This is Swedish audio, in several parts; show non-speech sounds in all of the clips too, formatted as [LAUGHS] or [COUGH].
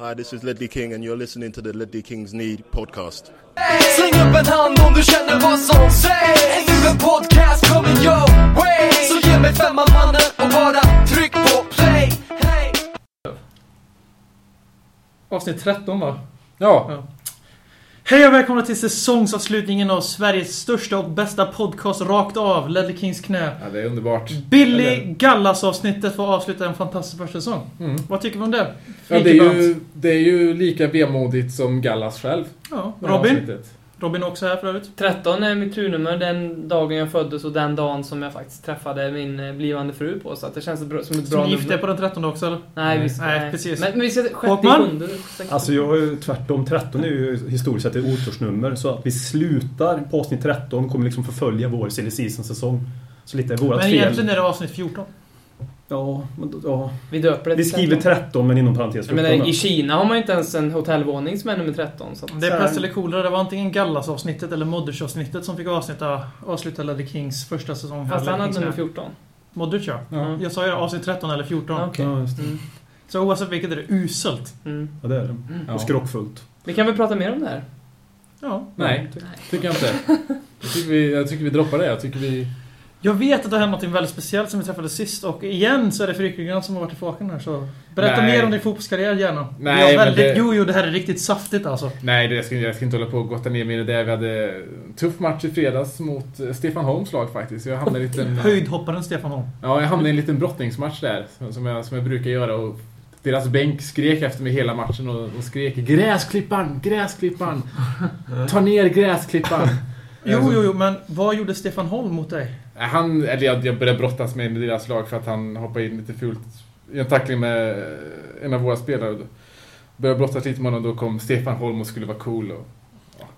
Hi, this is Ledley King, and you're listening to the Ledley Kings Need podcast. Släng upp en hand om du känner vad som sägs Är nu en podcast coming your way Så ge mig femman mannen och bara tryck på play hey. Avsnitt 13 va? Ja, Hej och välkomna till säsongsavslutningen av Sveriges största och bästa podcast rakt av, Ledley Kings knä. ja det är underbart. Billy Eller- Gallas-avsnittet att avsluta en fantastisk första säsong. Mm. Vad tycker vi om det? Ja, det, är ju, det är ju lika vemodigt som Gallas själv. Ja, Robin? avsnittet. Robin också här för övrigt. 13 är mitt turnummer den dagen jag föddes och den dagen som jag faktiskt träffade min eh, blivande fru på. Så att det känns som ett bra nummer. är på den 13 också eller? Nej, vi ska, Nej, nej, precis. Men, men vi ska... Sjätte, Håkman? sjunde... Alltså jag är ju tvärtom. 13 är ju historiskt sett ett otursnummer. Så att vi slutar på avsnitt 13 kommer liksom förfölja vår silly season-säsong. Så lite är vårat Men fel. egentligen är det avsnitt 14. Ja, men, ja. Vi döper det Vi skriver 13. 13 men inom parentes Jag 14. menar, då. i Kina har man ju inte ens en hotellvåning som är nummer 13. Så att, Det är pest eller kolera. Det var antingen Gallas-avsnittet eller Modders-avsnittet som fick avsnitta, avsluta Ledley Kings första säsong. fast han hade nummer knä. 14. Modders ja. Ja. Jag sa ju avsnitt 13 eller 14. Ja, okej. Ja, just det. Mm. Så oavsett vilket är det uselt. Mm. Ja, det är det. Ja. Och skrockfullt. Vi kan väl prata mer om det här? Ja. Nej, tycker jag inte. Jag tycker, vi, jag tycker vi droppar det. Jag tycker vi... Jag vet att det har hänt något väldigt speciellt som vi träffade sist och igen så är det Frykegrand som har varit i faken här så... Berätta Nej. mer om din fotbollskarriär gärna. Nej, väldigt, det- Jo, jo, det här är riktigt saftigt alltså. Nej, det, jag, ska, jag ska inte hålla på och gotta ner mig i det. Vi hade en tuff match i fredags mot eh, Stefan Holms lag faktiskt. Jag hamnade i en liten... [LAUGHS] Höjdhopparen Stefan Holm. Ja, jag hamnade i en liten brottningsmatch där. som- jag, som jag brukar göra. Och deras bänk skrek efter mig hela matchen och, och skrek Gräsklipparen! Gräsklipparen! Ta ner gräsklipparen! [LAUGHS] Jo, Alltså, jo, jo, men vad gjorde Stefan Holm mot dig? Han, eller jag, jag började brottas med i deras lag för att han hoppade in lite fult i en tackling med eh, en av våra spelare. Började brottas lite med honom, då kom Stefan Holm och skulle vara cool och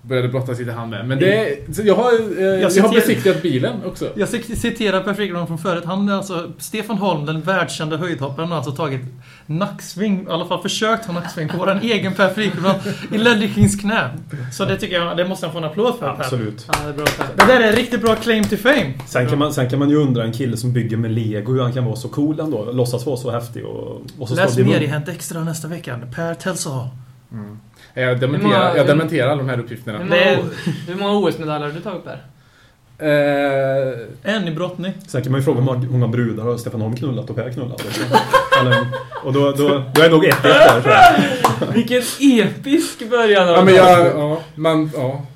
började brottas lite han med. Men det, så jag har, eh, jag, har citerar- besiktigat bilen också. Jag cit- citerar Per Frykegrand från förut. Han är alltså... Stefan Holm, den världskända höjdhopparen, har alltså tagit nacksving, i alla fall försökt ha nacksving på våran egen Per Frykebrand i Ledley Kings knä. Så det tycker jag, det måste han få en applåd för Per. Absolut. Ja, det är bra. Det där är en riktigt bra claim to fame. Sen kan, man, sen kan man ju undra en kille som bygger med lego hur han kan vara så cool ändå. Låtsas vara så häftig och, och så Läs mer i Hänt Extra nästa vecka. Per Telsall. Jag Hur dementerar, många- jag dementerar alla de här Hur uppgifterna. många, hur många OS-medaljer har du tagit där? Eh, En i brottning. Sen kan man ju fråga hur många- brudar har Stefan Holm knullat och Per knullat. [LAUGHS] Eller, och då, då, då är nog ett ett där jag. [LAUGHS] Vilken episk början av ja, men jag, ja, man, ja.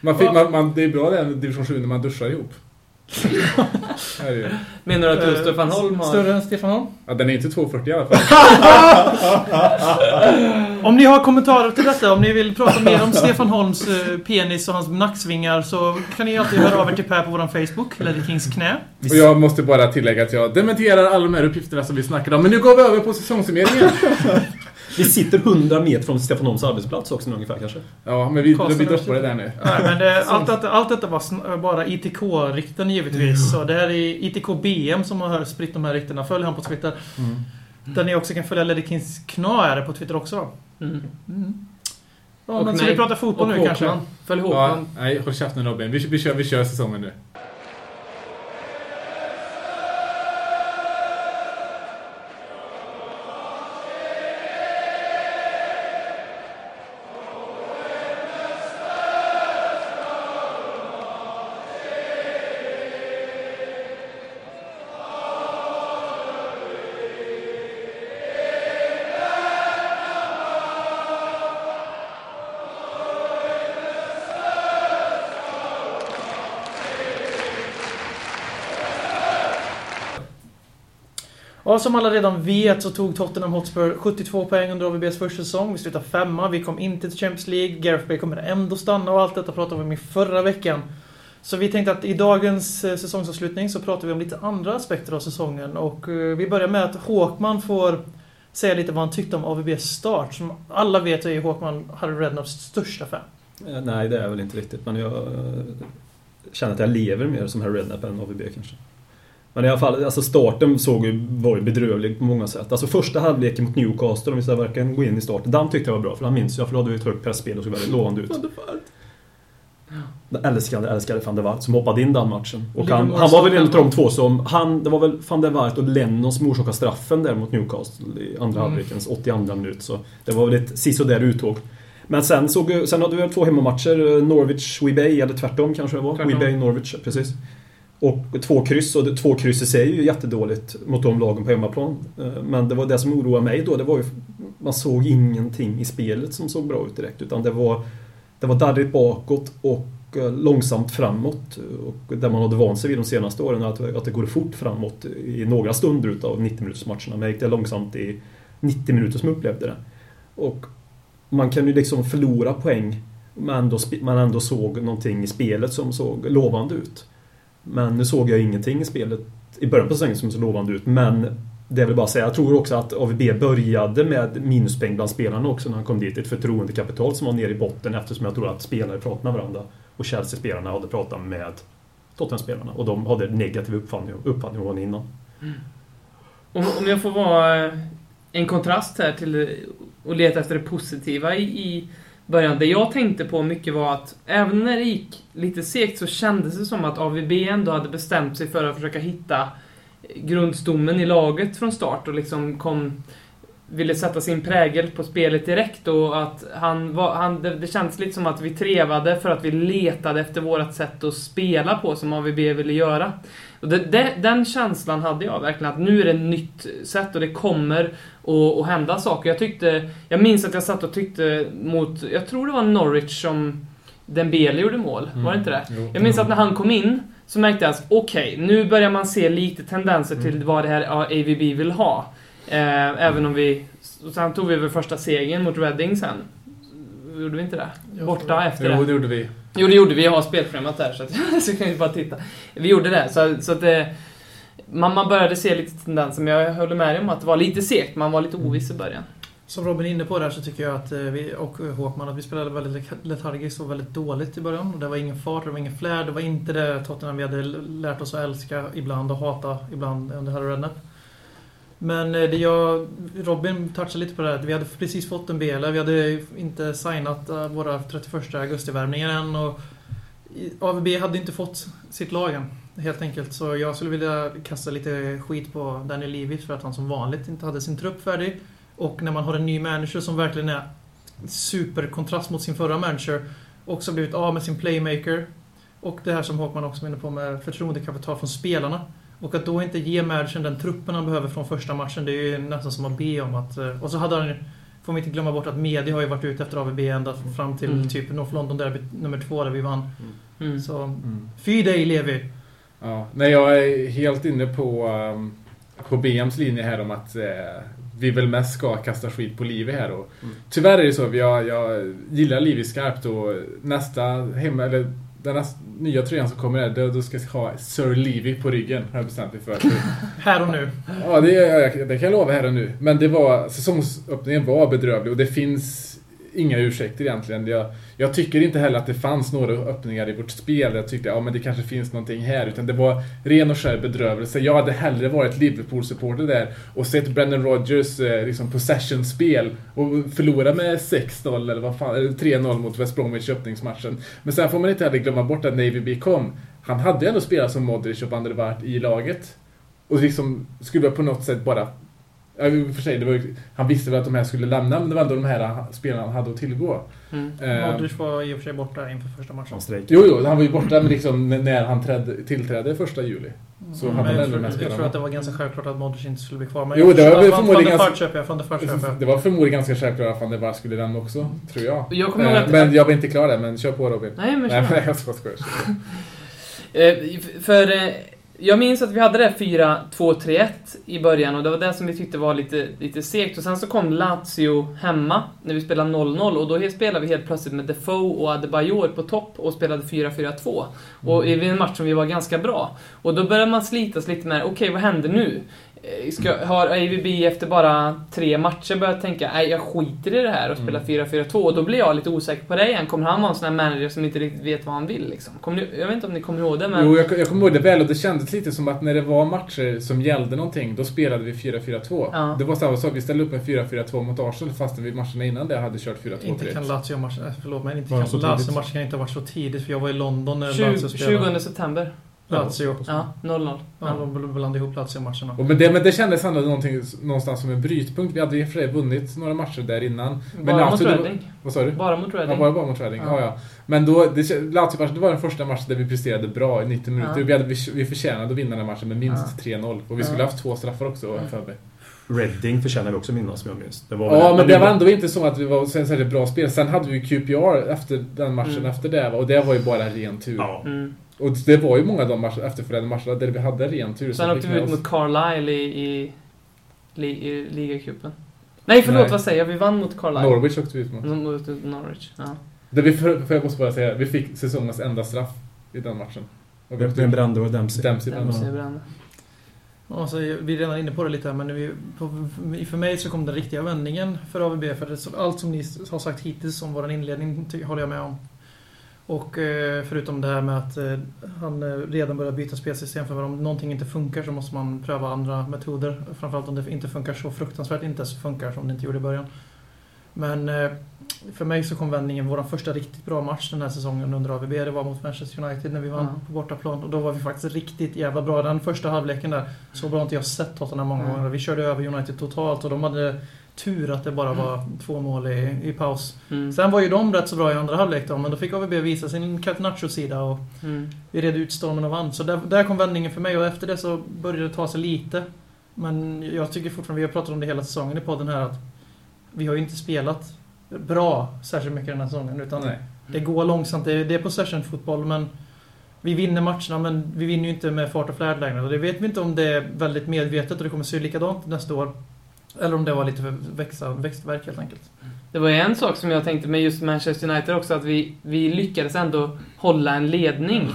Man fick, man, man, det är bra det här med division 7 när man duschar ihop. [LAUGHS] Menar du att Eh, Stefan Holm har... Större än Stefan Holm? Ja, den är inte 2,40 i alla fall. [LAUGHS] Om ni har kommentarer till detta, om ni vill prata mer om [LAUGHS] Stefan Holms eh, penis och hans nacksvingar så kan ni alltid höra av er till Per på vår Facebook, Ledley Kings knä. Och jag måste bara tillägga att jag dementerar alla de här uppgifterna som vi snackade om. Men nu går vi över på säsongssummeringen. Vi sitter 100 meter från Stefan Holms arbetsplats också ungefär kanske. Ja, men vi, vi droppar det där nu. Nej, men det, [LAUGHS] allt, detta, allt detta var bara ITK-rykten givetvis. Så det här är ITK BM som har spritt de här ryktena. Följ han på Twitter. Där ni också kan följa är det på Twitter också då. Mm. Ja, Och men så mig. vi pratar fotboll Och nu kanske. Följ Ja, Håkman. nej, håll käften Robin. Vi, vi, kör, vi kör säsongen nu. Ja, som alla redan vet så tog Tottenham Hotspur 72 poäng under AVBs första säsong. Vi slutade femma, vi kom inte till Champions League. Gareth Bale kommer ändå stanna och allt detta pratade vi om i förra veckan. Så vi tänkte att i dagens eh, säsongsavslutning så pratar vi om lite andra aspekter av säsongen. Och eh, vi börjar med att Håkman får säga lite vad han tyckte om AVBs start. Som alla vet så är ju Håkman Harry Rednaps största fan. Eh, nej, det är väl inte riktigt. Men jag känner att jag lever mer som Harry Rednap än AVB kanske. Men i alla fall, alltså starten såg ju, var ju bedrövlig på många sätt. Alltså första halvleken mot Newcastle, om vi ska verkligen gå in i starten, den tyckte jag var bra. För han minns jag, för då hade vi ett högt pressspel och såg väldigt lovande ut. älskade, älskade van der Waart som hoppade in den matchen. Och han, han var väl en av de två som... Han, det var väl van der Waart och Lennon som orsakade straffen där mot Newcastle i andra Mm. halvlekens 82 minut. Så det var väl ett sisådär uttåg. Men sen, såg, sen hade vi väl två hemmamatcher. eh, Norwich-Webay, eller tvärtom kanske det var. Webay-Norwich, precis. Och två kryss, och två kryss i sig är ju jättedåligt mot de lagen på hemmaplan. Eh, men det var det som oroade mig då, det var ju... Man såg ingenting i spelet som såg bra ut direkt. Utan det var, det var darrigt bakåt och eh, långsamt framåt. Och där man hade vant sig vid de senaste åren, att, att det går fort framåt i några stunder utav 90-minutersmatcherna. Men gick det långsamt i 90 minuter som jag upplevde det. Och man kan ju liksom förlora poäng men ändå, man ändå såg någonting i spelet som såg lovande ut. Men nu såg jag ingenting i spelet i början på säsongen som såg lovande ut. Men det vill bara säga, jag tror också att AVB började med minuspoäng bland spelarna också när han kom dit. Ett förtroendekapital som var nere i botten eftersom jag tror att spelare pratade med varandra. Och Chelsea-spelarna hade pratat med Tottenham-spelarna. Och de hade negativ uppfattning, uppfattning om honom innan. Mm. Om, om jag får vara eh, en kontrast här till och leta efter det positiva i, i början. Det jag tänkte på mycket var att även när det gick lite segt så kändes det som att AVB ändå hade bestämt sig för att försöka hitta grundstommen i laget från start och liksom kom ville sätta sin prägel på spelet direkt och att han var, han, det, det kändes lite som att vi trevade för att vi letade efter vårt sätt att spela på som AVB ville göra. Och det, det, den känslan hade jag verkligen, att nu är det ett nytt sätt och det kommer att, hända saker. Jag tyckte, jag minns att jag satt och tyckte mot, jag tror det var Norwich som Dembele gjorde mål, var det inte det? Jo. Jag minns att när han kom in så märkte jag att okej, nu börjar man se lite tendenser till Mm. vad det här AVB vill ha. Eh, även om vi... Sen tog vi väl första segern mot Reading sen. Gjorde vi inte det? Borta tror det. efter Jo, det. det gjorde vi. Jo, det gjorde vi. Jag har spelprogrammet där så, att, [LAUGHS] så kan ni bara titta. Vi gjorde det. Så, så att det, man, man började se lite tendenser, men jag håller med dig om att det var lite segt. Man var lite oviss i början. Som Robin är inne på där så tycker jag att eh, vi, och Håkman, att vi spelade väldigt letargiskt och väldigt dåligt i början. Och Det var ingen fart, det var ingen flärd, det var inte det Tottenham vi hade lärt oss att älska ibland och hata ibland under Harry Redknapp. Men eh, det jag, Robin touchade lite på det här, att vi hade precis fått en BL, vi hade inte signat eh, våra 31 augusti-värvningar än och AVB hade inte fått sitt lag än. Helt enkelt. Så jag skulle vilja kasta lite skit på Daniel Levy för att han som vanligt inte hade sin trupp färdig. Och när man har en ny manager som verkligen är superkontrast mot sin förra manager. Också blivit av med sin playmaker. Och det här som Håkman också var inne på med förtroendekapital från spelarna. Och att då inte ge managern den truppen han behöver från första matchen, det är ju nästan som att be om att... eh, Och så hade han Får vi inte glömma bort att media har ju varit ute efter AVB ända fram till Mm. typ North London Derby nummer två där vi vann. Mm. Så, Mm. fy dig Levi! Ja, nej, jag är helt inne på, um, på BMs linje här om att eh, vi väl mest ska kasta skit på Livi här. Och Mm. Tyvärr är det så, jag, jag gillar Livi skarpt och nästa hemma, eller den nya tröjan som kommer här, då, ska jag ha Sir Livi på ryggen, har jag bestämt mig för. [LAUGHS] Här och nu. Ja, det, det kan jag lova här och nu. Men det var, säsongsöppningen var bedrövlig och det finns inga ursäkter egentligen. Jag, jag tycker inte heller att det fanns några öppningar i vårt spel. Jag tyckte ja, men det kanske finns någonting här. Utan det var ren och skär bedrövelse. Jag hade hellre varit Liverpool-supporter där och sett Brendan Rodgers eh, liksom possession-spel och förlora med 6-0 eller vad fan, eller 3-0 mot West Bromwich i öppningsmatchen. Men sen får man inte heller glömma bort att Navy B kom. Han hade ju ändå spelat som Modric och Van der Waart i laget. Och liksom skulle på något sätt bara... För sig, det var han visste väl att de här skulle lämna, men det var ändå de här spelarna han hade att tillgå. Mm. Eh, Modric var i och för sig borta inför första matchen. Jo, jo, han var ju borta men liksom när han trädde, tillträdde första juli. Så Mm, hade men han jag, ändå tror, de här jag tror att det var ganska självklart att Modric inte skulle bli kvar. Men Jo, det var Van- förmodligen Van ganska- Fart köper jag, Van. Det var förmodligen ganska självklart att Van der skulle lämna också, tror jag. Jag Eh, att... Men jag var inte klar där, men kör på Robin. Nej, men Nej, kör. men [LAUGHS] jag ska skoja. Eh, för eh, jag minns att vi hade det 4-2-3-1 i början och det var det som vi tyckte var lite, lite segt. Och sen så kom Lazio hemma när vi spelade 0-0 och då spelade vi helt plötsligt med Defoe och Adebayor på topp och spelade 4-4-2. Och i en match som vi var ganska bra. Och då började man slitas lite med, okej vad händer nu? Eh, Ska, har AVB efter bara tre matcher börjat tänka nej jag skiter i det här och spelar 4-4-2 och då blir jag lite osäker på det igen. Kommer han vara en sån här manager som inte riktigt vet vad han vill liksom? Ni, jag vet inte om ni kommer ihåg det men... Jo, jag, jag kommer ihåg det väl och det kändes lite som att när det var matcher som gällde någonting, då spelade vi 4-4-2. Ja. Det var samma sak, vi ställde upp en 4-4-2 mot Arsenal fastän vi matcherna innan det hade kört 4-2 Inte kan. Lazio-matchen, eh, förlåt men inte kan? Lazio-matchen kan inte ha varit så tidigt för jag var i London när Lazio 20, spelade. 20 september. Lazio. Ja, 0-0. Ja, de blandade ihop Lazio-matcherna. Men, det, men det kändes ändå någonstans som en brytpunkt. Vi hade och för vunnit några matcher där innan. Men Bara mot Lazio, var- Reading. Vad sa du? Bara mot Ja, Reading. bara, bara mot Reading. Ja. Ja. Ja, Men då, det, Lazio det var den första matchen där vi presterade bra i 90 minuter. Ja. Vi, hade, vi, vi förtjänade att vinna den matchen med minst 3-0. Och vi skulle Ja. haft två straffar också, för mig. Reading förtjänar vi också minnas, som jag minns. Det var Ja, men det vi- var ändå inte så att vi var särskilt bra spel. Sen hade vi QPR efter den matchen Mm. efter det. Och det var ju bara ren tur. Ja. Mm. Och det var ju många av de matcher, efterföljande matcherna där vi hade ren tur. Sen åkte vi ut mot Carlisle i, i, li, i ligacupen. Nej förlåt, Nej. vad säger jag? Vi vann mot Carlisle. Norwich åkte vi ut mot. Mot Norwich, ja. Där vi, för, för jag måste bara säga, vi fick säsongens enda straff i den matchen. Och vi Det ut- Brande och Dempsey. Dempsey Den brände. Alltså, vi är redan inne på det lite här, men vi, på, för mig så kom den riktiga vändningen för AVB. För det, allt som ni har sagt hittills om vår inledning håller jag med om. Och eh, förutom det här med att eh, han eh, redan börjar byta spelsystem. För om någonting inte funkar så måste man pröva andra metoder. Framförallt om det inte funkar så fruktansvärt inte så funkar som det inte gjorde i början. Men eh, för mig så kom vändningen, vår första riktigt bra match den här säsongen under AVB, det var mot Manchester United när vi vann Ja. på bortaplan. Och då var vi faktiskt riktigt jävla bra. Den första halvleken där, så bra har inte jag sett Tottenham många Mm. gånger. Vi körde över United totalt och de hade tur att det bara var två mål i, i paus. Mm. Sen var ju de rätt så bra i andra halvlek då, men då fick AVB visa sin Catenaccio-sida och Mm. vi red ut stormen och vann. Så där, där kom vändningen för mig och efter det så började det ta sig lite. Men jag tycker fortfarande, vi har pratat om det hela säsongen i podden här, att vi har ju inte spelat bra särskilt mycket den här säsongen. Utan Nej. det går långsamt, det är, det är possession-fotboll men vi vinner matcherna men vi vinner ju inte med fart och flärd längre. Och det vet vi inte om det är väldigt medvetet och det kommer se likadant nästa år. Eller om det var lite för växa, växtverk helt enkelt. Det var en sak som jag tänkte med just Manchester United också, att vi, vi lyckades ändå hålla en ledning.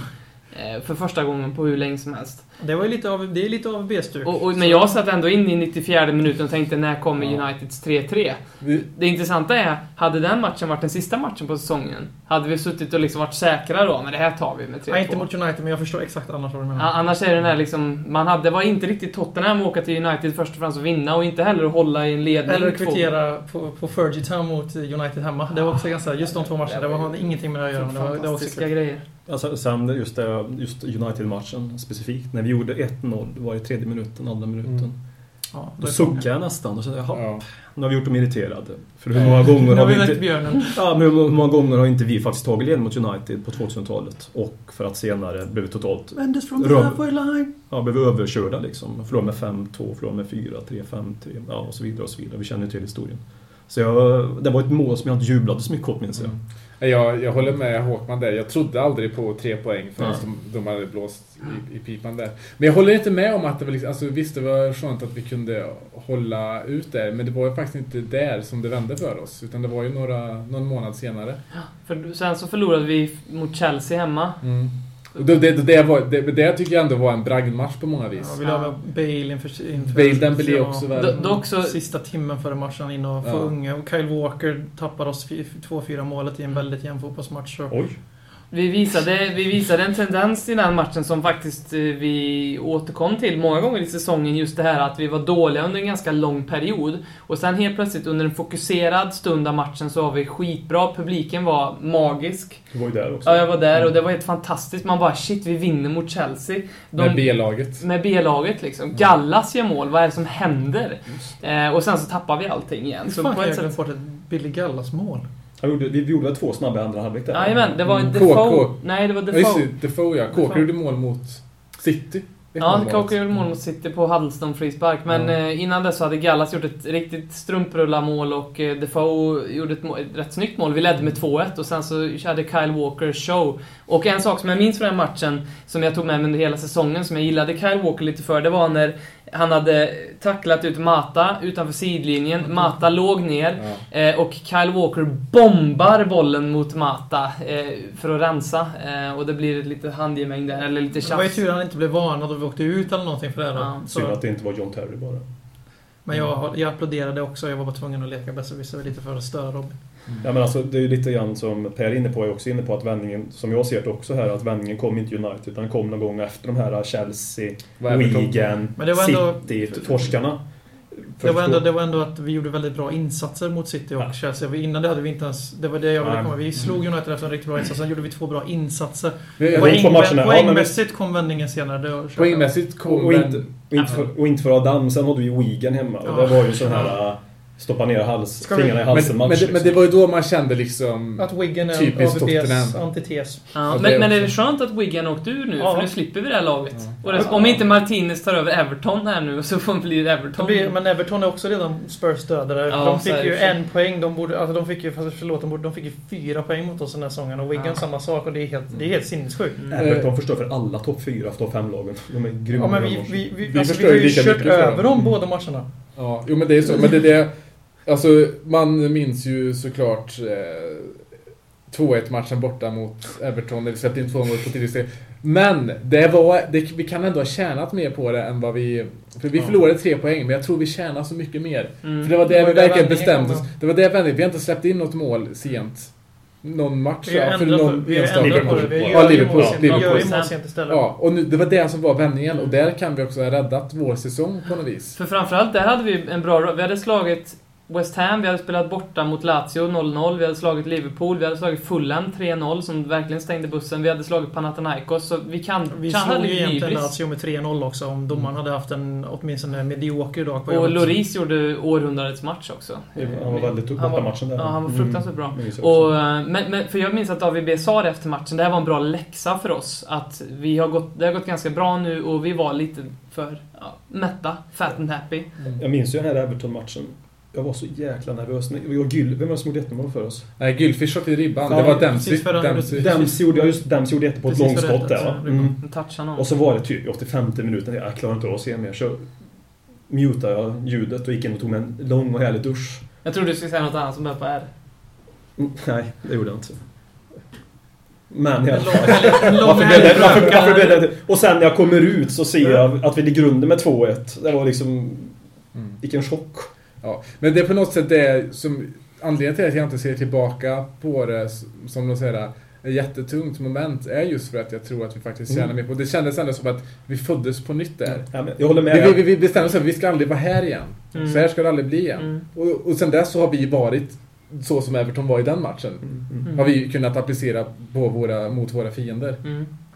Eh, För första gången på hur länge som helst. Det, var ju lite av, det är lite av B-stuk. Och, och, men jag satt ändå in i 94 minuten och tänkte, när kommer Ja. Uniteds 3-3? Vi, Det intressanta är, hade den matchen varit den sista matchen på säsongen, hade vi suttit och liksom varit säkra då, men det här tar vi med 3-2. Nej, inte mot United men jag förstår exakt annars vad du menar. Annars är det den här liksom, man hade, var inte riktigt Tottenham att åka till United först och främst och vinna och inte heller att hålla i en ledning. Eller kvittera på, på Fergie Town mot United hemma. Det var också ganska, just de två matcherna, det var ingenting med det att göra. Men det var, det var också grejer. Alltså, sen just, det, just United-matchen specifikt. När vi gjorde 1-0, det var i tredje minuten, andra minuten. Mm. Ja, Då suckade jag nästan och kände, jaha, ja. nu har vi gjort dem irriterade. För hur många gånger [LAUGHS] har vi inte... björnen. Ja, men hur många gånger har inte vi faktiskt tagit ledning mot United på 2000-talet? Och för att senare blev vi totalt Vändes halfway line. Ja, blev överkörda liksom. Förlorade med 5-2, förlorade med 4-3, 5-3, ja och så vidare och så vidare. Vi känner ju till historien. Så jag, det var ett mål som jag inte jublade så mycket åt minns jag. Mm. Jag, jag håller med Håkman där. Jag trodde aldrig på tre poäng förrän Nej. de, de hade blåst i, i pipan där. Men jag håller inte med om att det var liksom, alltså visst det var skönt att vi kunde hålla ut där, men det var ju faktiskt inte där som det vände för oss. Utan det var ju några, någon månad senare. För, sen så förlorade vi mot Chelsea hemma. Och det, det, det, var, det, det tycker jag ändå var en bragdmatch på många vis. Ja, vi la Bale inför... inför Bale Dembélé ja, också väl. Do- Dock så, Sista timmen före matchen in och få Ja. unga. Och Kyle Walker tappar oss 2-4 målet i en väldigt jämn fotbollsmatch. Oj! Vi visade, vi visade en tendens i den matchen som faktiskt eh, vi återkom till många gånger i säsongen. Just det här att vi var dåliga under en ganska lång period. Och sen helt plötsligt under en fokuserad stund av matchen så var vi skitbra. Publiken var magisk. Du var ju där också. Ja, jag var där och det var helt fantastiskt. Man bara shit, vi vinner mot Chelsea. De, Med B-laget. med B-laget liksom. Gallas gör mål, vad är det som händer? Eh, och sen så tappar vi allting igen. Hur Så fan på kan ett jag glömma sätt... bort ett Billy Gallas-mål? Han gjorde, vi gjorde väl två snabba i andra halvlek där? Jajamän, det var Mm. Defoe. Nej, det var Ja, just Defoe. det, Defoe ja. Defoe. Kåker gjorde mål mot City. Ja. Coker gjorde mål mot City på Huddleston frispark. Men Ja. eh, innan dess så hade Gallas gjort ett riktigt strumprullarmål och eh, Defoe gjorde ett, mål, ett rätt snyggt mål. Vi ledde med 2-1 och sen så hade Kyle Walker show. Och en sak som jag minns från den matchen, som jag tog med mig under hela säsongen, som jag gillade Kyle Walker lite för, det var när Han hade tacklat ut Mata utanför sidlinjen. Mata låg ner. Ja. Eh, och Kyle Walker bombar bollen mot Mata eh, för att rensa. Eh, och det blir lite handgemäng där, eller lite Det var ju tjafs. tur att han inte blev varnad och vi åkte ut eller någonting för det. Då. Ja. Synd att det inte var John Terry bara. men jag, jag applåderade också. Jag var bara tvungen att leka besserwisser lite för att störa Robin. Ja, men alltså, det är ju lite grann som Per är inne på, jag är också inne på att vändningen, som jag ser det också här, att vändningen kom inte United utan kom någon gång efter de här Chelsea, Vad Everton- Wigan, City-torskarna. Det var, ändå, det var ändå att vi gjorde väldigt bra insatser mot City och Ja. Chelsea. Innan det hade vi inte ens... Det var det jag ville komma Vi slog United efter en riktigt bra insats. Sen gjorde vi två bra insatser. Vi- ja, poängmässigt kom vändningen senare. Det Poängmässigt kom Och inte, den... och, inte för, och inte för Adam, sen hade vi Wigan hemma. Och det var ju sån här äh, stoppa ner hals, vi- fingrarna i Men, halsen men, match. det, men det var ju då man kände liksom... Att Wigan är Typiskt AVBs antites. Ja, men, men är det skönt att Wigan åkte ur nu? Ja. För nu slipper vi det här laget. Ja. Och det, om inte Martinez tar över Everton här nu så får Det Everton. blir, men Everton är också redan Spurs dödare. Ja, de fick ju en poäng. De borde, alltså de fick ju, förlåt, de, borde, de fick ju fyra poäng mot oss den här säsongen. Och Wigan Ja. samma sak. Och det är helt, det är helt sinnessjukt. Mm. Everton förstår för alla topp 4 topp 5-lagen. De är grymma. Ja, men de vi, vi, vi, Vi alltså, vi förstör har ju kört över dem båda matcherna. Ja, jo men det är så. Men det är det... Alltså, man minns ju såklart eh, 2-1 matchen borta mot Everton, där vi släppte in två mål på tidigt. Men det var, det, vi kan ändå ha tjänat mer på det än vad vi... För vi Ja. förlorade tre poäng, men jag tror vi tjänar så mycket mer. Mm. För det var det Det var vi verkligen bestämde oss. ja. Det var det vändningen. Vi har inte släppt in något mål sent. Någon match, Vi ja, för någon vi enstaka. Vi Ja, gör ju Liverpool, mål sent- vi gör ju Liverpool. mål sent istället. Ja, och nu, det var det som var vändningen och där kan vi också ha räddat vår säsong på något vis. För framförallt där hade vi en bra... Vi hade slagit West Ham, vi hade spelat borta mot Lazio 0-0, vi hade slagit Liverpool, vi hade slagit Fulham 3-0 som verkligen stängde bussen, vi hade slagit Panathinaikos, så vi kan... Vi kan slog ju egentligen. Lazio med 3-0 också. Om domaren hade haft en åtminstone medioker dag på Och. Loris gjorde århundradets match också. Han var väldigt upp Han var- borta matchen där. Ja, han var fruktansvärt bra. också. Och, eh, men, men, för jag minns att AVB sa det efter matchen, det här var en bra läxa för oss. Att vi har gått, det har gått ganska bra nu och vi var lite för ja, mätta, fat and happy. Jag minns ju den här Everton-matchen. Jag var så jäkla nervös. Vi var Gyll, vem var det som gjorde 1-0 för oss? Nej, Gylfish i ribban. Ja, det var precis Dempsey. Dempsey. Dempsey gjorde, ja, just Dempsey gjorde 1 på ett långskott där va? Mm. Och så var det typ i 85 minuten, jag klarar inte av att se mer. Så mutade jag ljudet och gick in och tog mig en lång och härlig dusch. Jag trodde du skulle säga något annat som börjar på R. Mm, Nej, det gjorde jag inte. Men Varför blev, det, krönika. varför blev det Och sen när jag kommer ut så ser jag att vi ligger under med 2-1. Det var liksom... Mm. Vilken chock. Ja, men det är på något sätt det som... Anledningen till att jag inte ser tillbaka på det som de säger, ett jättetungt moment är just för att jag tror att vi faktiskt Mm. tjänar mer på det. kändes ändå som att vi föddes på nytt där. Ja, men jag håller med. Vi, vi, vi bestämde oss att vi ska aldrig vara här igen. Mm. Så här ska det aldrig bli igen. Mm. Och, och sen dess så har vi varit så som Everton var i den matchen. Mm, mm. Mm. Har vi kunnat applicera på våra, mot våra fiender.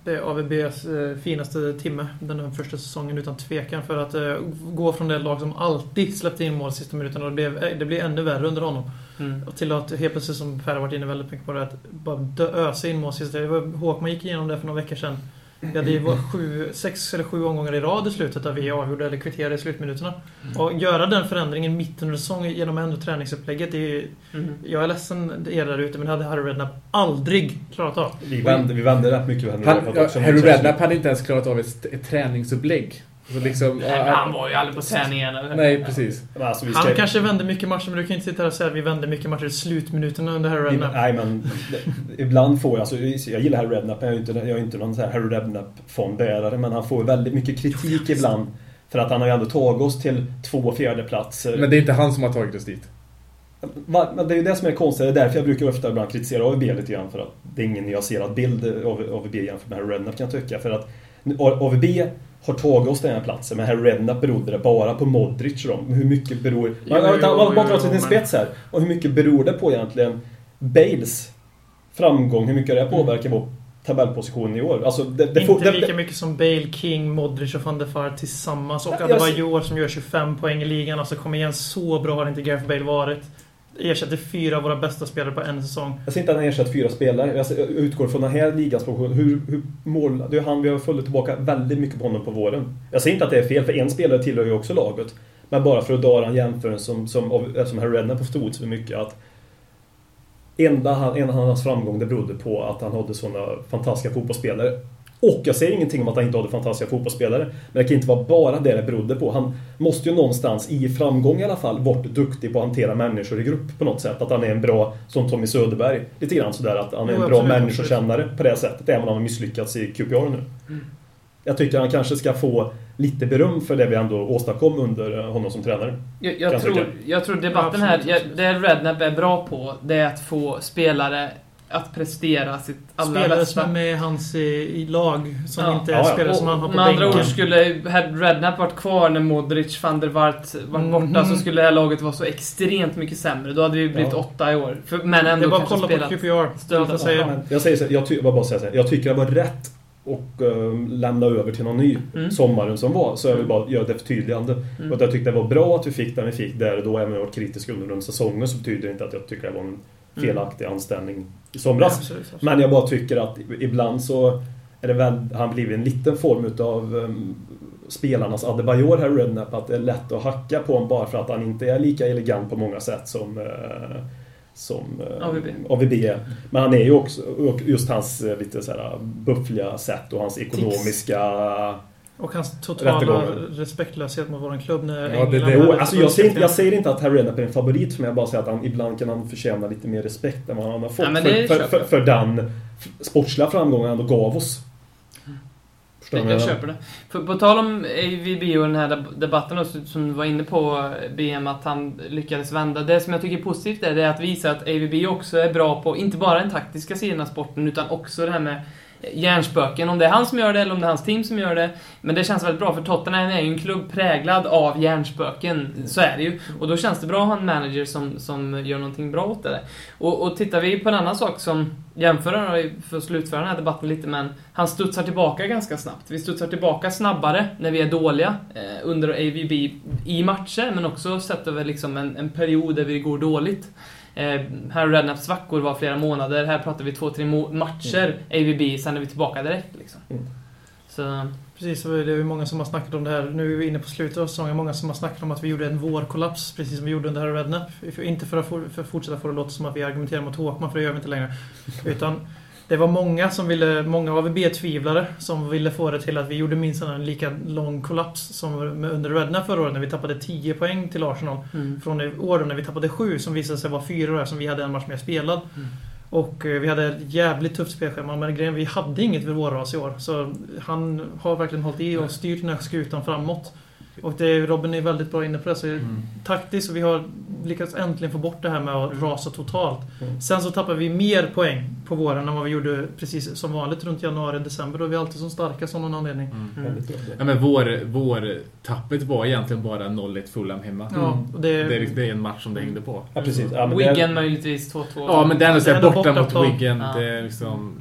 Det är AVBs eh, finaste timme den här första säsongen utan tvekan. För att eh, gå från det lag som alltid släppte in mål sista minuten och det blev, eh, det blev ännu värre under honom. Mm. Och till att helt plötsligt, som Per har varit inne väldigt mycket på det, att bara ösa in mål sista. Det var, Håkman gick igenom det för några veckor sedan. Vi hade ju var sju, sex eller sju omgångar i rad i slutet där vi avgjorde eller kvitterade i slutminuterna. Och göra den förändringen mitt under säsongen genom ändå träningsupplägget. Det är, ju- Mm. jag är ledsen er där ute men det hade Harry Redknapp aldrig klarat av. Vi vände, vi vände rätt mycket. Han, ja. Harry Redknapp hade inte ens klarat av ett, ett träningsupplägg. Så liksom, Nej, men han var ju aldrig på träningen. eller? Nej, precis. Alltså, vi ska, Han kanske vände mycket matcher, men du kan inte sitta här och säga att vi vände mycket matcher i slutminuterna under Harry Redknapp. Nej men ibland får jag, alltså, jag gillar Harry Redknapp, jag är ju inte, jag är inte någon så här Harry Redknapp-fondbärare men han får väldigt mycket kritik ibland. För att han har ju ändå tagit oss till två fjärdeplatser. Men det är inte han som har tagit oss dit. Men det är ju det som är konstigt, det är därför jag brukar ofta ibland kritisera AVB lite grann för att det är ingen nyanserad bild av AVB jämfört med Harry Redknapp kan jag tycka. För att AVB har tagit oss den här platsen men Harry Redknapp berodde det bara på Modric och dem. Hur mycket beror... Jo, Man man- man bara drar till sin spets här. Och hur mycket beror det på egentligen Bales framgång? Hur mycket har det påverkat vår tabellposition i år? Alltså det, det, inte det, lika mycket som Bale, King, Modric och van der Vaart tillsammans. Och att det var Joar som gör 25 poäng i ligan. Alltså kom igen, så bra har inte Gareth Bale varit. Ersätter fyra av våra bästa spelare på en säsong. Jag säger inte att han ersätter fyra spelare. Jag utgår från den här ligans position. Hur, hur mål, det är han vi har följt tillbaka väldigt mycket på honom på våren. Jag säger inte att det är fel, för en spelare tillhör ju också laget. Men bara för att dra en jämförelse som, som, som eftersom Harry Redknapp förstod så mycket att enda han, en av hans framgång det berodde på att han hade sådana fantastiska fotbollsspelare. Och jag säger ingenting om att han inte hade fantastiska fotbollsspelare. Men det kan inte vara bara det det berodde på. Han måste ju någonstans, i framgång i alla fall, varit duktig på att hantera människor i grupp på något sätt. Att han är en bra, som Tommy Söderberg, lite grann sådär att han är en Jo, bra absolut, människokännare på det sättet. Även om han har misslyckats i QPR nu. Jag tycker han kanske ska få lite beröm för det vi ändå åstadkom under honom som tränare. Jag, jag, tror, jag tror debatten Ja, här, absolut, jag, det Rednap är bra på, det är att få spelare att prestera sitt allra Spelare bästa. som är med hans i, i lag, som Ja. inte är Ja, ja. spelare som han har på med andra bänken. ord, skulle hade Rednap varit kvar när Modric, van der Waart var Mhm. borta så skulle det här laget vara så extremt mycket sämre. Då hade vi blivit Ja. åtta i år. För, men Det ändå är bara att kanske kolla på. QPR. Det allt jag säger. Men Jag säger så, här, jag, ty- jag, bara säga så här, jag tycker det var rätt och eh, lämna över till någon ny Mm. sommaren som var. Så jag vill bara göra det förtydligande. Mm. Och att jag tyckte det var bra att vi fick den vi fick där och då. Även om jag varit kritisk under den säsongen så betyder det inte att jag tycker det var en felaktig anställning i somras. Absolut, absolut. Men jag bara tycker att ibland så är det väl, han blivit en liten form utav um, spelarnas Adebayor här i Rednap. Att det är lätt att hacka på honom bara för att han inte är lika elegant på många sätt som eh, som eh, AVB. AVB. Men han är ju också, just hans eh, lite så här buffliga sätt och hans ekonomiska... Och hans totala Rättegången. respektlöshet mot våran klubb när Ja, det- det- Jo, alltså jag, säger, inte- jag säger inte att Harry Redknapp är en favorit för mig, jag bara säger att han, ibland kan han förtjäna lite mer respekt än vad han har fått Ja, för, det för, för, för den sportsliga framgången han ändå gav oss. Förstår Jag, jag köper det. För, på tal om AVB och den här deb- debatten också, som du var inne på, BM, att han lyckades vända. Det som jag tycker är positivt är, det är att visa att AVB också är bra på, inte bara den taktiska sidan av sporten, utan också det här med hjärnspöken. Om det är han som gör det eller om det är hans team som gör det. Men det känns väldigt bra, för Tottenham är ju en klubb präglad av hjärnspöken. Så är det ju. Och då känns det bra att ha en manager som, som gör någonting bra åt det där. Och, och tittar vi på en annan sak som jämför, för att slutföra den här debatten lite, men han studsar tillbaka ganska snabbt. Vi studsar tillbaka snabbare när vi är dåliga eh, under AVB i matcher, men också sett över liksom en, en period där vi går dåligt. Eh, här har Rednaps svackor var flera månader, här pratar vi två, tre matcher AVB, sen är vi tillbaka direkt. Liksom. Mm. Så, Precis, och det är många som har snackat om det här. Nu är vi inne på slutet av säsongen. Många som har snackat om att vi gjorde en vårkollaps, precis som vi gjorde under Harry Redknapp. För- Inte för att, for, för att fortsätta få det låta som att vi argumenterar mot Håkman, för det gör vi inte längre. [LAUGHS] Utan det var många som ville, många AVB-tvivlare som ville få det till att vi gjorde minst en lika lång kollaps som under Redknapp förra året när vi tappade 10 poäng till Arsenal. mm. Från i år när vi tappade 7 som visade sig vara 4 som vi hade en match mer spelad. Mm. Och eh, vi hade ett jävligt tufft spelschema, men grejen vi hade inget vid vårras i år. Så han har verkligen hållit i och styrt den här skutan framåt. Och det, Robin är väldigt bra inne på det. Så Mm. Taktiskt, och vi har lyckats äntligen få bort det här med att rasa totalt. Mm. Sen så tappar vi mer poäng på våren än vad vi gjorde precis som vanligt runt januari, december. Då är vi alltid som starkast av någon anledning. Mm. Mm. Ja, men vår, vår tappet var egentligen bara 0-1 Fulham hemma. Ja, och det, Det, är, det är en match som det hängde på. Ja, precis. Ja, men det, Wigan är, möjligtvis 2-2. Ja, men det är ändå Det är såhär ändå borta borta mot Wigan. Ja. Det är liksom...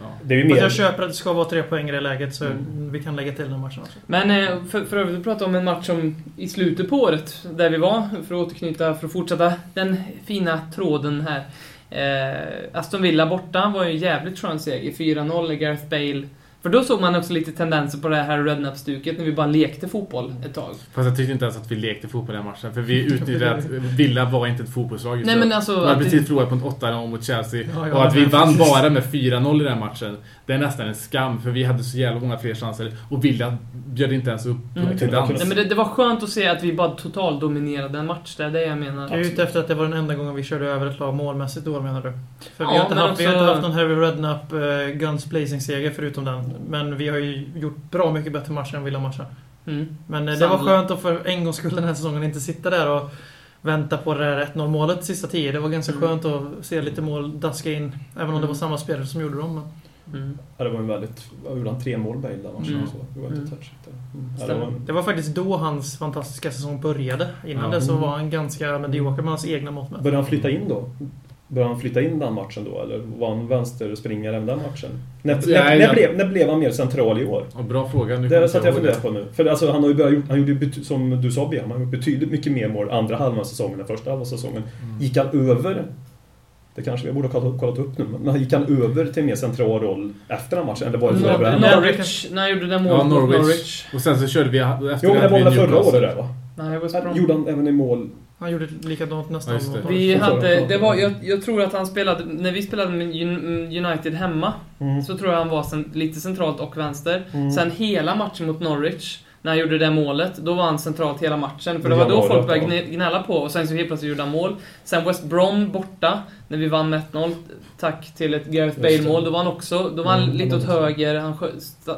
Ja. det är mer... jag köper att det ska vara tre poäng i det läget, så Mm. vi kan lägga till den matchen också. Men eh, för, för övrigt att prata om en match som i slutet på året, där vi var, för att återknyta, för att fortsätta den fina tråden här. Eh, Aston Villa borta var ju en jävligt skön seger, 4-0 i Gareth Bale. För då såg man också lite tendenser på det här Rednap-stuket när vi bara lekte fotboll ett tag. Fast jag tyckte inte ens att vi lekte fotboll den matchen. För vi utnyttjade att Villa var inte ett fotbollslag just Nej men alltså... Man hade att det- precis förlorat på en 8 mot Chelsea. Ja, ja, och att vi vann precis. bara med 4-0 i den matchen. Det är nästan en skam. För vi hade så jävla många fler chanser. Och Villa bjöd inte ens upp Mm. till dans. Nej men det, det var skönt att se att vi bara totaldominerade en match, det är det jag menar. Jag är ute efter att det var den enda gången vi körde över ett lag målmässigt då menar du? För vi, Ja, har inte men haft, vi har också- inte haft någon Heavy Redknapp uh, Guns Blazing-seger förutom den. Men vi har ju gjort bra mycket bättre matcher än Villa-matchen. Mm. Men eh, det var Samla. skönt att för en gångs skull den här säsongen inte sitta där och vänta på det där 1-0 målet sista tio. Det var ganska Mm. skönt att se lite mål daska in. Även om det Mm. var samma spelare som gjorde dem. Men... Mm. Ja, det var en väldigt... Gjorde han? Tre mål Bale den matchen. Mm. Så det var inte Mm. där. Mm. Ja, det var en, Det var faktiskt då hans fantastiska säsong började. Innan Ja. det så var han ganska medioker med hans egna mått. Började han flytta in då? Började han flytta in den matchen då? Eller var han vänsterspringare den matchen? När, Nej, när, när, jag- blev, när blev han mer central i år? Bra fråga. Nu Det satt jag och funderade på nu. För alltså, han har ju börjat, han gjorde som du sa BM, han gjort betydligt mycket mer mål andra halvan säsongen än första halvan säsongen. Mm. Gick han över, det kanske vi borde ha kollat, upp nu, men gick han över till en mer central roll efter den matchen? Eller var det så Nor- över Nor- Norwich, när han gjorde Ja, målet mot Norwich. Norwich. Och sen så körde vi efter Jo, men det var väl förra året det va? Nej, Han gjorde han även i mål Han gjorde likadant nästan. Ja, det. Vi hade, det var, jag, jag tror att han spelade, när vi spelade med Un- United hemma, Mm. så tror jag han var sen, lite centralt och vänster. Mm. Sen hela matchen mot Norwich, när han gjorde det målet, då var han centralt hela matchen. För det var då januari, folk började gnälla på, och sen så helt plötsligt gjorde han mål. Sen West Brom borta, när vi vann med 1-0, tack till ett Gareth. Bale-mål, då var han också, då var han Mm, lite åt var höger, han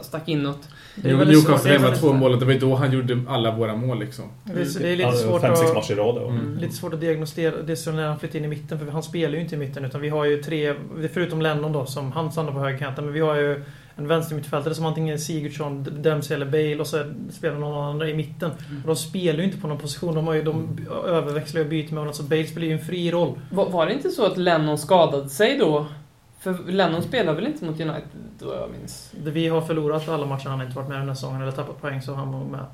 stack inåt. Det svårt- Newcastle hemma två mål, det var ju då han gjorde alla våra mål liksom. Det är, det är lite Ja, svårt Fem, sex att... matcher i rad. ja. Mm. Lite svårt att diagnostisera det är så när han flyttar in i mitten, för han spelar ju inte i mitten utan vi har ju tre, förutom Lennon då som han stannar på högerkanten, men vi har ju en vänstermittfältare som antingen är Sigurdsson, Dempsey eller Bale och så spelar någon annan i mitten. Och de spelar ju inte på någon position, de, har ju, de överväxlar och byter med varandra, så Bale spelar ju en fri roll. Var, var det inte så att Lennon skadade sig då? För Lennon spelar väl inte mot United, då jag minns? Vi har förlorat alla matcher, han har inte varit med den här säsongen eller tappat poäng så han var med.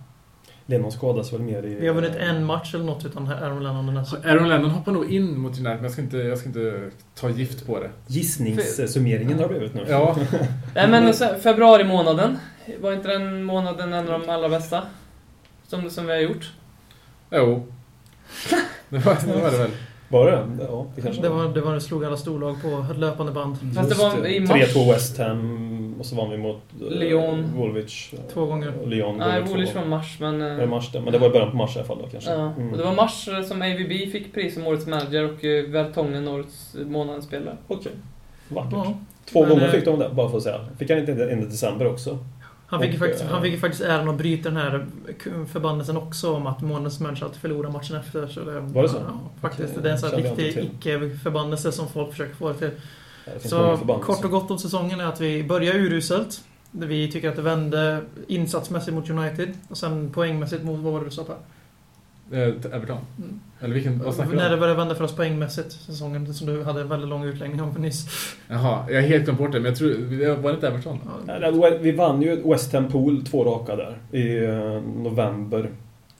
Lennon skadas väl mer i... Vi har vunnit en match eller något utan Aaron Lennon den här säsongen. Aaron Lennon hoppar nog in mot United, men jag ska inte, jag ska inte ta gift på det. Gissningssummeringen har blivit nu. Ja, [LAUGHS] Nej men februari månaden, var inte den månaden en av de allra bästa? Som, som vi har gjort? jo. [LAUGHS] Det var det, var det väl. Var det Ja, det kanske Det var, det var vi slog alla storlag på löpande band. Fast det var i mars. 3-2 West Ham och så vann vi mot eh, Lyon. Woolwich. Två gånger. Lyon Nej. Woolwich var mars men... eh, Var det mars det? Men det var i början på mars i alla fall då kanske. Ja, Mm. och det var mars eh, som AVB fick pris som årets manager och eh, Vertongen årets eh, månadens spelare. Okej. Vackert. Ja. Två Men, gånger eh, fick de det, bara för att säga. Fick han inte in i december också? Han fick, ju Och, faktiskt, eh, han fick ju faktiskt äran att bryta den här förbannelsen också om att månadens människa alltid förlorar matchen efter. Så det, Var det så? Ja, faktiskt. Okej, det är en sån här riktig icke-förbannelse som folk försöker få det till. Det Så kort och gott om säsongen är att vi börjar uruselt. Vi tycker att det vände insatsmässigt mot United och sen poängmässigt mot, vad var det du sa Per? Eh, Everton. Mm. Eller vilken, vad snackar du När det började vända för oss poängmässigt, säsongen som du hade en väldigt lång utläggning om nyss. Jaha, jag har helt glömt bort det, men jag tror, var det inte Everton? Ja, Vi vann ju West Ham Pool två raka där i eh, november.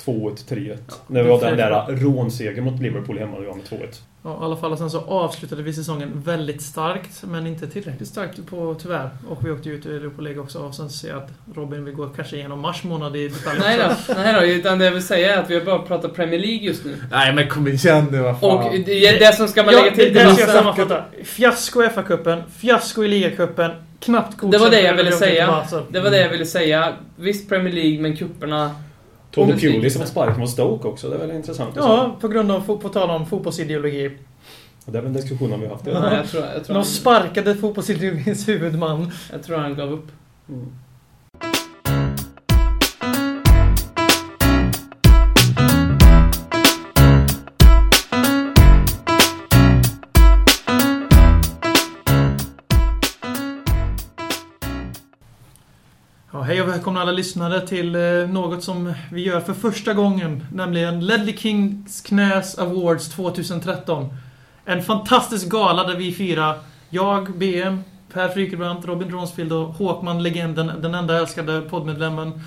2-1, 3-1. När vi var den där rånsegern mot Liverpool hemma, vi var med 2-1. Ja, i alla fall. Och sen så avslutade vi säsongen väldigt starkt, men inte tillräckligt starkt på, tyvärr. Och vi åkte ut ur Europa League också. Och sen ser jag att Robin vill gå kanske igenom mars månad i detalj Nej då, nej då, utan det jag vill säga är att vi har bara pratat Premier League just nu. Nej men kom igen nu, vad fan. Och det, det som ska man Ja, lägga till... det Det, ska jag sammanfatta. Fiasko i FA-cupen, fiasko i ligacupen, knappt godkänt det var det jag ville säga. Det var det jag ville säga. Visst Premier League, men kupperna Tony Pulis som har sparkat mot Stoke också, det är väldigt intressant. Ja, på grund av, på tal om fotbollsideologi. Det är väl en diskussion vi har haft. Nej, redan. jag tror, jag tror, De han, sparkade fotbollsideologins huvudman. jag tror han gav upp. Mm. Hej och välkomna alla lyssnare till eh, något som vi gör för första gången. Nämligen Ledley Kings Knäs Awards 2013. En fantastisk gala där vi fyra, jag, BM, Per Frykebrant, Robin Dronsfield och Håkman, legenden, den enda älskade poddmedlemmen,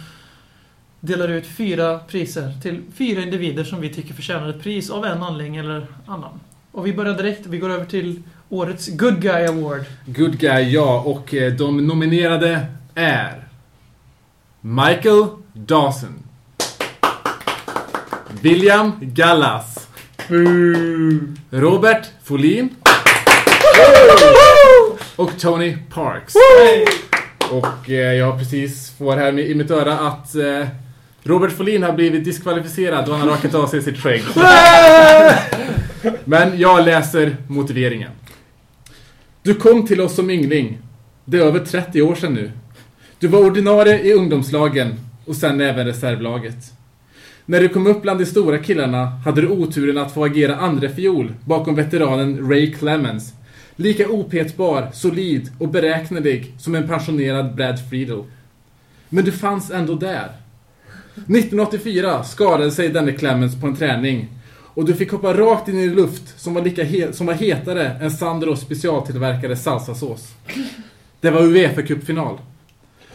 delar ut fyra priser till fyra individer som vi tycker förtjänar ett pris av en anledning eller annan. Och vi börjar direkt, vi går över till årets Good Guy Award. Good guy, ja. Och eh, de nominerade är... Michael Dawson. William Gallas. Robert Folin. Och Tony Parks. Och eh, jag precis får här i mitt öra att eh, Robert Folin har blivit diskvalificerad då han har rakat av sig sitt skägg. Men jag läser motiveringen. Du kom till oss som yngling. Det är över 30 år sedan nu. Du var ordinarie i ungdomslagen och sen även reservlaget. När du kom upp bland de stora killarna hade du oturen att få agera andra fiol bakom veteranen Ray Clemens. Lika opetbar, solid och beräknelig som en pensionerad Brad Friedel. Men du fanns ändå där. 1984 skadade sig denne Clemens på en träning och du fick hoppa rakt in i luft som var, lika he- som var hetare än Sandros specialtillverkade salsasås. Det var Uefa-cupfinal.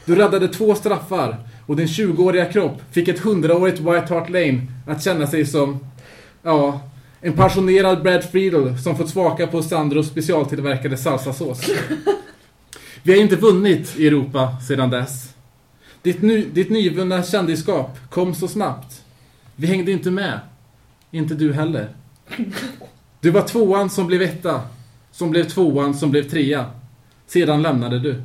Du räddade två straffar och din 20-åriga kropp fick ett 100-årigt White Hart Lane att känna sig som, ja, en passionerad Brad Friedel som fått smaka på Sandros specialtillverkade salsasås. [LAUGHS] Vi har inte vunnit i Europa sedan dess. Ditt, ny, ditt nyvunna kändisskap kom så snabbt. Vi hängde inte med. Inte du heller. Du var tvåan som blev etta. Som blev tvåan som blev trea. Sedan lämnade du.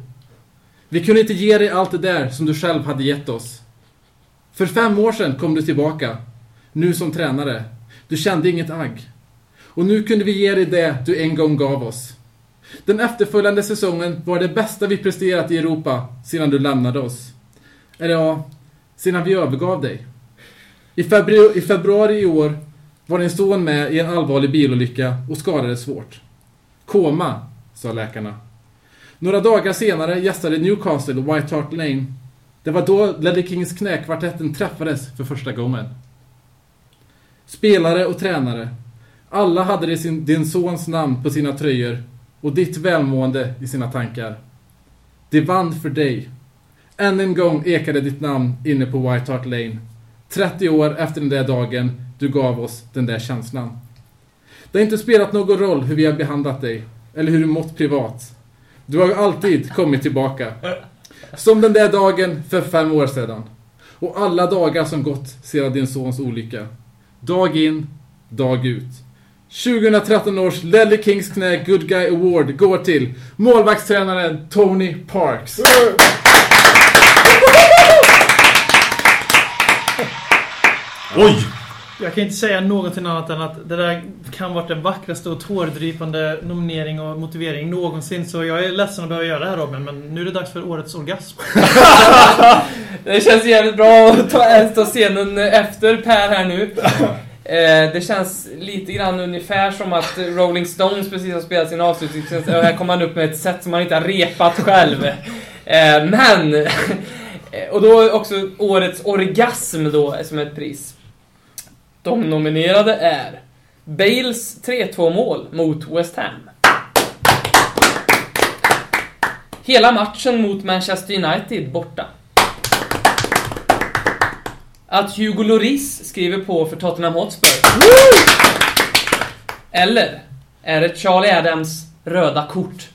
Vi kunde inte ge dig allt det där som du själv hade gett oss. För fem år sedan kom du tillbaka. Nu som tränare. Du kände inget agg. Och nu kunde vi ge dig det du en gång gav oss. Den efterföljande säsongen var det bästa vi presterat i Europa sedan du lämnade oss. Eller ja, sedan vi övergav dig. I februari, I februari i år var din son med i en allvarlig bilolycka och skadades svårt. Koma, sa läkarna. Några dagar senare gästade Newcastle White Hart Lane. Det var då Ledley Kings knäkvartetten träffades för första gången. Spelare och tränare. Alla hade det sin, din sons namn på sina tröjor och ditt välmående i sina tankar. Det vann för dig. Än en gång ekade ditt namn inne på White Hart Lane. 30 år efter den där dagen du gav oss den där känslan. Det har inte spelat någon roll hur vi har behandlat dig, eller hur du mått privat. Du har alltid kommit tillbaka. Som den där dagen för fem år sedan. Och alla dagar som gått sedan din sons olycka. Dag in, dag ut. 2013 års Ledley Kings knä Good Guy Award går till målvaktstränaren Tony Parks. Oj! Jag kan inte säga någonting annat än att det där kan varit den vackraste och tårdrypande nominering och motivering någonsin. Så jag är ledsen att behöva göra det här Robin, men nu är det dags för årets orgasm. [LAUGHS] Det känns jävligt bra att ta, ta scenen efter Per här nu. Eh, det känns lite grann ungefär som att Rolling Stones precis har spelat sin avslutning och här kommer han upp med ett sätt som han inte har repat själv. Eh, men... [LAUGHS] Och då också årets orgasm då som ett pris. De nominerade är Bales 3-2 mål mot West Ham. Hela matchen mot Manchester United borta. Att Hugo Lloris skriver på för Tottenham Hotspur. Eller är det Charlie Adams röda kort?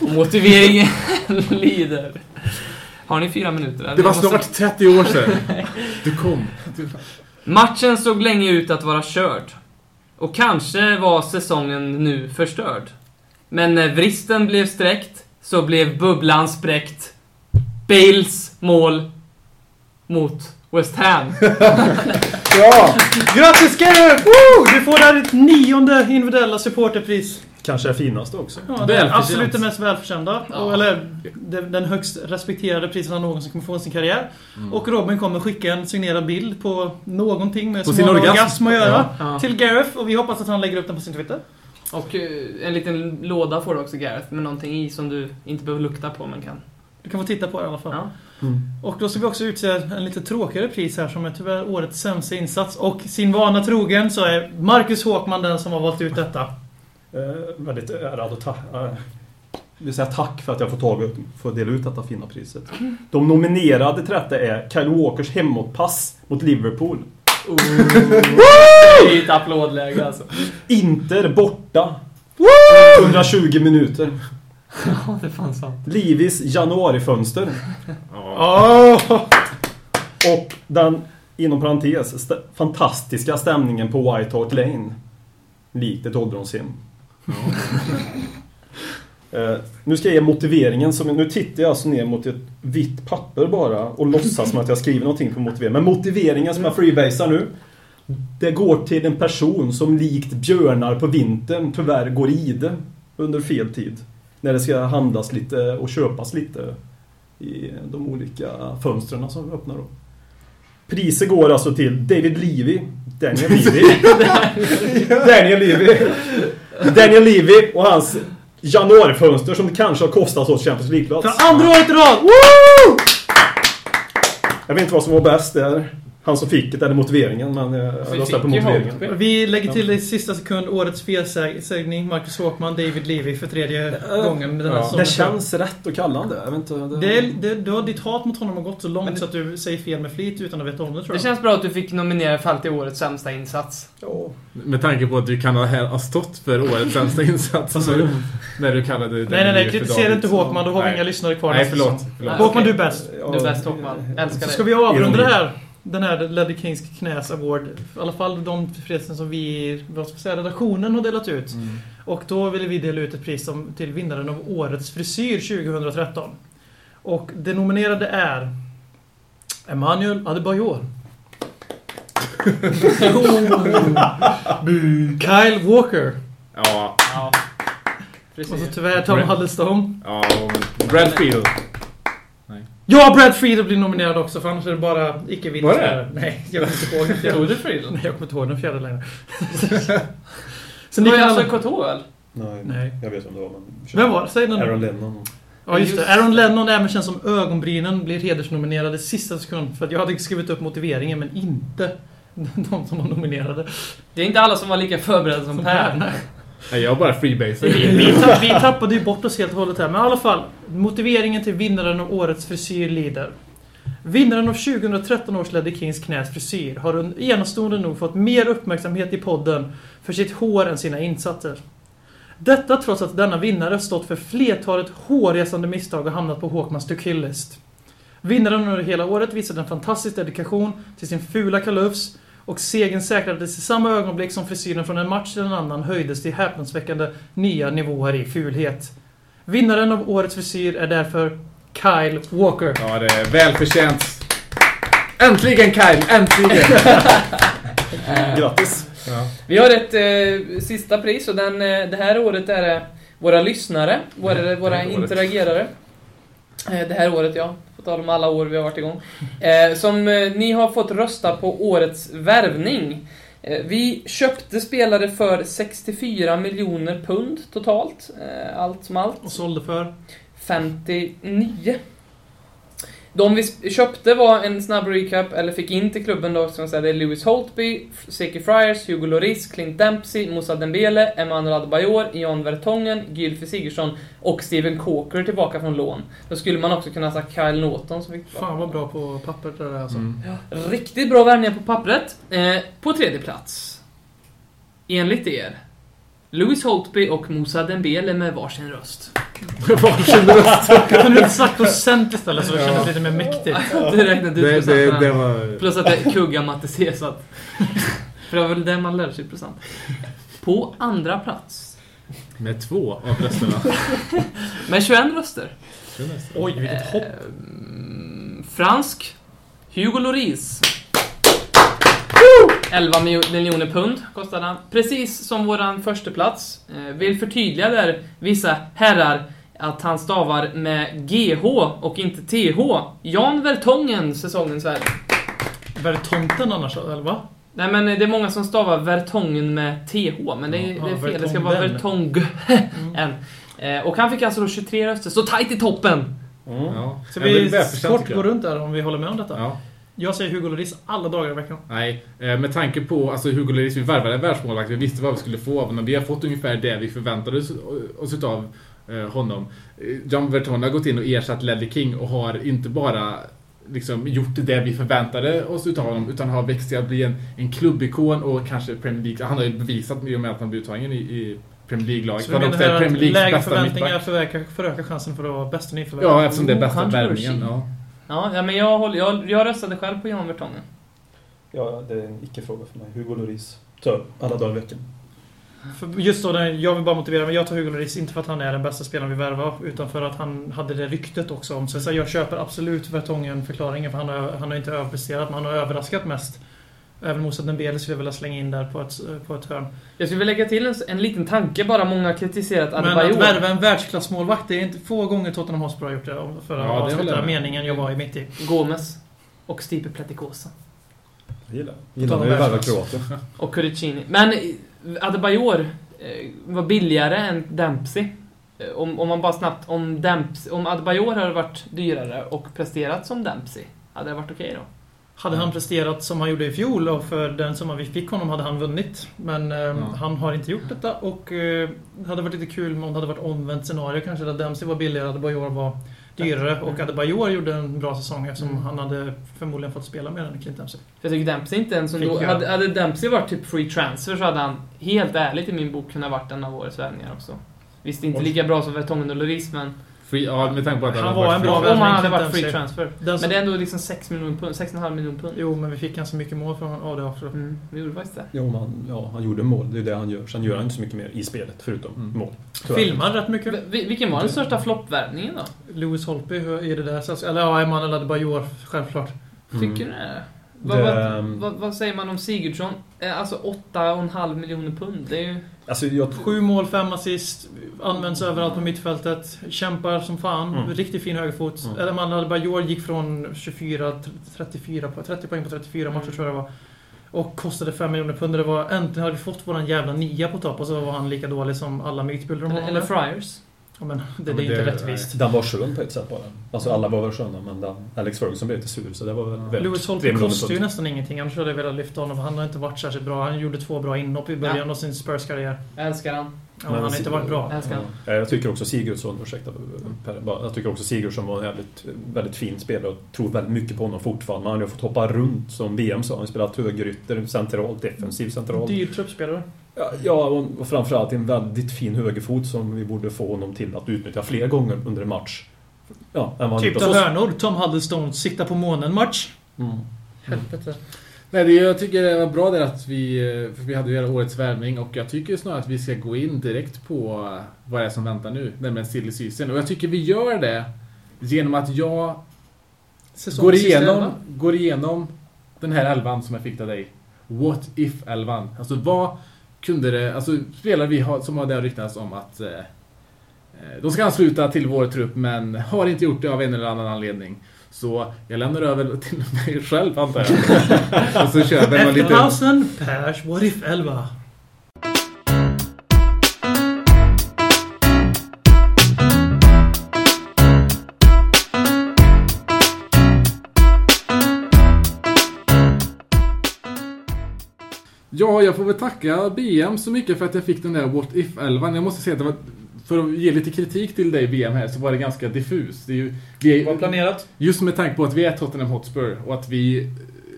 Motiveringen [LAUGHS] lyder... Har ni fyra minuter? Det var Jag måste- snart 30 år sedan. [LAUGHS] Du kom. Du... Matchen såg länge ut att vara körd. Och kanske var säsongen nu förstörd. Men när vristen blev sträckt så blev bubblan spräckt. Bales mål mot West Ham. [LAUGHS] Ja! Grattis! Woo! Du får där ditt nionde individuella supporterpris. Kanske är finaste också. Ja, det är Välförtjänt. absolut det mest välförtjänta. Ja. Och, eller den högst respekterade priset han någonsin kommer få i sin karriär. Och Robin kommer skicka en signerad bild på någonting med På som sin har orgasm. orgasm att göra. Ja. Till Gareth och vi hoppas att han lägger upp den på sin Twitter. Och eh, en liten låda får du också Gareth med någonting i som du inte behöver lukta på men kan. Du kan få titta på det i alla fall. Ja. Och då ska vi också utse en lite tråkigare pris här som är tyvärr årets sämsta insats. Och sin vana trogen så är Marcus Håkman den som har valt ut detta. Eh, väldigt ärad och tack. Eh, vill säga tack för att jag får, tag, får dela ut detta fina priset. De nominerade till detta är Kyle Walkers hemåtpass mot Liverpool. Det är ett applådläge alltså. Inter borta. 120 minuter. Ja, det fanns sant. Livis januarifönster. Åh! Och den, inom parentes, st- fantastiska stämningen på White Hart Lane. Likt ett ålderdomshem. Eh, nu ska jag ge motiveringen. Som, nu tittar jag alltså ner mot ett vitt papper bara och låtsas som att jag skriver någonting på motiveringen. Men motiveringen som jag freebasar nu. Det går till en person som likt björnar på vintern tyvärr går ide under fel tid. När det ska handlas lite och köpas lite i de olika fönstren som vi öppnar då. Priset går alltså till David Levy, Daniel Levy, [LAUGHS] Daniel Levy, Daniel Levy och hans januarifönster som kanske har kostat oss Champions League-plats. För andra året i rad! Woo! Jag vet inte vad som var bäst där. Han som fick det eller motiveringen, men eh, jag Vi röstar på motiveringen. Vi lägger till i sista sekund årets felsägning. Marcus Håkman, David Levy för tredje gången den här Det känns rätt att kalla han det. Jag vet inte, det... Det, är- det, du har, ditt hat mot honom har gått så långt det- så att du säger fel med flit utan att veta om det tror Det jag. känns bra att du fick nominera fall till årets sämsta insats. Ja. Med tanke på att du kan ha, stått för årets sämsta insats. Alltså, när du kallade Nej, nej, nej. för Kritisera inte Håkman. Då har vi Nej. inga lyssnare kvar Nej, förlåt. förlåt. Nej. Håkman, du är bäst. Ja, Du är bäst Håkman. Älskar Så dig. ska vi avrunda det här den här Ledley Kings knäs award. I alla fall de prisen som vi, vad ska jag säga, redaktionen har delat ut. Mm. Och då ville vi dela ut ett pris som, till vinnaren av Årets frisyr 2013. Och det nominerade är Emmanuel Adebayor. [LAUGHS] Kyle Walker. Ja, Ja. Och så tyvärr Tom Huddlestone. ja, Brad Field. Ja, Brad Friedel blir nominerad också för annars är det bara icke vita Var det? Nej, jag kommer inte ihåg den fjärde. Tog du Friedel? Nej, jag kommer inte ihåg den fjärde längre. [LAUGHS] Det Så ni var ju alltså alla... Väl? Nej, Nej. jag vet vem det var men... Vem var det? Säg den Aaron. Lennon. Ja, just det. Aaron Lennon även känns som ögonbrynen blir hedersnominerade i sista sekund. För att jag hade skrivit upp motiveringen men inte [LAUGHS] de som var nominerade. Det är inte alla som var lika förberedda som Som Per. Nej. Nej, jag bara freebaser. Vi, vi, tapp, vi tappade ju bort oss helt och hållet här. Men i alla fall. Motiveringen till vinnaren av årets frisyr lider. Vinnaren av 2013 års Ledder Kings knäs frisyr har enastående nog fått mer uppmärksamhet i podden för sitt hår än sina insatser. Detta trots att denna vinnare stått för flertalet hårresande misstag och hamnat på Håkmans to kill-list. Vinnaren under hela året visade en fantastisk dedikation till sin fula kalufs och segern säkrades i samma ögonblick som frisyren från en match till en annan höjdes till häpnadsväckande nya nivåer i fulhet. Vinnaren av årets frisyr är därför Kyle Walker. Ja, det är välförtjänt. Äntligen Kyle, äntligen! [LAUGHS] Grattis! Ja. Vi har ett eh, sista pris och den, eh, det här året är det våra lyssnare, våra, Mm, våra interagerare. Eh, det här året ja, tal om alla år vi har varit igång. Eh, som eh, ni har fått rösta på årets värvning. Eh, vi köpte spelare för 64 miljoner pund totalt, eh, allt som allt. Och sålde för... 59. De vi köpte var en snabb recap, eller fick in till klubben då, som jag säga, det är Lewis Holtby, Seki Friars, Hugo Lloris, Clint Dempsey, Moussa Dembele, Emmanuel Adebayor, Jan Vertongen, Gylfi Sigurdsson och Steven Coker tillbaka från lån. Då skulle man också kunna ha sagt Kyle Norton som fick Fan vad bra på pappret det där alltså. Mm. Riktigt bra värvningar på pappret. Eh, på tredje plats. Enligt er. Louis Holtby och Moussa Dembele med varsin röst. Varsin röst. Kan du inte sagt procent istället så det Ja. kändes lite mer mäktigt? Det räknade ut Det, det, procenten. det var... Plus att det är kugga matte C, så att... För det var väl det man lärde sig i procent. På andra plats. Med två av rösterna. [LAUGHS] Med 21 röster. Oj, vilket hopp. Ehm, fransk. Hugo Lloris. 11 miljo- miljoner pund kostade han. Precis som våran första plats. Eh, vill förtydliga där, vissa herrar, att han stavar med GH och inte TH. Jan Vertongen, säsongens värd. Vertonten annars, eller va? Nej men det är många som stavar Vertongen med TH, men det är, Ja, det är fel. Det ska vara Vertonghen. Vertong. Mm. Eh, och han fick alltså då 23 röster, så tajt i toppen! Mm. Ja. Så Ja, men vi välförtjänt, kort jag. runt där om vi håller med om detta. Ja. Jag säger Hugo Lloris alla dagar i veckan. Nej, eh, med tanke på alltså Hugo Lloris, vi värvade en världsmålvakt, vi visste vad vi skulle få av honom. Vi har fått ungefär det vi förväntade oss, utav eh, honom. Eh, John Verton har gått in och ersatt Ledley King och har inte bara liksom gjort det vi förväntade oss utav honom utan har växt till att bli en, en klubbikon och kanske Premier League. Han har ju bevisat i och med att han blev uttagen i, i Premier League-laget. Så har menar att lägre förväntningar förökar chansen för att vara bästa nyförvärv. Ja, eftersom det är Oh, bästa värvningen. Ja. Ja, ja men jag, håller, jag, jag röstade själv på Jan Vertongen. Ja, det är en icke-fråga för mig. Hugo Lloris. Så, alla dagar i veckan. För just då, jag vill bara motivera, men jag tar Hugo Lloris inte för att han är den bästa spelaren vi värvar, utan för att han hade det ryktet också om sig. Så jag köper absolut Vertongen-förklaringen, för han har, han har inte överpresterat, men han har överraskat mest. Även Moussa Dembele skulle jag vilja slänga in där på ett, på ett hörn. Jag skulle vilja lägga till en, en liten tanke bara. Många har kritiserat Men att Adebayor. värva en världsklassmålvakt, det är inte få gånger Tottenham Hotspur har gjort det. För att Ja, avsluta meningen jag var i mitt i. Gomes. Och Stipe Pleticosa. Jag gillar Gillar vi världsklass. kroater. [LAUGHS] Och Curicini. Men eh, Adebayor eh, var billigare än Dempsey. Eh, Om, om man bara snabbt... Om, Dempsey, om Adebayor hade varit dyrare och presterat som Dempsey, hade det varit okej då? Hade han presterat som han gjorde i fjol och för den som vi fick honom hade han vunnit. Men eh, Ja. han har inte gjort detta och eh, det hade varit lite kul om det hade varit omvänt scenario kanske där Dempsey var billigare Adebayor var dyrare. Och Adebayor gjorde en bra säsong eftersom Mm. han hade förmodligen fått spela mer än Clint Dempsey. Jag tycker Dempsey inte ens... Då, hade, hade Dempsey varit typ free transfer så hade han helt ärligt i min bok kunnat varit en av årets värvningar också. Visst, inte lika bra som Vertongen och Lloris, men... Free, ja, med tanke på att Han hade var en bra. Om han hade varit free transfer. Den som, Men det är ändå liksom 6 miljoner pund, 6,5 miljoner pund. Jo, men vi fick ganska mycket mål från ja, det också. Mm, vi gjorde faktiskt det. Jo, han, ja, han gjorde mål. Det är det han gör. Sen gör han inte så mycket mer i spelet, förutom Mm. mål. Filmar rätt mycket. Vi- Vilken var den största floppvärvningen då? Lewis Holtby hur är det där. Eller ja, Emanuel Adebayor, självklart. Mm. Tycker du det? Vad, Det- vad, vad, vad säger man om Sigurdsson? Eh, Alltså 8,5 miljoner pund. Det är ju... Alltså, jag, Sju mål, fem assist. Används överallt på mittfältet. Kämpar som fan. Mm. Riktigt fin högerfot. Mm. Eller Emanuel Adebayor gick från 24, 34, på- 30 poäng på 34 matcher tror jag det var. Och kostade 5 miljoner pund. Det var, äntligen hade vi fått våran jävla nia på topp och så var han lika dålig som alla mytbilder om Eller, honom. eller Friars. Ja, men det, Ja, det är men inte det- rättvist. den var skön på ett sätt bara. Alltså alla var väl sköna, men den, Alex Ferguson blev lite sur, så det var väl Lewis miljoner kostar ju nästan ingenting. Annars hade jag velat lyfta honom. för Han har inte varit särskilt bra. Han gjorde två bra inhopp i början Ja. av sin Spurs-karriär. Älskar han. Ja, han har inte varit bra. Jag. Ja, jag tycker också Sigurdsson, ursäkta Per, jag tycker också Sigurdsson var en jävligt, väldigt fin spelare och tror väldigt mycket på honom fortfarande. Men han har ju fått hoppa runt som VM sa. Han har spelat högerytter, central, defensiv central. Dyr truppspelare. Ja, Ja, och framförallt en väldigt fin högerfot som vi borde få honom till att utnyttja fler gånger under en match. Ja, Typ gjort av hörnor. Tom Huddlestone sikta på månen-match. Mm. Helvete. Nej, det, jag tycker det var bra där att vi, eh, för vi hade ju hela årets värvning och jag tycker snarare att vi ska gå in direkt på eh, vad det är som väntar nu, nämligen silly season. Och jag tycker vi gör det genom att jag går igenom, går igenom den här elvan som jag fick av dig. What if-elvan. Alltså vad kunde det... Alltså spelare vi har, som har där ryktats om att eh, eh, de ska ansluta till vår trupp men har inte gjort det av en eller annan anledning. Så jag lämnar över till mig själv antar jag. [LAUGHS] Och så kör med någon Efter liten... pausen, Pers What If 11. Ja, jag får väl tacka BM så mycket för att jag fick den där What If-elvan. Jag måste säga att det var, för att ge lite kritik till dig BM här så var det ganska diffus. Det är ju, vi Det var är, planerat. just med tanke på att vi är Tottenham Hotspur och att vi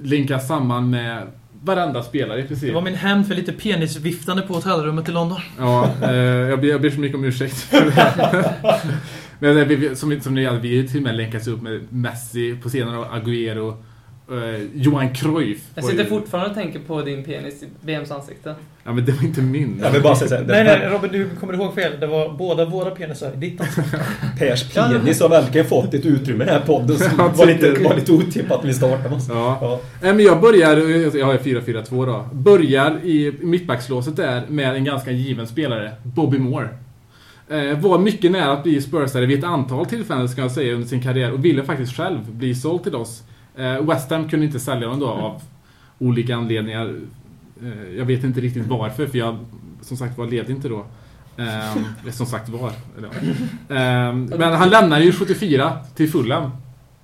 linkar samman med varenda spelare i princip. Det var min hämnd för lite penisviftande på hotellrummet i London. Ja, eh, jag, ber, jag ber så mycket om ursäkt för det. [LAUGHS] Men det, vi, som, som ni vet, vi är till och med länkats upp med Messi på scenen av Agüero, eh, Johan Cruyff. Jag sitter ju- fortfarande och tänker på din penis i BMs ansikte. Ja, men det var inte min. Jag vill bara säga Nej, nej, Robin, du kommer ihåg fel. Det var båda våra penisar i ditt ansikte. [LAUGHS] Pers penis har verkligen fått ett utrymme i den här podden som [LAUGHS] Jag var lite, var lite otippat när vi startade. måste- Ja. Ja. Nej, men jag börjar, jag är 4-4-2 då. Börjar i mittbackslåset där med en ganska given spelare, Bobby Moore. Eh, var mycket nära att bli Spursare vid ett antal tillfällen ska jag säga under sin karriär och ville faktiskt själv bli såld till oss. Eh, West Ham kunde inte sälja honom då av olika anledningar. Eh, jag vet inte riktigt varför för jag som sagt var levde inte då. Eh, som sagt var. Eh, men han lämnade ju 74 till Fulham.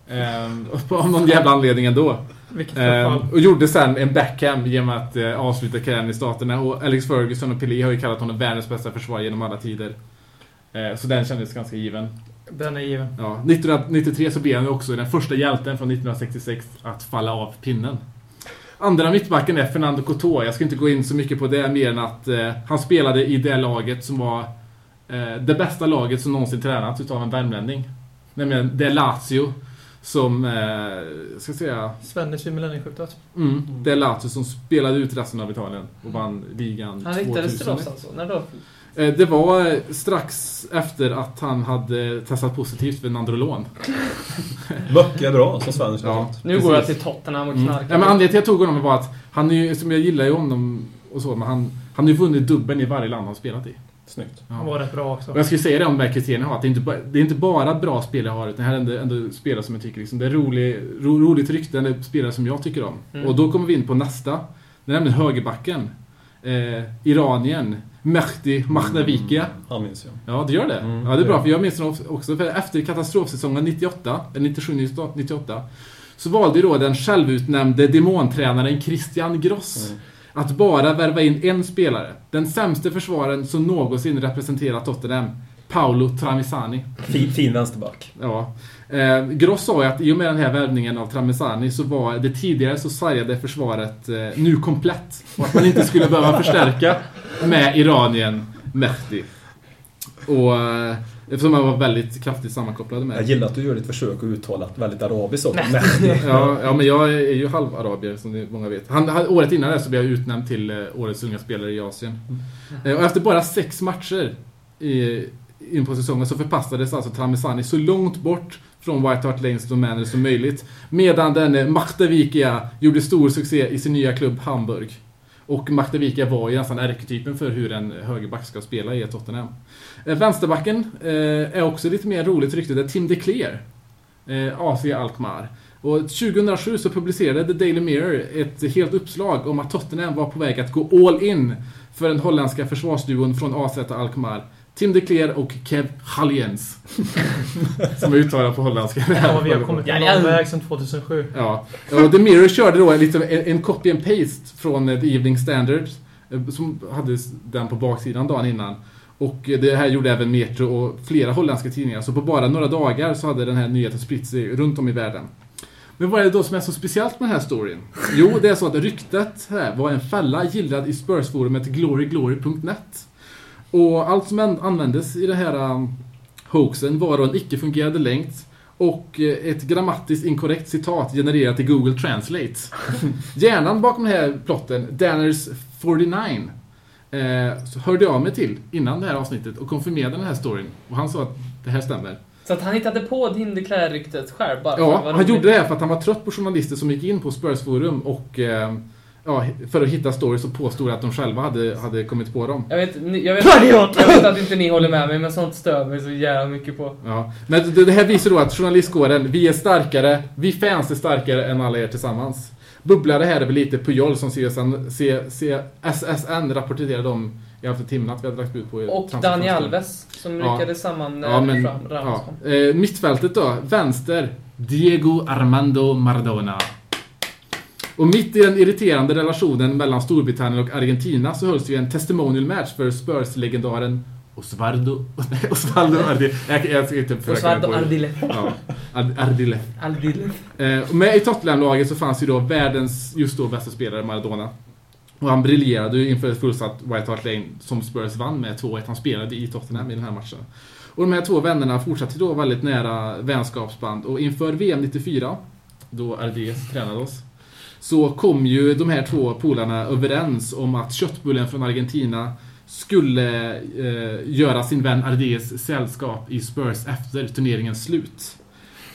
Eh, av någon jävla anledning ändå. Eh, förfall. och gjorde sen en backhand genom att eh, avsluta karriären i Staterna. Och Alex Ferguson och Pelé har ju kallat honom världens bästa försvarare genom alla tider. Eh, så den kändes ganska given. Den är given. Ja, 1993 så blev han också den första hjälten från 1966 att falla av pinnen. Andra mittbacken är Fernando Couto. Jag ska inte gå in så mycket på det mer än att eh, han spelade i det laget som var eh, det bästa laget som någonsin tränats utav en värmlänning. Nämligen det Lazio som, eh, ska jag säga, Svennis vid millennieskiftet. Mm. Det Lazio som spelade ut resten av Italien och vann ligan Han riktades till 2000. oss alltså? När då? Eh, Det var strax efter att han hade testat positivt för Nandrolon. Böcker bra, som Sven sa. Ja, Nu går jag till Tottenham och Mm. knarkar. Ja, men anledningen till att jag tog honom var att han är ju, som jag gillar ju honom och så, men han, han har ju vunnit dubbeln i varje land han spelat i. Snyggt. Ja. Han var rätt bra också. Och jag skulle säga det om de här kriterierna har, att det är inte, bara, det är inte bara bra spelare jag har, utan det här är ändå, ändå spelare som jag tycker liksom, det är rolig, ro, roligt rykte, det är spelare som jag tycker om. Mm. Och då kommer vi in på nästa. Det är nämligen högerbacken. Eh, Iranien. Mehdi Mahdavikia. Han minns jag. Ja, det gör det. Mm, ja, det är bra, för jag minns den också. För efter katastrofsäsongen 98, eller 97-98, så valde ju då den självutnämnde demontränaren Christian Gross Mm. att bara värva in en spelare. Den sämste försvararen som någonsin representerat Tottenham, Paolo Travisani. Fin, fin vänsterback. Ja. Eh, Gross sa ju att i och med den här värvningen av Travisani så var det tidigare så sargade försvaret eh, nu komplett. Och att man inte skulle behöva förstärka med Iranien Mehdi. Och eh, eftersom jag var väldigt kraftigt sammankopplad med Jag gillar att du gör ditt försök att uttala väldigt arabiskt ord. [LAUGHS] Ja, ja, men jag är ju halv-arabier som ni många vet. Han, han, året innan det så blev jag utnämnd till eh, Årets unga spelare i Asien. Eh, och efter bara sex matcher i, in på säsongen så förpassades alltså Tramisani så långt bort från White Hart Lanes domäner som möjligt. Medan denne Machtevikia gjorde stor succé i sin nya klubb Hamburg. Och Machtevikia var ju nästan ärketypen för hur en högerback ska spela i Tottenham. Eh, vänsterbacken eh, är också lite mer roligt rykte. Det är Tim DeClair. Eh, AC Alkmaar. Och 2007 så publicerade The Daily Mirror ett helt uppslag om att Tottenham var på väg att gå all in för den holländska försvarsduon från AZ Alkmaar. Tim DeCler och Kev Halliens. [LAUGHS] Som är uttalad på holländska. Ja, vi har kommit en lång väg sedan 2007. Ja, och The Mirror körde då en, liksom, en, en copy and paste från eh, The Evening Standard. eh, Som hade den på baksidan dagen innan. Och eh, det här gjorde även Metro och flera holländska tidningar. Så på bara några dagar så hade den här nyheten spritt sig runt om i världen. Men vad är det då som är så speciellt med den här storyn? Jo, det är så att ryktet här var en fälla gillrad i Spurs-forumet gloryglory.net. Och allt som an- användes i det här um, hoaxen var då en icke-fungerande länk och eh, ett grammatiskt inkorrekt citat genererat i Google Translate. [LAUGHS] Hjärnan bakom den här plotten, Danners49, eh, så hörde jag mig till innan det här avsnittet och konfirmerade den här storyn. Och han sa att det här stämmer. Så att han hittade på din Declare-ryktet själv bara Ja, han gjorde det här för att han var trött på journalister som gick in på Spurs forum och eh, ja, för att hitta stories och påstod att de själva hade, hade kommit på dem. Jag vet, ni- jag, vet, jag vet att inte ni håller med mig, men sånt stör mig så jävla mycket på. Ja. Men det, det här visar då att journalistkåren, vi är starkare, vi fans är starkare än alla er tillsammans. Bubblare här är väl lite Pujol som CSN, C, C, SSN rapporterade om i Alfred Timmen att vi hade lagt ut på Och transferfönstret. Dani Alves, som Ja. lyckades samman Ja, men, fram ja. Eh, mittfältet då, vänster, Diego Armando Maradona. Och mitt i den irriterande relationen mellan Storbritannien och Argentina så hölls ju en testimonial match för Spurs-legendaren Osvaldo... [LAUGHS] Osvaldo Ardile. Jag, jag ska inte Osvaldo Ardile. Ja, Ard- Ardile. Ardile. Eh, med i Tottenham-laget så fanns ju då världens just då bästa spelare, Maradona. Och han briljerade ju inför ett fullsatt White Hart Lane som Spurs vann med 2-1. Han spelade i Tottenham i den här matchen. Och de här två vännerna fortsatte då väldigt nära vänskapsband. Och inför VM 94, då RDS tränade oss, så kom ju de här två polarna överens om att köttbullen från Argentina skulle eh, göra sin vän RDS sällskap i Spurs efter turneringens slut.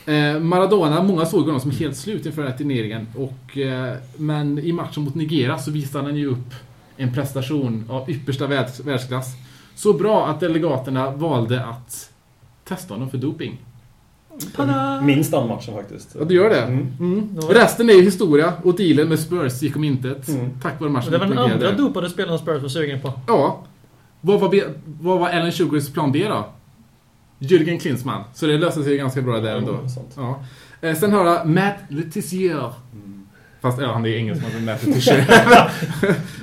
Eh, Maradona, många såg honom som helt slut inför den här turneringen. Och, eh, men i matchen mot Nigeria så visade han ju upp en prestation av yppersta världs, världsklass. Så bra att delegaterna valde att testa honom för doping. Minst den matchen faktiskt. Ja, du gör det? Mm. Mm. Resten är ju historia och dealen med Spurs gick om intet. Mm. Tack vare matchen Det var den andra dopade spelaren Spurs var sugen på. Ja. Vad var, vad var Alan Sugars plan B då? Jürgen Klinsmann. Så det löste sig ganska bra där ändå. Ja, sant. Ja. Eh, sen har jag Matt Letizier. Fast ja, han är engelsman som Letizier.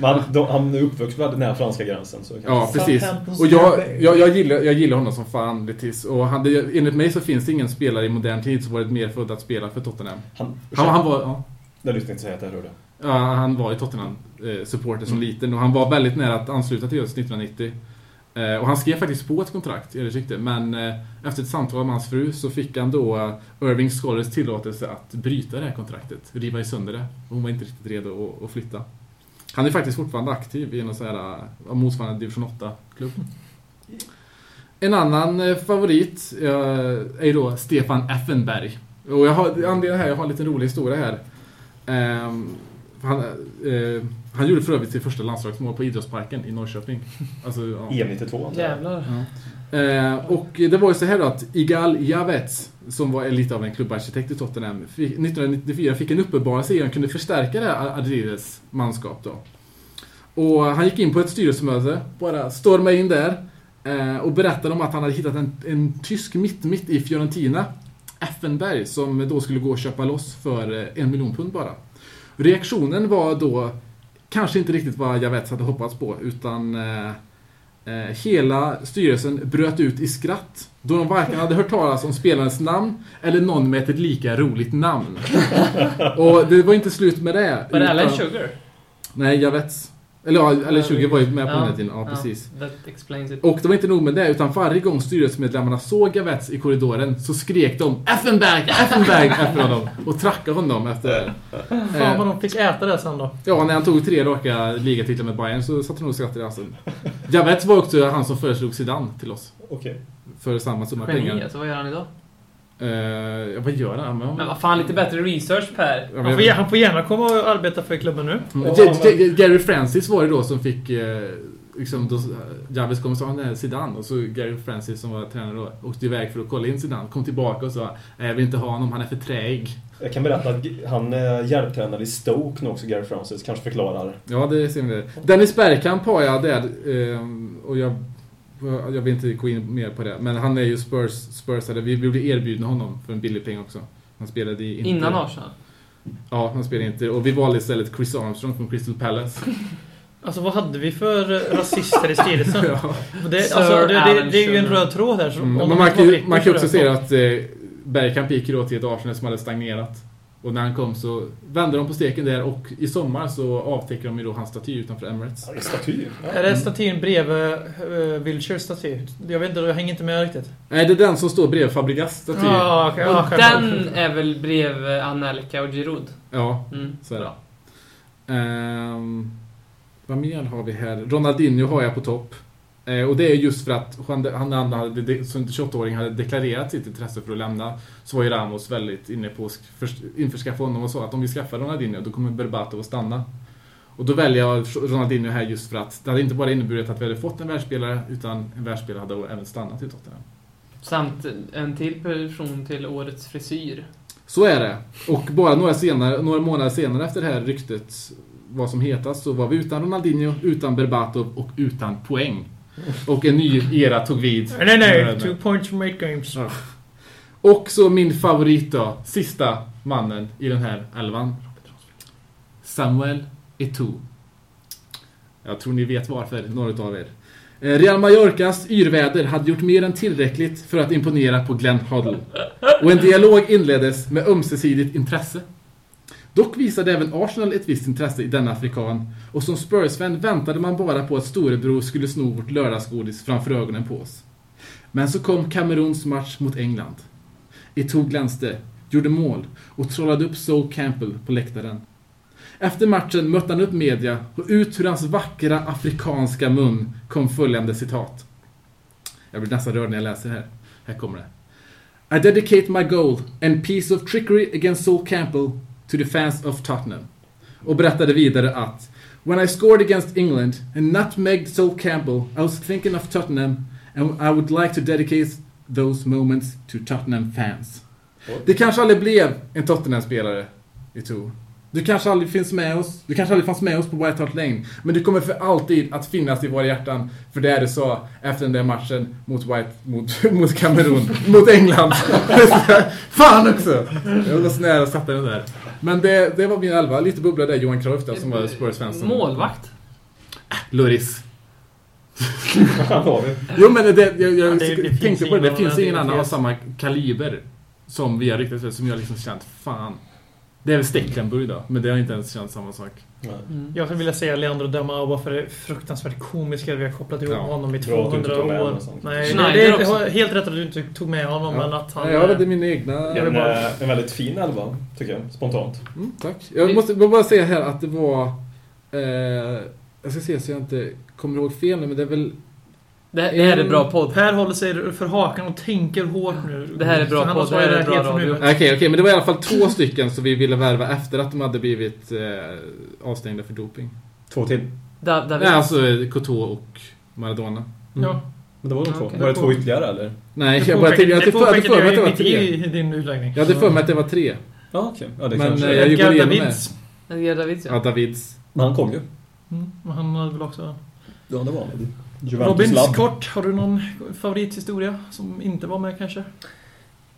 [LAUGHS] Men de, han är uppvuxen nära franska gränsen. Så ja, precis. Och jag, jag, jag, gillar, jag gillar honom som fan, Letiz. Och han, det, enligt mig så finns det ingen spelare i modern tid som varit mer född att spela för Tottenham. Han, Han, han var... Ja. Jag lyssnade inte säga att jag hörde. Ja, han var i Tottenham-supporter som liten och han var väldigt nära att ansluta till oss 1990. Eh, och han skrev faktiskt på ett kontrakt, är det men eh, efter ett samtal med hans fru så fick han då eh, Irving Scholars tillåtelse att bryta det här kontraktet, riva sönder det. Och hon var inte riktigt redo att, flytta. Han är faktiskt fortfarande aktiv i någon så här motsvarande division 8-klubb. En annan favorit är ju då Stefan Effenberg. Och jag har, anledningen här, jag har en liten rolig historia här. Ehm, han, han gjorde för övrigt sitt första landslagsmål på Idrottsparken i Norrköping. Alltså, ja. EM 92 antar jag. Jävlar. Eh, och det var ju så här då att Igal Javets, som var lite av en klubbarkitekt i Tottenham, fick, 1994 fick en uppenbarelse i han kunde förstärka det här Adriles manskap då. Och han gick in på ett styrelsemöte, bara stormade in där eh, och berättade om att han hade hittat en, en tysk mitt-mitt i Fiorentina, Effenberg, som då skulle gå och köpa loss för eh, en miljon pund bara. Reaktionen var då kanske inte riktigt vad Javets hade hoppats på, utan eh, Eh, hela styrelsen bröt ut i skratt då de varken hade hört talas om spelarens namn eller någon med ett lika roligt namn. [LAUGHS] Och det var inte slut med det. Var det Alan Sugar? Nej, Javets. Eller, ja, eller 20 var ju med på Ja, den tiden. Ja, precis. That explains it. Och det var inte nog med det, utan varje gång styrelsemedlemmarna såg Gavets i korridoren så skrek de Effenberg, Effenberg [LAUGHS] efter honom och trackade honom efter. Fan vad de fick äta det sen då. Ja, när han tog tre raka ligatitlar med Bayern så satt han nog skrattade i halsen. Javets var också han som föreslog Zidane till oss. Okej. För samma summa Geni, pengar. alltså vad gör han idag? Eh, ja, vad gör han? Men, Men vad fan, lite bättre research Per. Ja, Han får, han får gärna komma och arbeta för klubben nu. Mm. Gary Francis var det då som fick... Eh, liksom, då, Javis kom och sa han är Zidane och så Gary Francis som var tränare då åkte iväg för att kolla in Zidane. Kom tillbaka och sa "Nej, jag vill inte ha honom, han är för träig. Jag kan berätta att han är hjälptränare i Stoke nu också, Gary Francis. Kanske förklarar. Ja, det ser vi. Dennis Bergkamp har jag där eh, och jag, jag vill inte gå in mer på det. Men han är ju Spurs, Spursare. Vi blev erbjudna honom för en billig peng också. Han spelade i Inter. Innan Arsenal. Ja, han spelade inte. Och vi valde istället Chris Armstrong från Crystal Palace. [LAUGHS] Alltså vad hade vi för eh, rasister i styrelsen? [LAUGHS] ja. det, alltså, det, det, det är ju en röd tråd här. Mm. man kan, ju, brittiska man kan ju också så- säga att eh, Bergkamp gick då till ett Arsenal som hade stagnerat. Och när han kom så vände de på steken där och i sommar så avtäcker de ju då hans staty utanför Emirates. Ja, staty. Är det statyn bredvid uh, Wilshires staty? Jag vet inte, jag hänger inte med riktigt. Nej, det är den som står bredvid Fabregas staty. Ja. Ja, okej. ja, Och den är väl bredvid Anelka och Giroud? Mm. så är det. Ehm, vad mer har vi här? Ronaldinho har jag på topp. Eh, och det är just för att han, han, hade, de- som 28-åring hade deklarerat sitt intresse för att lämna. Så var ju Ramos väldigt inne på att förs- införskaffa honom och sa att om vi skaffar Ronaldinho då kommer Berbatov att stanna. Och då väljer jag Ronaldinho här just för att det hade inte bara inneburit att vi hade fått en världsspelare utan en världsspelare hade även stannat i Tottenham. Samt en till person till årets frisyr. Så är det. Och bara några, senare, några månader senare efter det här ryktet var som hetast så var vi utan Ronaldinho, utan Berbatov och utan poäng. Och en ny era tog vid. Nej, nej. Two points from eight games. Ja. Och så min favorit då, sista mannen i den här elvan. Samuel Eto'o. Jag tror ni vet varför, några av er. Eh, Real Mallorcas yrväder hade gjort mer än tillräckligt för att imponera på Glenn Hoddle. Och en dialog inleddes med ömsesidigt intresse. Dock visade även Arsenal ett visst intresse i denna afrikan och som Spurs-fan väntade man bara på att storebror skulle sno vårt lördagsgodis framför ögonen på oss. Men så kom Kameruns match mot England. Eto'o glänste, gjorde mål och trollade upp Sol Campbell på läktaren. Efter matchen mötte han upp media och ut ur hans vackra afrikanska mun kom följande citat. Jag blir nästan rörd när jag läser här. Här kommer det. I dedicate my goal and piece of trickery against Sol Campbell to the fans of Tottenham. Och berättade vidare att When I scored against England and nutmegged Sol Campbell I was thinking of Tottenham and I would like to dedicate those moments to Tottenham fans. Det kanske aldrig blev en Tottenham-spelare i Eto'o. Du kanske aldrig finns med oss, du kanske aldrig fanns med oss på White Hart Lane, men du kommer för alltid att finnas i våra hjärtan för det du sa efter den där matchen mot White, mot, [LAUGHS] mot Kamerun, [LAUGHS] mot England. [LAUGHS] Fan också! Jag var så nära att sätta den där. Men det, det var min elva, lite bubbla där Johan Cruyff där som var Spurs-fan. som- Målvakt. Loris. Jo men det, jag, jag Ja, det- det finns tänkte på det, det ingen finns annan ingen annan av samma kaliber som vi har riktat som jag liksom känt, fan. Det är väl Stecklenburg då, men det har inte ens känt samma sak. Mm. Jag skulle vilja säga Leandro bara för det fruktansvärt komiska vi har kopplat ihop Ja. honom i Bra att du inte 200 tog med år. Nej, Schneider det, var helt rätt att du inte tog med honom, men att han... Nej, jag hade min egna... En, eh, en väldigt fin elva, tycker jag. Spontant. Mm, tack. Jag måste bara säga här att det var... Eh, jag ska se så jag inte kommer ihåg fel nu, men det är väl... Det, det här är bra podd. Per håller sig för hakan och tänker hårt nu. Det här är bra podd, det här är bra radio. Okej, okej, men det var i alla fall två stycken som vi ville värva efter att de hade blivit eh, avstängda för doping. Två till. Da, David. Nej, alltså Courtois och Maradona. Ja. Men det var de två. Okej. Var det två ytterligare eller? Nej, Det jag bara tänkte- jag hade för- jag hade påpekade för mig att det var tre. i din utläggning. Jag hade för mig att det var tre. Ja, okej. Ja, det Men, kanske... eh, jag gick igenom det. Davids. Edgar Davids, Ja, ja. Davids. Men han kom ju. Mm, men han hade väl också... Ja, det var han. Robins kort, har du någon favorithistoria som inte var med kanske?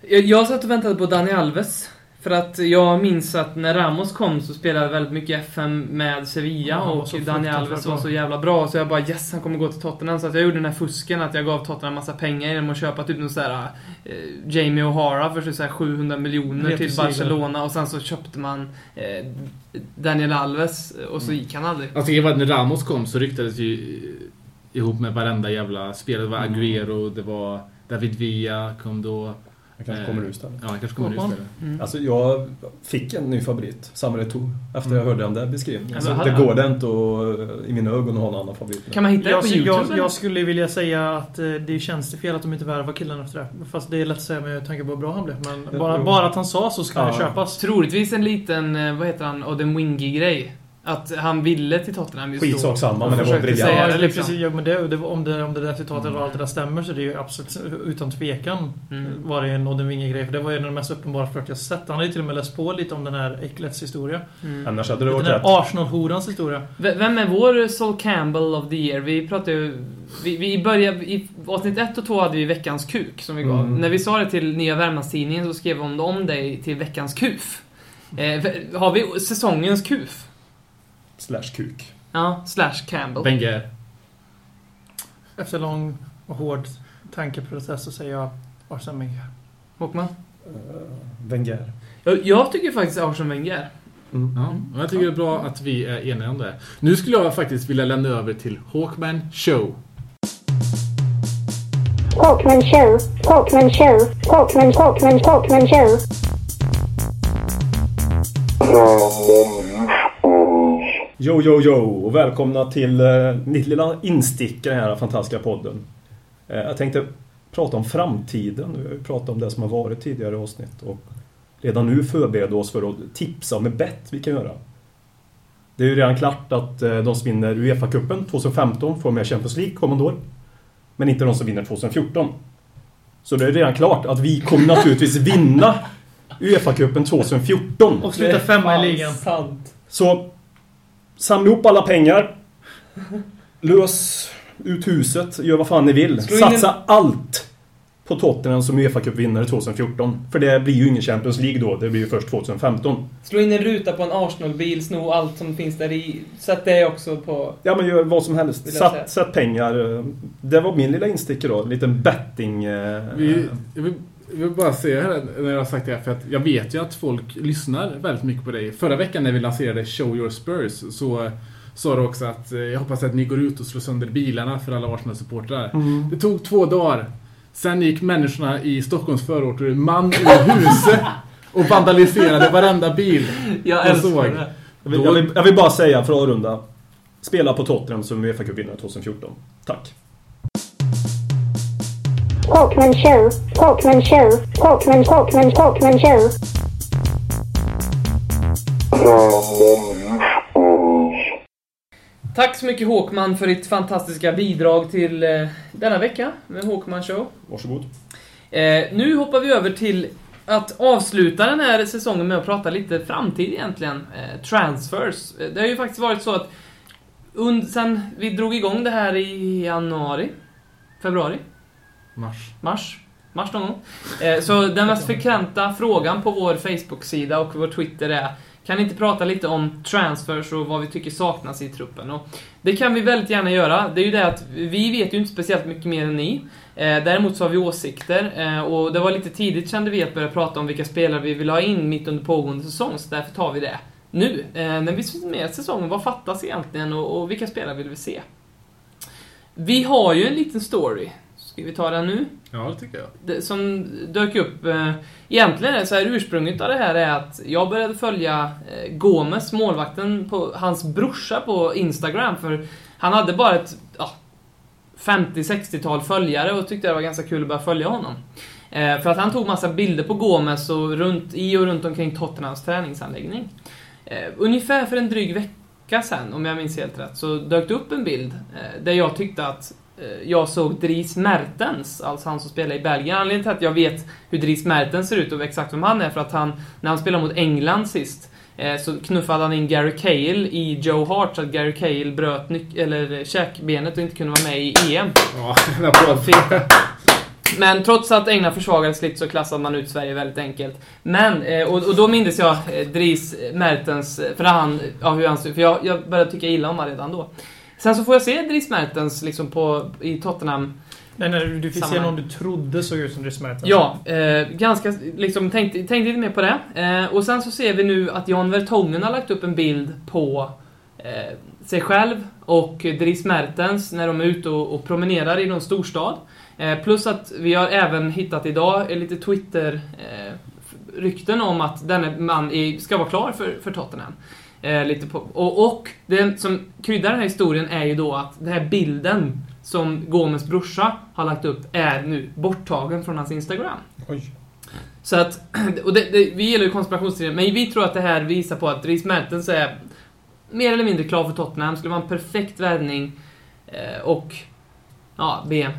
Jag, jag satt och väntade på Dani Alves. För att jag minns att när Ramos kom så spelade jag väldigt mycket FM med Sevilla Ja, och så Daniel Alves var så jävla bra. Så jag bara yes, han kommer gå till Tottenham. Så att jag gjorde den här fusken att jag gav Tottenham massa pengar genom att köpa typ någon sån här eh, Jamie O'Hara för så här 700 miljoner till. Barcelona och sen så köpte man eh, Daniel Alves och så gick han aldrig. Alltså, jag vet, när Ramos kom så ryktades ju ihop med varenda jävla spelare. Det var Mm. Agüero, det var David Villa kom då. Jag kanske Eh, kommer ur istället. Ja, han kanske kommer nu Håkman? istället. Mm. Alltså jag fick en ny favorit, Samuel Eto'o, efter jag Mm. hörde den där beskrivningen. Ja, Så men det han- går det inte att, i mina ögon att ha en annan favorit. Kan man hitta det Jag, på YouTube? jag, jag skulle vilja säga att eh, det känns det fel att de inte värvar killen efter det. Fast det är lätt att säga med tanke på hur bra han blev. Men bara, bara att han sa så ska han Ja. köpas. Troligtvis en liten, eh, vad heter han, Odden Wingy-grej. Att han ville till Tottenham just Skitsak då. samma, men det var briljant. Ja, liksom. precis, ja, men det, det, om, det, om det där citatet Mm. och allt det där stämmer så det är ju absolut utan tvekan Mm. var det en Odden Winge-grej. För det var ju en av de mest uppenbara flört jag sett. Han hade ju till och med läst på lite om den här Äcklets historia. Mm. Annars hade det Den varit här rätt. Arsenal-horans historia. V- Vem är vår Sol Campbell of the year? Vi pratade ju... Vi, vi började... I avsnitt 1 och 2 hade vi veckans kuk som vi gav. Mm. När vi sa det till Nya Värmlandstidningen så skrev de om dig till veckans kuf. Eh, har vi säsongens kuf? Slash kuk. Ja, slash Campbell. Wenger. Efter lång och hård tankeprocess så säger jag Arsene Wenger. Håkman? Uh, Wenger. Jag, jag tycker faktiskt Arsene Wenger. Mm. Ja, jag tycker det är bra att vi är eniga om det. Nu skulle jag faktiskt vilja lämna över till Hawkman Show. Hawkman Show, Hawkman Show, Hawkman, Hawkman, Hawkman Show. Jo, jo, jo och välkomna till eh, mitt lilla instick i den här fantastiska podden. Eh, jag tänkte prata om framtiden. Vi har ju pratat om det som har varit tidigare avsnitt och redan nu förbereda oss för att tipsa om ett bett vi kan göra. Det är ju redan klart att eh, de som vinner Uefa-cupen 2015 får med Champions League kommande år. Men inte de som vinner 2014. Så det är redan klart att vi kommer naturligtvis vinna Uefa-cupen 2014. Och sluta femma i ligan. Sant. Så samla ihop alla pengar. Lös ut huset. Gör vad fan ni vill. Slå in Satsa allt på Tottenham som Uefa-cupvinnare 2014. För det blir ju ingen Champions League då. Det blir ju först 2015. Slå in en ruta på en Arsenal-bil, sno allt som finns där i. Sätt det också på... Ja men gör vad som helst. Säga. Sätt, sätt pengar. Det var min lilla instick idag. En liten betting... Eh, Vi, jag, vill, bara säga här när jag har sagt det här, för att jag vet ju att folk lyssnar väldigt mycket på dig. Förra veckan när vi lanserade Show Your Spurs så sa du också att eh, jag hoppas att ni går ut och slår sönder bilarna för alla Arsenal-supportrar. Mm. Det tog två dagar. Sen gick människorna i Stockholms förorter man ur huset och vandaliserade varenda bil. Jag Jag såg. det. Jag, vill, jag, vill, jag vill bara säga för att avrunda. Spela på Tottenham som Uefa-cupvinnare 2014. Tack. Hawkman Show, Hawkman Show, Hawkman, Hawkman, Hawkman Show. Tack så mycket Håkman för ditt fantastiska bidrag till eh, denna vecka med Håkman Show. Varsågod. Eh, nu hoppar vi över till att avsluta den här säsongen med att prata lite framtid egentligen. Eh, transfers. Eh, Det har ju faktiskt varit så att und- sen vi drog igång det här i januari, februari, Mars. mars, mars någon gång. Eh, så den mest frekventa frågan på vår Facebook-sida och vår Twitter är kan ni inte prata lite om transfers och vad vi tycker saknas i truppen? Och det kan vi väldigt gärna göra. Det är ju det att vi vet ju inte speciellt mycket mer än ni. Eh, däremot så har vi åsikter eh, och det var lite tidigt kände vi att börja prata om vilka spelare vi vill ha in mitt under pågående säsong, så därför tar vi det nu. Eh, när vi summerar säsongen, vad fattas egentligen och, och vilka spelare vill vi se? Vi har ju en liten story. Ska vi ta den nu? Ja, det tycker jag. det, som dök upp. Eh, egentligen är det så här, ursprunget av det här är att jag började följa eh, Gomes, målvakten, på hans brorsa på Instagram. För han hade bara ett ja, 50-60-tal följare och tyckte det var ganska kul att börja följa honom. Eh, för att han tog massa bilder på Gomes och runt, i och runt omkring Tottenhams träningsanläggning. Eh, ungefär för en dryg vecka sedan, om jag minns helt rätt, så dök det upp en bild eh, där jag tyckte att jag såg Dries Mertens, alltså han som spelar i Belgien. Anledningen till att jag vet hur Dries Mertens ser ut och exakt vem han är för att han, när han spelade mot England sist, eh, så knuffade han in Gary Cahill i Joe Hart så att Gary Cahill bröt eller käkbenet och inte kunde vara med i EM. Ja, en applåd. Fint. Men trots att England försvagades lite så klassade man ut Sverige väldigt enkelt. Men, eh, och, och då minns jag eh, Dries Mertens, eh, för han, ja, hur han för jag, jag började tycka illa om honom redan då. Sen så får jag se Dries Mertens liksom på, i Tottenham. Nej, nej, du fick se någon du trodde såg ut som Dries Mertens. Ja, eh, ganska, liksom tänkte, tänkte lite mer på det. Eh, och sen så ser vi nu att Jan Vertongen har lagt upp en bild på eh, sig själv och Dries Mertens när de är ute och, och promenerar i någon storstad. Eh, plus att vi har även hittat idag eh, lite Twitter-rykten om att denne man ska vara klar för, för Tottenham. Eh, lite på, och, och det som kryddar den här historien är ju då att den här bilden som Gomes brorsa har lagt upp är nu borttagen från hans Instagram. Oj. Så att, [CLEARS THROAT] och det, det, vi gillar ju konspirationsteorier, men vi tror att det här visar på att Dries Mertens är mer eller mindre klar för Tottenham, skulle vara en perfekt värvning. Eh, och, ja, BM.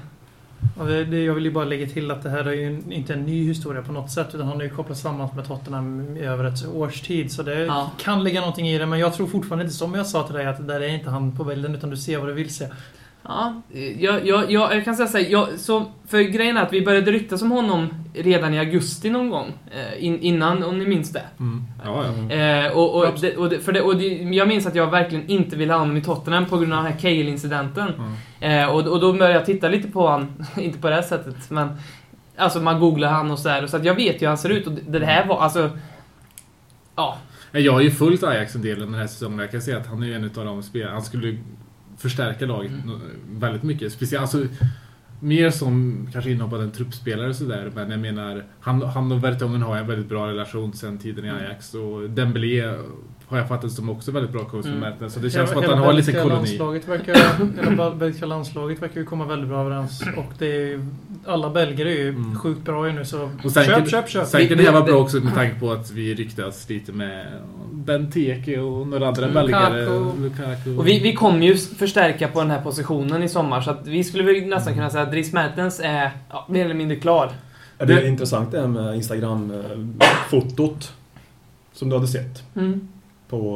Ja, det, det, jag vill ju bara lägga till att det här är ju inte en ny historia på något sätt. Utan han har ju kopplats samman med Tottenham i över ett års tid. Så det Ja. kan ligga någonting i det. Men jag tror fortfarande inte, som jag sa till dig, att det där är inte han på bilden. Utan du ser vad du vill se. Ja, jag, jag, jag, jag kan säga såhär, jag, så, för grejen är att vi började ryktas om honom redan i augusti någon gång. Eh, in, innan, om ni minns det. Mm. Ja, ja. Eh, och, och, det, och, det, för det, och det, jag minns att jag verkligen inte ville ha honom i Tottenham på grund av den här Cale-incidenten. Mm. Eh, och, och då började jag titta lite på han, [LAUGHS] inte på det här sättet, men Alltså man googlar han och så här, så att jag vet ju hur han ser ut och det, det här var alltså... Ja, Jag har ju följt Ajax en del den här säsongen jag kan säga att han är en av de spelarna. Han skulle förstärka laget Mm. väldigt mycket. Speciellt, alltså, mer som kanske inhoppad en truppspelare och sådär. Men jag menar, han, han och Vertongen har en väldigt bra relation sedan tiden i Mm. Ajax. Och Dembélé har jag fattat som också väldigt bra med Mm. Så det känns som att han har lite koloni. Landslaget verkar, hela belgiska landslaget verkar ju komma väldigt bra överens. Och det är alla belger är ju Mm. sjukt bra ju nu så Och sen köp, kan- köp, köp. Sen kan det här vara bra också med tanke på att vi ryktas lite med Benteke och några andra Lukaku. belgare. Lukaku. och vi, vi kommer ju förstärka på den här positionen i sommar, så att vi skulle väl nästan kunna säga att Dries Mertens är ja, mer eller mindre klar. Det är intressant det här med Instagram-fotot. Som du hade sett Mm. På,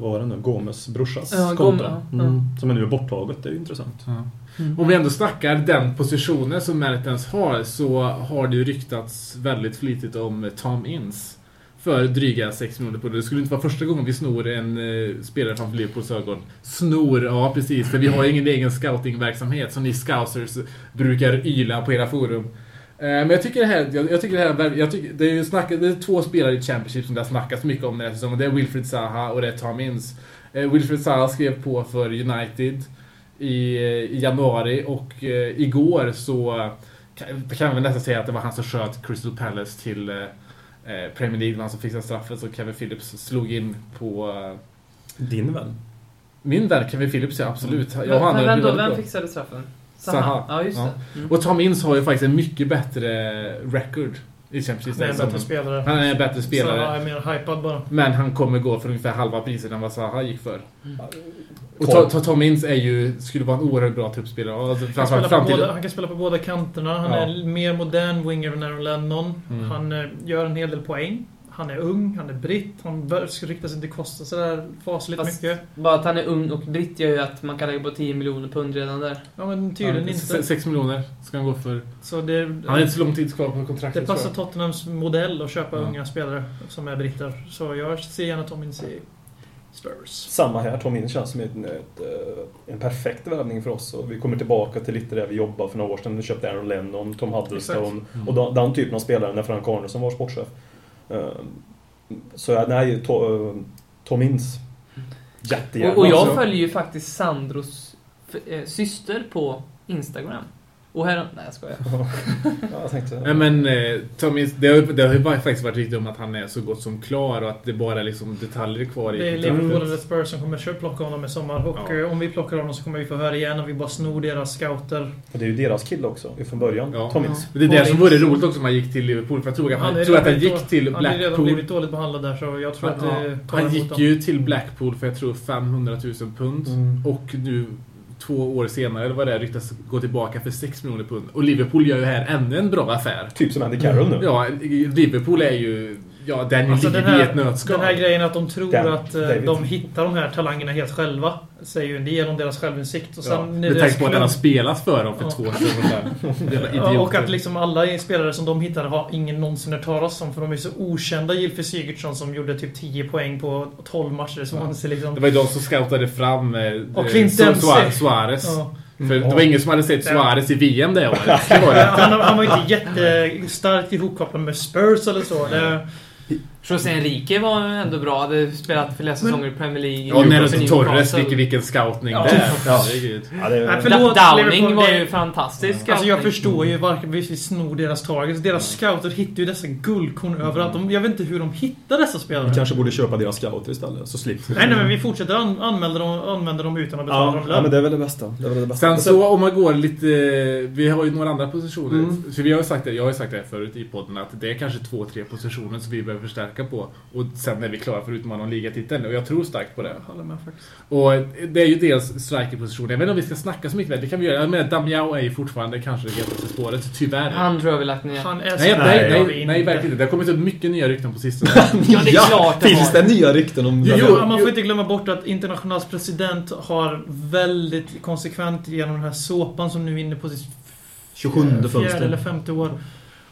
vad var det nu, Gomes brorsas Ja, konto. Gome, ja. Mm. Som nu är borttaget, det är ju intressant. Ja. Mm. Om vi ändå snackar den positionen som Mertens har så har det ju ryktats väldigt flitigt om Tom Inns. För dryga 6 miljoner pund. Det skulle inte vara första gången vi snor en eh, spelare från Liverpools ögon. Snor, ja precis. För vi har ingen egen scoutingverksamhet som ni scousers brukar yla på era forum. Eh, Men jag tycker det här, jag, jag tycker det här, jag tycker, det är ju snack, det är två spelare i Championship som det har snackats mycket om den här säsongen. Det är Wilfred Zaha och det är Tom Inns. Eh, Wilfred Zaha skrev på för United i, i januari och eh, igår så kan, kan vi nästan säga att det var han som sköt Crystal Palace till eh, eh, Premier League, han som fixade straffen så Kevin Phillips slog in på eh, Din vän? min vän Kevin Phillips, ja absolut. Jag och Vem, han har vem, då, vem fixade straffen? Zaha. Ja, just Ja. det. Mm. Och Tom Inns har ju faktiskt en mycket bättre record i Champions Det är en bättre spelare. Han är en bättre spelare. jag är mer hypad bara. Men han kommer gå för ungefär halva priset än vad Zaha gick för. Mm. Och Tom Inns är ju, skulle vara en oerhört bra truppspelare. Alltså, Han, kan framförallt spela på båda, framtiden. han kan spela på båda kanterna. Han Ja. är mer modern winger än Aaron Lennon. Mm. Han eh, gör en hel del poäng. Han är ung, han är britt. Han sig till Costa sådär fasligt Fast- mycket. Bara att han är ung och britt gör ju att man kan lägga på 10 miljoner pund redan där. Ja men tydligen Ja, inte. se- sex miljoner ska han gå för. Så det, Han har inte så lång tid kvar på kontraktet. det passar. Tottenhams modell att köpa Ja. unga spelare som är britter. Så jag ser gärna Tom Ince i Spurs. Samma här, Tom Ince känns som ett, eh, en perfekt värvning för oss. Och vi kommer tillbaka till lite där vi jobbade för några år sedan. Vi köpte Aaron Lennon, Tom Huddlestone Mm. och den, den typen av spelare när Frank Arnesson var sportchef. Eh, Så ja, nej, to, eh, Tom Ince. Jättegärna. Och, och jag alltså. följer ju faktiskt Sandros eh, syster på Instagram. Och här... Nej, jag skojar. ja, jag tänkte... Nej men eh, Tom Inns, det, har, det har ju bara faktiskt varit riktigt om att han är så gott som klar och att det bara är liksom detaljer kvar i Det är. Liverpool eller Spurs som kommer plocka honom i sommar. Och Ja. om vi plockar honom så kommer vi få höra igen att vi bara snor deras scouter. Och det är ju deras kille också, från början. Ja. Tom Ince. Men Det är det som vore roligt också om han gick till Liverpool. För jag tror att han, tror att han redan gick till Han har redan Blackpool. blivit dåligt behandlad där så jag tror att Ja, det han gick ju till Blackpool för jag tror 500 000 pund. Mm. Och nu två år senare, eller vad det är, ryktas gå tillbaka för 6 miljoner pund. Och Liverpool gör ju här ännu en bra affär. Typ som Andy Carroll nu. Ja, Liverpool är ju Ja, Daniel Alltså Levy den här, i ett nötskal. den här grejen att de tror Dan- att eh, David. de hittar de här talangerna helt själva. Säger ju en del om deras självinsikt. Och sen Ja, med tanke på att han har spelat för dem för Ja. två år sedan. [LAUGHS] Ja, och att liksom alla spelare som de hittade har ingen någonsin hört talas om. För de är så okända. Gylfi Sigurdsson som gjorde typ 10 poäng på 12 matcher i Swansea. Liksom. Det var ju de som scoutade fram eh, Och eh, Clint Su- Dempsey. Suarez. Ja. För det var ingen som hade sett Suarez i VM det året. [LAUGHS] Det var det. Han, han var ju inte jättestarkt ihopkopplad med Spurs eller så. Det, José Enrique var ändå bra. Hade spelat flera säsonger i Premier League. Ja, Nero För Torres, vilken, vilken scoutning Ja. där. Ja. Herregud. Ja, det, Nej, för- Da- Förlåt, Downing Liverpool, var det- ju fantastisk. Alltså jag förstår ju varför vi snor deras targets. Deras scouter hittar ju dessa guldkorn överallt. De, jag vet inte hur de hittar dessa spelare. vi kanske borde köpa deras scouter istället, så slipper Nej, nej, men vi fortsätter an, anmäla dem, använda dem utan att betala Ja, dem ja, lön. men det är väl det bästa. Det är väl det bästa. Sen så om man går lite... Vi har ju några andra positioner. Mm. För vi har ju sagt det, jag har ju sagt det förut i podden att det är kanske två, tre positioner som vi behöver förstärka på. Och sen är vi klara för att utmana om ligatiteln. Och jag tror starkt på det. Jag håller med faktiskt. Och det är ju dels strikerpositionen. Jag vet inte om vi ska snacka så mycket med det. Kan vi göra. Jag menar, Damiao är ju fortfarande kanske det hetaste spåret. Tyvärr. Han tror jag vi lagt ner. Han är så Nej, nej, nej, nej, verkligen inte. Det har kommit upp mycket nya rykten på sistone. [LAUGHS] Ja, det är klart det Finns det nya rykten om Jo, Jo, man jo. får inte glömma bort att Internationals president har väldigt konsekvent genom den här såpan som nu är inne på sitt 27 fjärde eller fönster? femte år.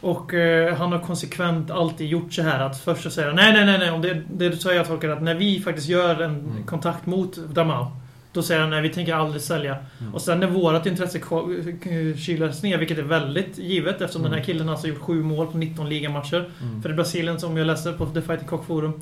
Och eh, han har konsekvent alltid gjort så här att först så säger han nej, nej, nej, nej. Om det, det så jag tolkar att när vi faktiskt gör en Mm. kontakt mot Damau då säger han nej, vi tänker aldrig sälja. Mm. Och sen när vårat intresse eh, kylas ner, vilket är väldigt givet eftersom den här killen alltså gjort sju mål på 19 ligamatcher. Mm. För i Brasilien, som jag läste på The Fighting Cock Forum,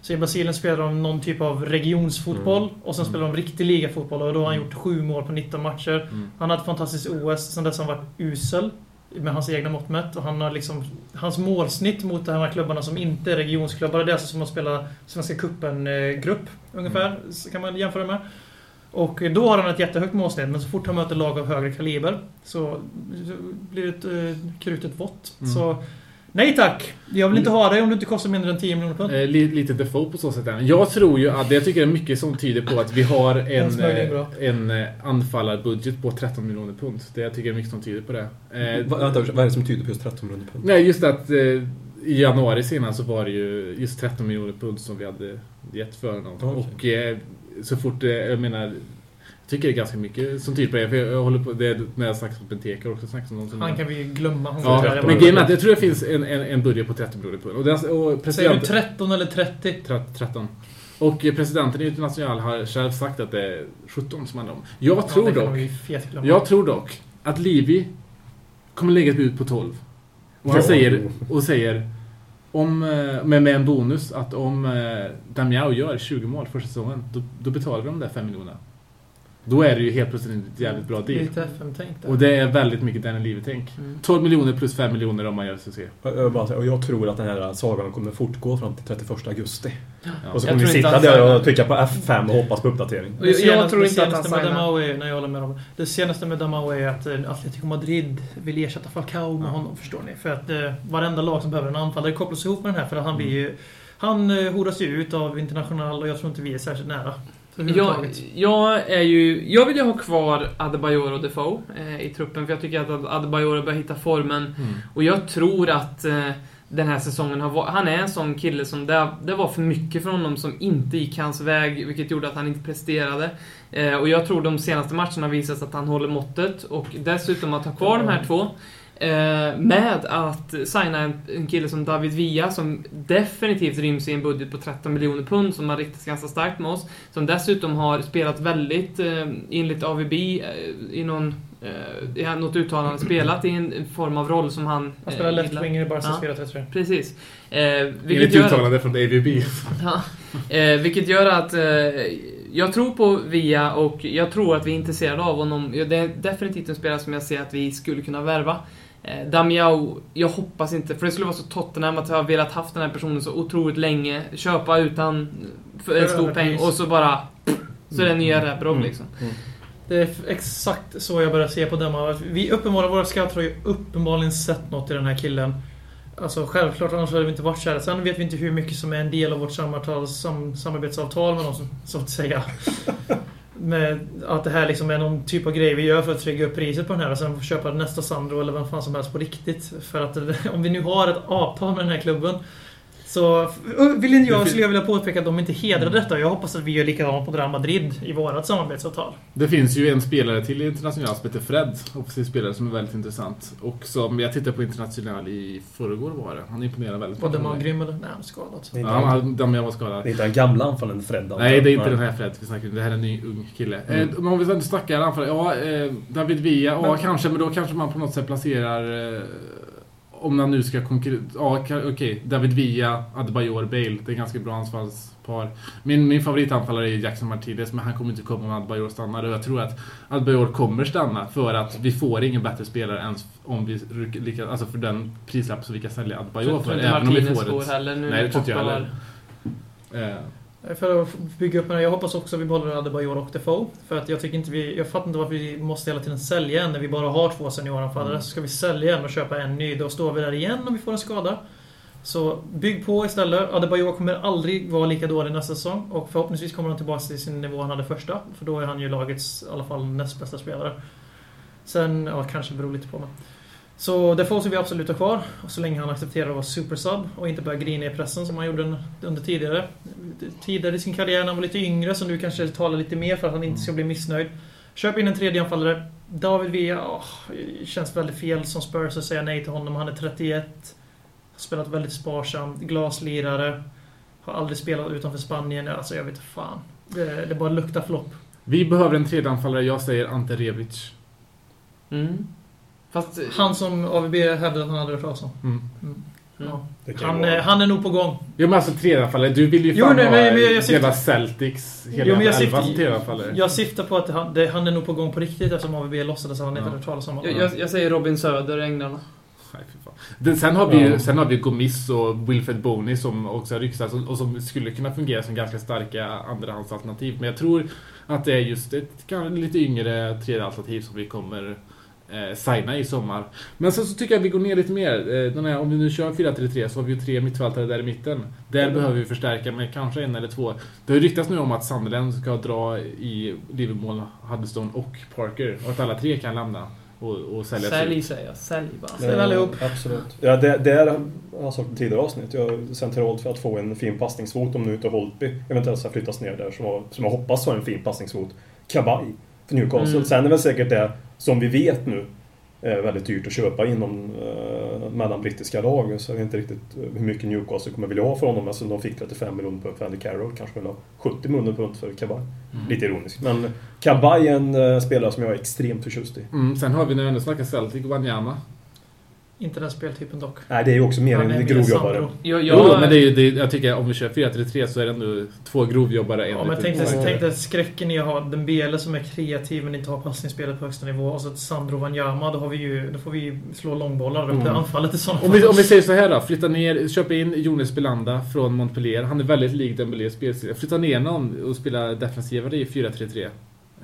så i Brasilien spelar de någon typ av regionsfotboll och sen spelar de riktig ligafotboll och då har han gjort sju mål på 19 matcher. Mm. Han har ett fantastiskt OS, sen dess har han varit usel med hans egna mått mätt. Och han har liksom, hans målsnitt mot de här klubbarna som inte är regionsklubbar, det är alltså som att spela Svenska Cupen-grupp ungefär, så kan man jämföra med. Och då har han ett jättehögt målsnitt, men så fort han möter lag av högre kaliber så blir det ett uh, krutet vått. Mm. Så nej tack! Jag vill inte ha dig om du inte kostar mindre än 10 miljoner pund. Eh, li- lite default på så sätt. Jag tror ju att, jag tycker det är mycket som tyder på att vi har en, eh, en eh, anfallarbudget på 13 miljoner pund. Det jag tycker är mycket som tyder på det. Eh, Vänta, vad är det som tyder på just 13 miljoner pund? Nej, just att eh, i januari senast så var det ju just 13 miljoner pund som vi hade gett för honom. Okej. Och eh, så fort, eh, jag menar, tycker det är ganska mycket som tyder på det. För jag, jag håller på, det är när jag snackar om Benteke också snackat om någon som Han kan vi glömma. Hon Ja, men grejen är att jag tror det finns en, en, en budget på 30 miljoner pund. Och, den, och Säger du president, 13 eller 30? 13. Och presidenten i International har själv sagt att det är 17 som handlar om. Jag Ja, tror dock jag tror dock att Livi kommer lägga ett bud på 12. Och han säger, och säger om, eh, med, med en bonus att om eh, Damiao gör 20 mål första säsongen, då, då betalar de de där 5 miljonerna. Då är det ju helt plötsligt ett jävligt bra deal. Lite FM-tänk. Och det är väldigt mycket Daniel Livi-tänk. Mm. 12 miljoner plus 5 miljoner om man gör succé. Och jag tror att den här sagan kommer fortgå fram till 31 augusti. Ja. Och så kommer vi sitta där och trycka på F5 och hoppas på uppdatering. Och jag- jag tror inte det att han senaste med signar. När jag håller med dem, Det senaste med Damao är att eh, Atletico Madrid vill ersätta Falcao med honom, förstår ni. För att eh, varenda lag som behöver en anfallare kopplas ihop med den här, för att han blir ju... Han eh, horas ju ut av International och jag tror inte vi är särskilt nära. Jag, jag är ju... Jag vill ju ha kvar Adebayor och Defoe eh, i truppen, för jag tycker att Adebayor börjar hitta formen. Mm. Och jag tror att eh, den här säsongen har varit... Han är en sån kille som... Det, det var för mycket för honom som inte gick hans väg, vilket gjorde att han inte presterade. Eh, och jag tror de senaste matcherna visat att han håller måttet. Och dessutom att ha kvar de här två. Eh, med att signa en, en kille som David Villa som definitivt ryms i en budget på 13 miljoner pund som har riktats ganska starkt med oss. Som dessutom har spelat väldigt, eh, enligt AVB, eh, i någon, eh, i något uttalande, spelat i en form av roll som han... Han spelar eh, left winger i Barca Ja. 4-3-3. Precis. Eh, vilket, gör, uttalande från AVB. [LAUGHS] ja, eh, vilket gör att eh, jag tror på Via och jag tror att vi är intresserade av honom. Det är definitivt en spelare som jag ser att vi skulle kunna värva. Eh, Damiao, jag hoppas inte, för det skulle vara så Tottenham att jag har velat haft den här personen så otroligt länge. Köpa utan för en stor peng och så bara... Så är det nya Rebrov Mm. liksom. Det är exakt så jag börjar se på Damao. Vi uppenbarligen, våra scouter har ju uppenbarligen sett något i den här killen. Alltså självklart, annars hade vi inte varit kära. Sen vet vi inte hur mycket som är en del av vårt samarbetsavtal, sam, samarbetsavtal med dem, så, så att säga. Med att det här liksom är någon typ av grej vi gör för att trygga upp priset på den här och sen få köpa nästa Sandro eller vem fan som helst på riktigt. För att [LAUGHS] om vi nu har ett avtal med den här klubben så f- vill inte Det jag, fin- skulle jag vilja påpeka att de inte hedrade detta. Jag hoppas att vi gör likadant på Real Madrid i vårat samarbetsavtal. Det finns ju en spelare till i international som heter Fred, offensiv spelare som är väldigt intressant. Och som jag tittade på international i förrgår var det. Han imponerar väldigt Var mycket. man grym eller? Nej, han är skadad. Det är Ja, han, han, de jag var det skadad. är inte den gamla anfallaren Fred antar Nej, det är inte den här Fred vi snackar om. Det här är en ny ung kille. Mm. Eh, men om vi inte snackar anfall. Ja, eh, David Villa. Ja, Men- kanske. Men då kanske man på något sätt placerar... Eh, om man nu ska konkurrera... Ja, okej. David Villa, Adebayor, Bale. Det är ganska bra anfallspar. Min, min favoritanfallare är Jackson Martinez, men han kommer inte komma om Adebayor stannar. Och jag tror att Adebayor kommer stanna för att vi får ingen bättre spelare ens om vi lyckas... Alltså för den prislapp som vi kan sälja Adebayor för. Även om vi får ett... heller nu. Nej, det tror inte jag heller. Eh, För att bygga upp här, jag hoppas också att vi behåller Adebayor och Defoe. För att jag tycker inte vi, jag fattar inte varför vi måste hela tiden sälja en när vi bara har två senioranfallare. Mm. Så ska vi sälja en och köpa en ny, då står vi där igen om vi får en skada. Så bygg på istället. Adebayor kommer aldrig vara lika dålig nästa säsong. Och förhoppningsvis kommer han tillbaka till sin nivå han hade första. För då är han ju lagets, i alla fall, näst bästa spelare. Sen, ja kanske beror lite på mig. Så Defoe ska vi absolut ha kvar. Och så länge han accepterar att vara supersub och inte börja grina i pressen som han gjorde under tidigare. Tidigare i sin karriär när han var lite yngre, så nu kanske talar lite mer för att han inte ska bli missnöjd. Köp in en tredje anfallare. David Villa, åh, känns väldigt fel som Spurs att säga nej till honom. Han är 31. Har spelat väldigt sparsamt. Glaslirare. Har aldrig spelat utanför Spanien. Alltså jag vet inte fan. Det, det bara luktar flopp. vi behöver en tredje anfallare. Jag säger Ante Rebic. Mm. Fast... Han som AVB hävdade att han hade hört talas om. Mm. Mm. Ja. Han, är- han är nog på gång. Ja men alltså tredjeanfallare, du vill ju Jo, fan nej, ha men- men jag- jag hela Celtics hela Jo, men jag syftar- som tredjeanfallare. Jag syftar på att han, det, han är nog på gång på riktigt eftersom AVB låtsades att han inte Ja. hade talas om Jag, honom. jag, jag säger Robin Söder, Änglarna. Sen har vi ju Ja. sen har vi Gomis och Wilfred Boney som också har ryktats och, och som skulle kunna fungera som ganska starka andrahandsalternativ. Men jag tror att det är just ett lite yngre tredjealternativ som vi kommer eh, signa i sommar. Men sen så tycker jag att vi går ner lite mer. Eh, den här, om vi nu kör 4-3-3 så har vi ju tre mittfältare där i mitten. Där behöver vi förstärka med kanske en eller två. Det har ju ryktats nu om att Sunderland ska dra i Liverpool, Huddestone och Parker. Och att alla tre kan lämna och, och säljas ut. Sälj säger jag. Sälj bara. Ställ allihop. Absolut. Ja, det, det är, jag sagt i tidigare avsnitt, jag är centralt för att få en fin passningsfot om nu inte Holtby eventuellt ska flyttas ner där, som, har, som jag hoppas har en fin passningsfot. Kabaj för Newcastle. Mm. Sen är väl säkert det, som vi vet nu, är väldigt dyrt att köpa inom eh, mellan brittiska lag. Så jag vet inte riktigt eh, hur mycket Newcastle kommer vilja ha för honom. Alltså de fick 35 miljoner pund för Andy Carroll, kanske vill ha 70 miljoner pund för Kabaj. Mm. Lite ironiskt. Men Kabaj är en eh, spelare som jag är extremt förtjust i. Mm, sen har vi när vi ändå snackar Celtic, Wanyama. Inte den speltypen dock. Nej, det är ju också mer Han en grovjobbare. Sandro. Jag, Jo, jag, men det är, ju- det är, jag tycker om vi kör 4-3-3 så är det ändå två grovjobbare, en Ja, men tänk dig, tänk dig skräcken i att ha Dembele som är kreativ men inte har passningsspelet på högsta nivå och så Sandro Wanyama. Då, har vi ju, då får vi ju slå långbollar Mm. i anfallet i sådana Om vi, om vi säger så här då, flytta ner, köp in Jonas Belanda från Montpellier. Han är väldigt lik Dembélés spelstil. Flytta ner honom och spela defensivare i 4-3-3.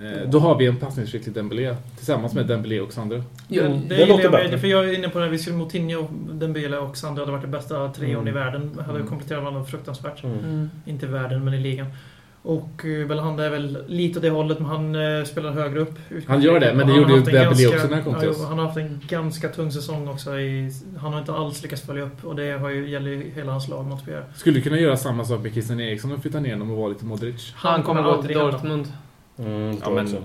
Eh, då har vi en passningsskicklig Dembélé tillsammans med Dembélé och Sandro. jag, det, det låter jag bättre. för jag är inne på det här, vi skulle Moutinho, Dembele och Sandro hade varit det bästa trion Mm. i världen. Hade Mm. kompletterat varandra fruktansvärt. Mm. mm. Inte i världen, men i ligan. Och Belhanda är väl lite åt det hållet, men han uh, spelar högre upp. Han gör det, men det Han gjorde ju Dembélé också när han kom till ja, oss. Han har haft en ganska tung säsong också. I, han har inte alls lyckats följa upp och det har ju, gäller ju hela hans lag mot. Skulle kunna göra samma sak med Christian Eriksson och flytta ner honom och vara lite Modric. Han kommer gå till aldrig hända. Mm, Ja, men-.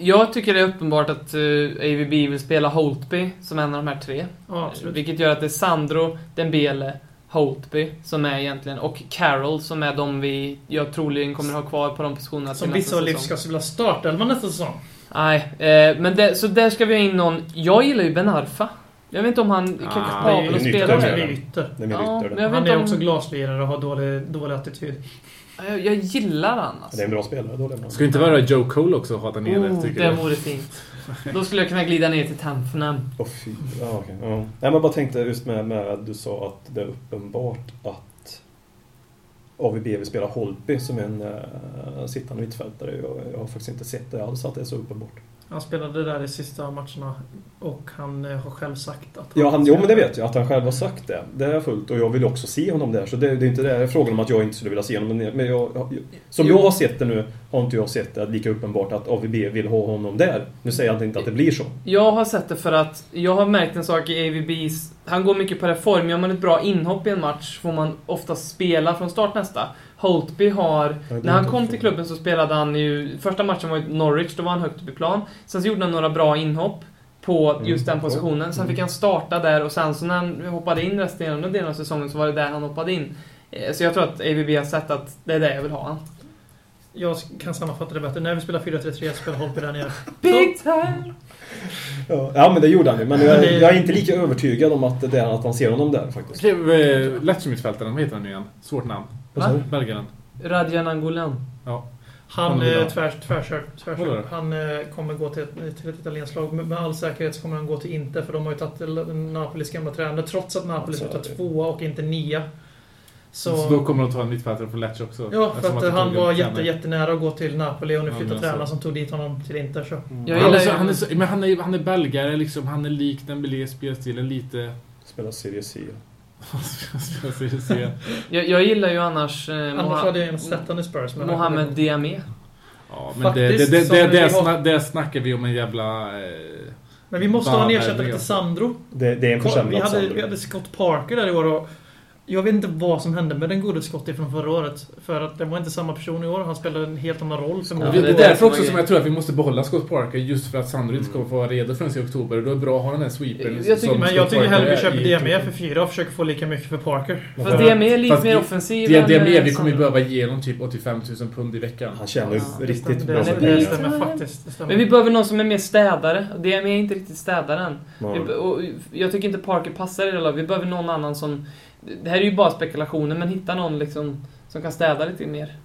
Jag tycker det är uppenbart att uh, AVB vill spela Holtby som en av de här tre. Ja. Vilket gör att det är Sandro, Dembele, Holtby som är egentligen, och Carroll som är de vi, jag troligen kommer ha kvar på de positionerna Som vissa säsong. ska vilja starta eller nästa säsong. Nej, eh, men det, så där ska vi ha in någon. Jag gillar ju Ben Arfa. Jag vet inte om han är Ah, kapabel det är att spela det. Är ytter. Ja, ytter men jag Han inte är om... också glaslirare och har dålig, dålig attityd. Jag, jag gillar han alltså. Det är en bra spelare. Då lämnar Ska inte vara Joe Cole också och ha där nere, Oh, det jag. vore fint. Då skulle jag kunna glida ner till. Åh fy. Ja, okej. Ja. Nej, men jag bara tänkte just med, med att du sa att det är uppenbart att AVB vill spela Holtby som en uh, sittande mittfältare. Jag, jag har faktiskt inte sett det alls att det är så uppenbart. Han spelade där de sista matcherna och han eh, har själv sagt att Ja, han, jo men det vet jag. Att han själv har sagt det. Det är fullt. Och jag vill också se honom där. Så det, det är inte det frågan om att jag inte skulle vilja se honom. Men, men jag, jag, som Jo. jag har sett det nu har inte jag sett det lika uppenbart att AVB vill ha honom där. Nu säger jag inte att det blir så. Jag har sett det för att jag har märkt en sak i AVBs... Han går mycket på reform. Gör man ett bra inhopp i en match får man ofta spela från start nästa. Holtby har... När han kom till klubben så spelade han ju... Första matchen var ju Norwich, då var han högt upp i plan. Sen så gjorde han några bra inhopp på just den positionen. Sen fick han starta där och sen så när han hoppade in resten av delen av säsongen så var det där han hoppade in. Eh, Så jag tror att AVB har sett att det är det jag vill ha han. Jag kan sammanfatta det bättre. När vi spelar 4-3-3 spelar Holtby där nere. [LAUGHS] Big time! Ja, men det gjorde han ju. Men jag, jag är inte lika övertygad om att, det är, att man ser honom där faktiskt. Eh, Lecce-mittfältaren, vad heter han nu igen? Svårt namn. Vad sa du? Belgaren. Radjan Angolan. Ja. Han vill eh, tvärs, tvärsök. då? Han eh, kommer gå till ett, till ett italienskt lag. Med, all säkerhet så kommer han gå till Inter för de har ju tagit Napolis gamla tränare trots att Napoli Alltså, slutar det- tvåa och inte nia. Så, Så, då kommer de ta en mittfältare från Lecce också. ja, för att han var jätte, jättenära att gå till Napoli och nu Ja, flyttar men tränaren alltså- som tog dit honom till Inter. Så. Jag Han gillar är, han, är så, men han, är, han är belgare, liksom, han är lik Dembélé i spelstilen lite... Spelar Serie C. Jag. Jag, gillar ju annars... Eh, Annars Moha- hade jag gärna sett honom i Spurs. Men Mohamed Diame. Ja, men det, det, Faktiskt, det, som det, vi det, har- sna, det snackar vi om en jävla... Eh, Men vi måste ha en ersättare till Sandro. Det, det är en Vi hade, Sandro. vi hade Scott Parker där i år och jag vet inte vad som hände med den gode Scott från förra året. För att det var inte samma person i år. Han spelade en helt annan roll. Ja, förmodligen. det är det är därför också som som jag tror att vi måste behålla Scott Parker just för att Sandro inte kommer få vara redo förrän i oktober. Och då är det bra att ha den här sweepern. Jag tycker- som Men jag Scott tycker Parker hellre vi köper DME för fyra och försöker få lika mycket för Parker. Fast Diame är lite mer offensiv Det, än, är mer, eh, vi kommer ju behöva ge dem typ 85 000 pund i veckan. Han ju Ja, det riktigt Det, bra det, det stämmer faktiskt. Men vi behöver någon som är mer städare. Diame är inte riktigt städaren. Ja. Vi och jag tycker inte Parker passar i det. Vi behöver någon annan som... Det här är ju bara spekulationer, men hitta någon liksom som kan städa lite mer.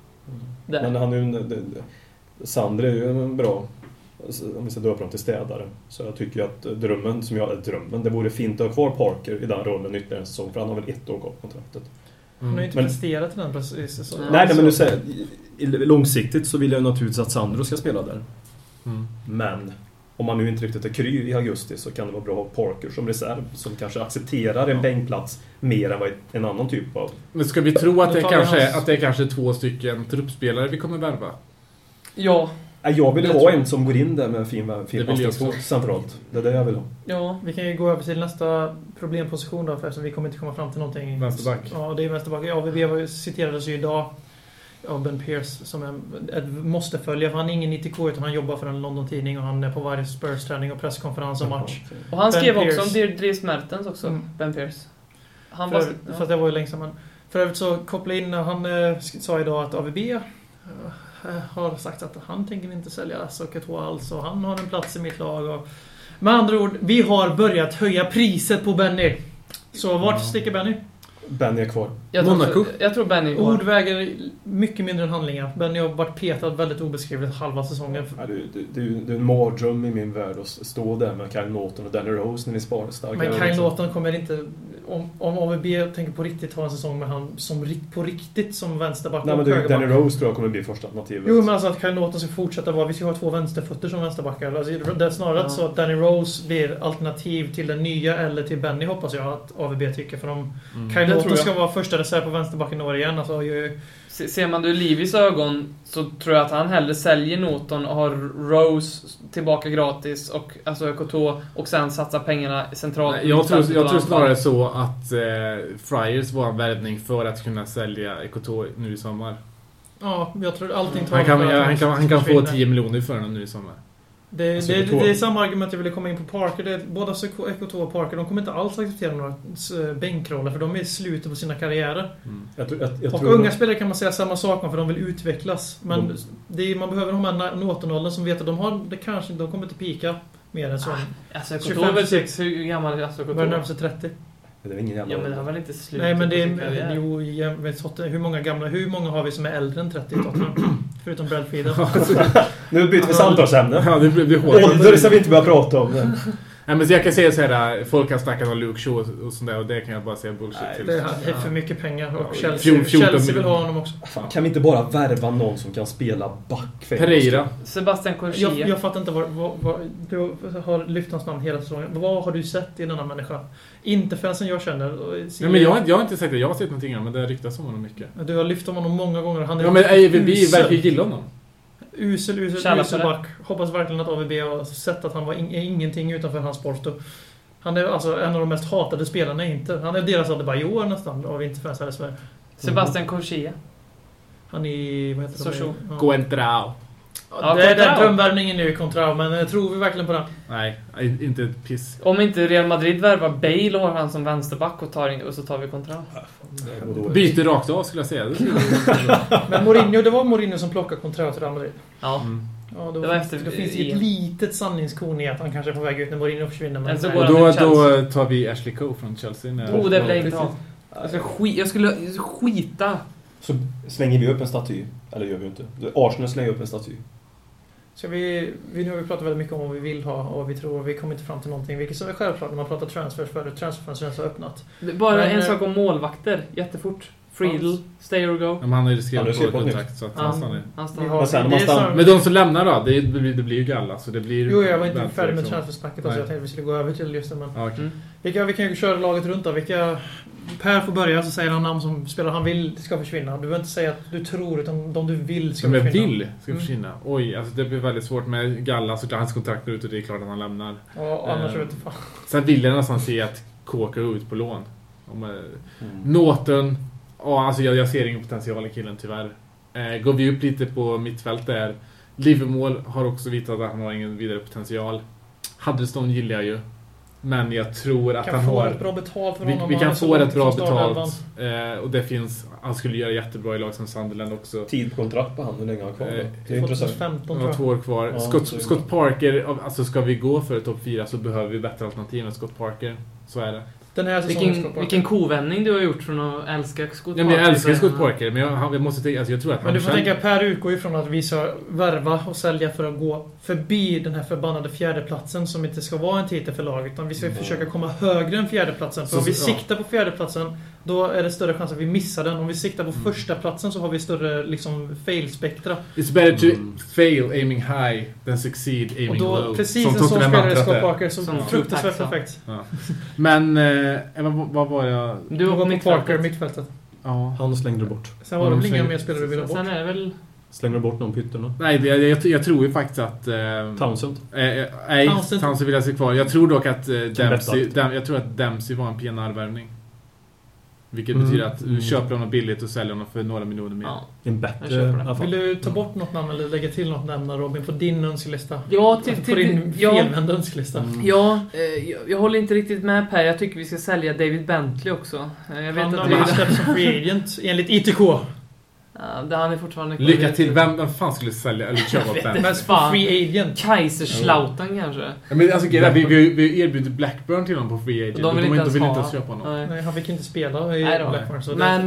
Där. Men han är ju... det- det- Sandro är ju en bra... Om vi ska döpa dem till städare. Så jag tycker ju att drömmen, som jag... Drömmen, det vore fint att ha kvar Parker i den rollen ytterligare en säsong. För han har väl ett år kvar på kontraktet. Han har ju inte Men- presterat i den precis. Så. Nej, Nej, men du säger... Långsiktigt så vill jag naturligtvis att Sandro ska spela där. Mm. Men om man nu inte riktigt är kry i augusti så kan det vara bra att ha Parker som reserv som kanske accepterar en bänkplats mer än vad en annan typ av... Men ska vi tro att det, kanske, hans- är- att det är kanske två stycken truppspelare vi kommer värva? Ja, Jag vill Det ha en som går in där med fin, Det fin passningsfot centralt. Det är det jag vill ha. ja. Vi kan ju gå över till nästa problemposition då, för eftersom vi kommer inte komma fram till någonting. Vänsterback. Ja, det är vänsterback. Ja, vi var ju- citerades ju idag av Ben Pierce som är ett måste följa. För han är ingen 90K utan han jobbar för en London-tidning och han är på varje Spurs-träning och presskonferens och match. Och han Ben skrev också Pearce. om Dries Mertens också, Mm. Ben Pierce. Han För, var... Ja. det var ju länge sedan. För övrigt så koppla in, han eh, sa idag att AVB eh, har sagt att han tänker inte sälja Socket alls och han har en plats i mitt lag. Och, med andra ord, vi har börjat höja priset på Benny. Så vart sticker Benny? Benny är kvar. Jag tror, Monaco. jag tror Benny går. Ord väger mycket mindre än handlingar. Benny har varit petad väldigt obeskrivligt halva säsongen. Ja, det, det, det, är det är en mardröm i min värld att stå där med Kyle Norton och Danny Rose när vi sparar starka Men. Kyle Lawton kommer inte... Om, om AVB tänker på riktigt ha en säsong med han som ri- på riktigt som vänsterback Nej men du. Danny Rose tror jag kommer bli första alternativet. Jo men alltså att Kyle Lawton ska fortsätta vara... Vi ska ha två vänsterfötter som vänsterbackar. Alltså, det är snarare Ja. så att Danny Rose blir alternativ till den nya eller till Benny hoppas jag att AVB tycker. För om Mm. Kyle Jag. ska vara första reserv på vänsterbacken i år igen. Alltså, ju, Se- Ser man det ur Livis ögon så tror jag att han hellre säljer Norton och har Rose tillbaka gratis och alltså Koto och sen satsar pengarna centralt. Nej, jag, tror, jag tror snarare så att eh, Friars var en värvning för att kunna sälja Ekoto nu i sommar. ja, jag tror allting talar Han kan, att han kan, han kan få försvinner. 10 miljoner för den nu i sommar. Det, Alltså, det, jag tror- det är samma argument jag ville komma in på Parker. Det är, båda Ekoto och Parker de kommer inte alls acceptera några eh, bänkroller för de är i slutet på sina karriärer. Mm. Jag, jag, jag och tror unga spelare kan man säga samma sak om för de vill utvecklas. Men Mm. det man behöver de här Norton-åldern som vet att de har, det kanske, de kommer inte pika mer än så. Alltså Koto 25, är väl sex, hur gammal är alltså Koto? Börjar närma sig 30. Det är ingen jävla... Ja men han var väl inte slut Nej men det är, jo, jäm- vet hur många gamla, hur många har vi som är äldre än 30 i Tottenham? [CLEARS THROAT] Förutom Brad Fiedel. [LAUGHS] Nu byter vi samtalsämne. Ja, det det hårt. Ålder ska vi inte börja prata om. Nej, men så jag kan säga så här, folk har snackat om Luke Shaw och sånt där och det kan jag bara säga bullshit Nej, till. Det är för mycket pengar och Ja, Chelsea, 14 Chelsea vill ha honom också. Fan, kan vi inte bara värva någon som kan spela back? Pereira. Sebastian Corsia. Jag, jag fattar inte vad, vad, vad... Du har lyft hans namn hela säsongen. Vad har du sett i denna människa? Inte fansen jag känner. Nej, men jag, har inte- jag har inte sagt det, jag har sett någonting men det ryktas om honom mycket. Du har lyft om honom många gånger. Han är Ja men vi usel. verkar gilla honom. Usel, usel, usel back. Hoppas verkligen att AVB har sett att han var in, är ingenting utanför hans Porto. Han är alltså en av de mest hatade spelarna i Inter. Han är deras Adebayor nästan, av Interfans här i Sverige. Sebastian Corsia. Han är... Vad heter Sochaux. det? Ja. Coentrao. Ja, det är den Contrao. drömvärvningen nu i Contrao, men eh, tror vi verkligen på den? Nej, inte ett piss. Om inte Real Madrid värvar Bale och har han som vänsterback och, tar in, och så tar vi kontra. Byter rakt av skulle jag säga. [LAUGHS] Men Mourinho, det var Mourinho som plockade Contrao till Real Madrid. Ja. Mm. Ja, då, Det var efter då finns det ju ett litet sanningskorn i att han kanske är på väg ut när Mourinho försvinner. Men Eller så nej. går Och då, då tar vi Ashley Cole från Chelsea. När Oh, det vill jag inte ha. Skit, jag skulle skita. Så slänger vi upp en staty. Eller gör vi inte. Arsenal slänger upp en staty. Ska vi, vi, nu har vi pratat väldigt mycket om vad vi vill ha och vad vi tror. Vi kommer inte fram till någonting. Vilket som är självklart när man pratar transfers förut. Transferfönstret har öppnat. Bara Men, en sak om målvakter, jättefort. Friedel, stay or go. Ja, men han har ju skrivit ju på kontrakt så att han stannar. Han Vi stannar. har, Men de som lämnar då, det blir, det blir ju galla. Så det blir Jo, jag var inte färdig med liksom. transfersnacket. Alltså, jag tänkte vi skulle gå över till just det. Men okej. Mm. vilka, vi kan ju köra laget runt då. Vilka, per får börja så säger han namn som spelare han vill ska försvinna. Du behöver inte säga att du tror, utan de du vill ska Som jag försvinna. vill ska Mm. försvinna. Oj, alltså det blir väldigt svårt med Galla. Såklart hans kontrakt går ut och det är klart att han lämnar. Ja, annars Eh, vet jag fan. Sen vill jag nästan se att Kåka går ut på lån. Om, eh, Mm. Norton, ja, alltså jag, jag ser ingen potential i killen tyvärr. Eh, går vi upp lite på mittfält där. Liverpool har också visat att han har ingen vidare potential. Huddleston gillar jag ju. Men jag tror att Kan han få har... rätt bra betalt för Vi, honom. vi kan få rätt bra betalt. Eh, och det finns... Han skulle göra jättebra i lag som Sunderland också. Tid på kontrakt på han. Hur länge har han kvar? Eh, Det är intressant. 2015 Han tror har jag. två år kvar. Ja, Scott, Scott Parker, alltså ska vi gå för topp 4 så behöver vi bättre alternativ än Scott Parker. Så är det. Den här Vilken, vilken kovändning du har gjort från att älska Scott Ja, men jag Parker älskar Scott Parker, men jag, jag måste tänka, alltså jag tror att Men du får själv- tänka, Per utgår ju från att vi ska värva och sälja för att gå förbi den här förbannade fjärdeplatsen som inte ska vara en titel för laget. Utan vi ska Mm. försöka komma högre än fjärdeplatsen. För Så- om vi ja. siktar på fjärdeplatsen, då är det större chans att vi missar den. Om vi siktar på Mm. första platsen så har vi större liksom fail-spektra. It's better to Mm. fail aiming high than succeed Och aiming då, low. precis Som en sån spelare mantrat Scott. Parker, så Som fruktansvärt perfekt. Ja. Men, eh, vad, vad var jag... Du var var på. Parker, mittfältet. Ja. Han slängde du bort. Sen var det väl inga slänger- mer spelare du ville ha bort. Sen är det väl... Slänger du bort någon pytterna? Nej, jag, jag, jag tror ju faktiskt att... Eh, Townsend? eh, eh, nej, Townsend- Townsend vill jag se kvar. Jag tror dock att eh, Dempsey. Dem, jag tror att Dempsey var en PNR-värvning. Vilket Mm. betyder att du köper honom billigt och säljer honom för några miljoner mer. Ja. En bättre. Vill du ta bort något namn eller lägga till något namn Robin på din önskelista? Ja, till, På till, din ja, felvända önskelista. Mm. ja eh, jag, jag håller inte riktigt med Per. Jag tycker vi ska sälja David Bentley också. Eh, Jag vet Han har det blivit släppt som free agent enligt ITK. Det- han är fortfarande kvar. Lycka till! Vem, vem fan skulle sälja eller köpa [LAUGHS] inte. På Fan. free agent. Kaiserslautern kanske? Ja, men alltså, vi, vi, vi erbjuder Blackburn till honom på free agent. De och vill inte ens vill inte ens köpa honom. Nej. Nej, han fick inte spela i Nej. Blackburn. Så det, Men...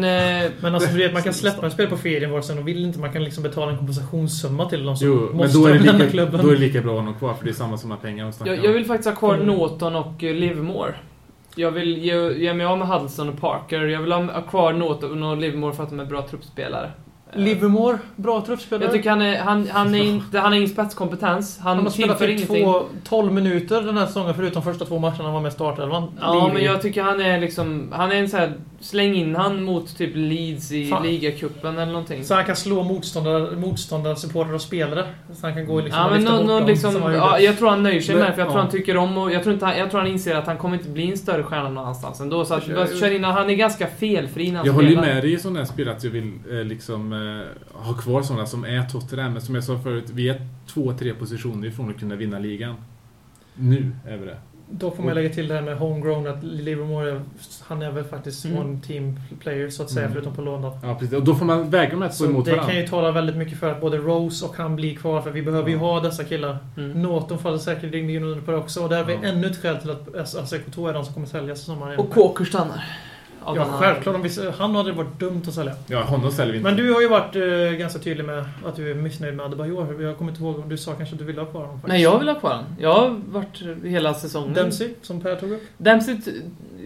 Eh, men alltså, du vet, man kan [LAUGHS] släppa en spelare på free agent vare sig de vill inte. Man kan liksom betala en kompensationssumma till dem som Jo, men måste då är, det lämna lika, klubben. då är det lika bra att ha honom kvar för det är samma summa pengar de snackar jag, jag vill faktiskt ha kvar Mm. Norton och eh, Livermore. Jag vill ge, ge mig av med Hudson och Parker. Jag vill ha kvar något och Livermore för att de är bra truppspelare. Eh, Livermore, bra truppspelare. Jag tycker han är, han, han är inte, han är ingen spetskompetens. Han, han har spelat typ ingenting. två, 12 minuter den här säsongen förutom första två matcherna han var med i startelvan. Ja, men Livig. jag tycker han är liksom... Han är en sån här... Släng in han mot typ Leeds i Fan. ligacupen eller någonting. Så han kan slå motståndare, motståndare supportrar och spelare. Så han kan gå liksom Ja, och men lyfta nå, bort nå, dem, liksom, ja, jag tror han nöjer sig Men- med det, för jag tror ja. han tycker om och jag tror, inte, han- jag tror han inser att han kommer inte bli en större stjärna någon annanstans ändå. Så att, kör in, han är ganska felfri när han Jag håller ju spelar. med dig i sådana här spel att jag vill eh, liksom eh, ha kvar sådana som är Tottenham. Men som jag sa förut, vi är två, tre positioner ifrån att kunna vinna ligan. Nu är vi det. Då får man lägga till det här med homegrown, att Livermore, är- han är väl faktiskt Mm. one team player så att säga, Mm. förutom på lån då. Ja, precis. Och då får man väga de här två Så emot det varandra. kan ju tala väldigt mycket för att både Rose och han blir kvar, för vi behöver ju ha dessa killar. Mm. Norton faller säkert in under på det också, och där har vi Ja. ännu ett skäl till att Aseko är de som kommer säljas i sommar. igen. Och Kåker stannar. Av Ja, självklart. Om vi, han hade det varit dumt att sälja. Ja, honom säljer vi inte. Men du har ju varit eh, ganska tydlig med att du är missnöjd med Adebayor. Jag kommer inte ihåg om du sa kanske att du ville ha kvar honom. faktiskt. Nej, jag vill ha kvar den. Jag har varit hela säsongen. Dempsey, som Per tog upp. Dempsey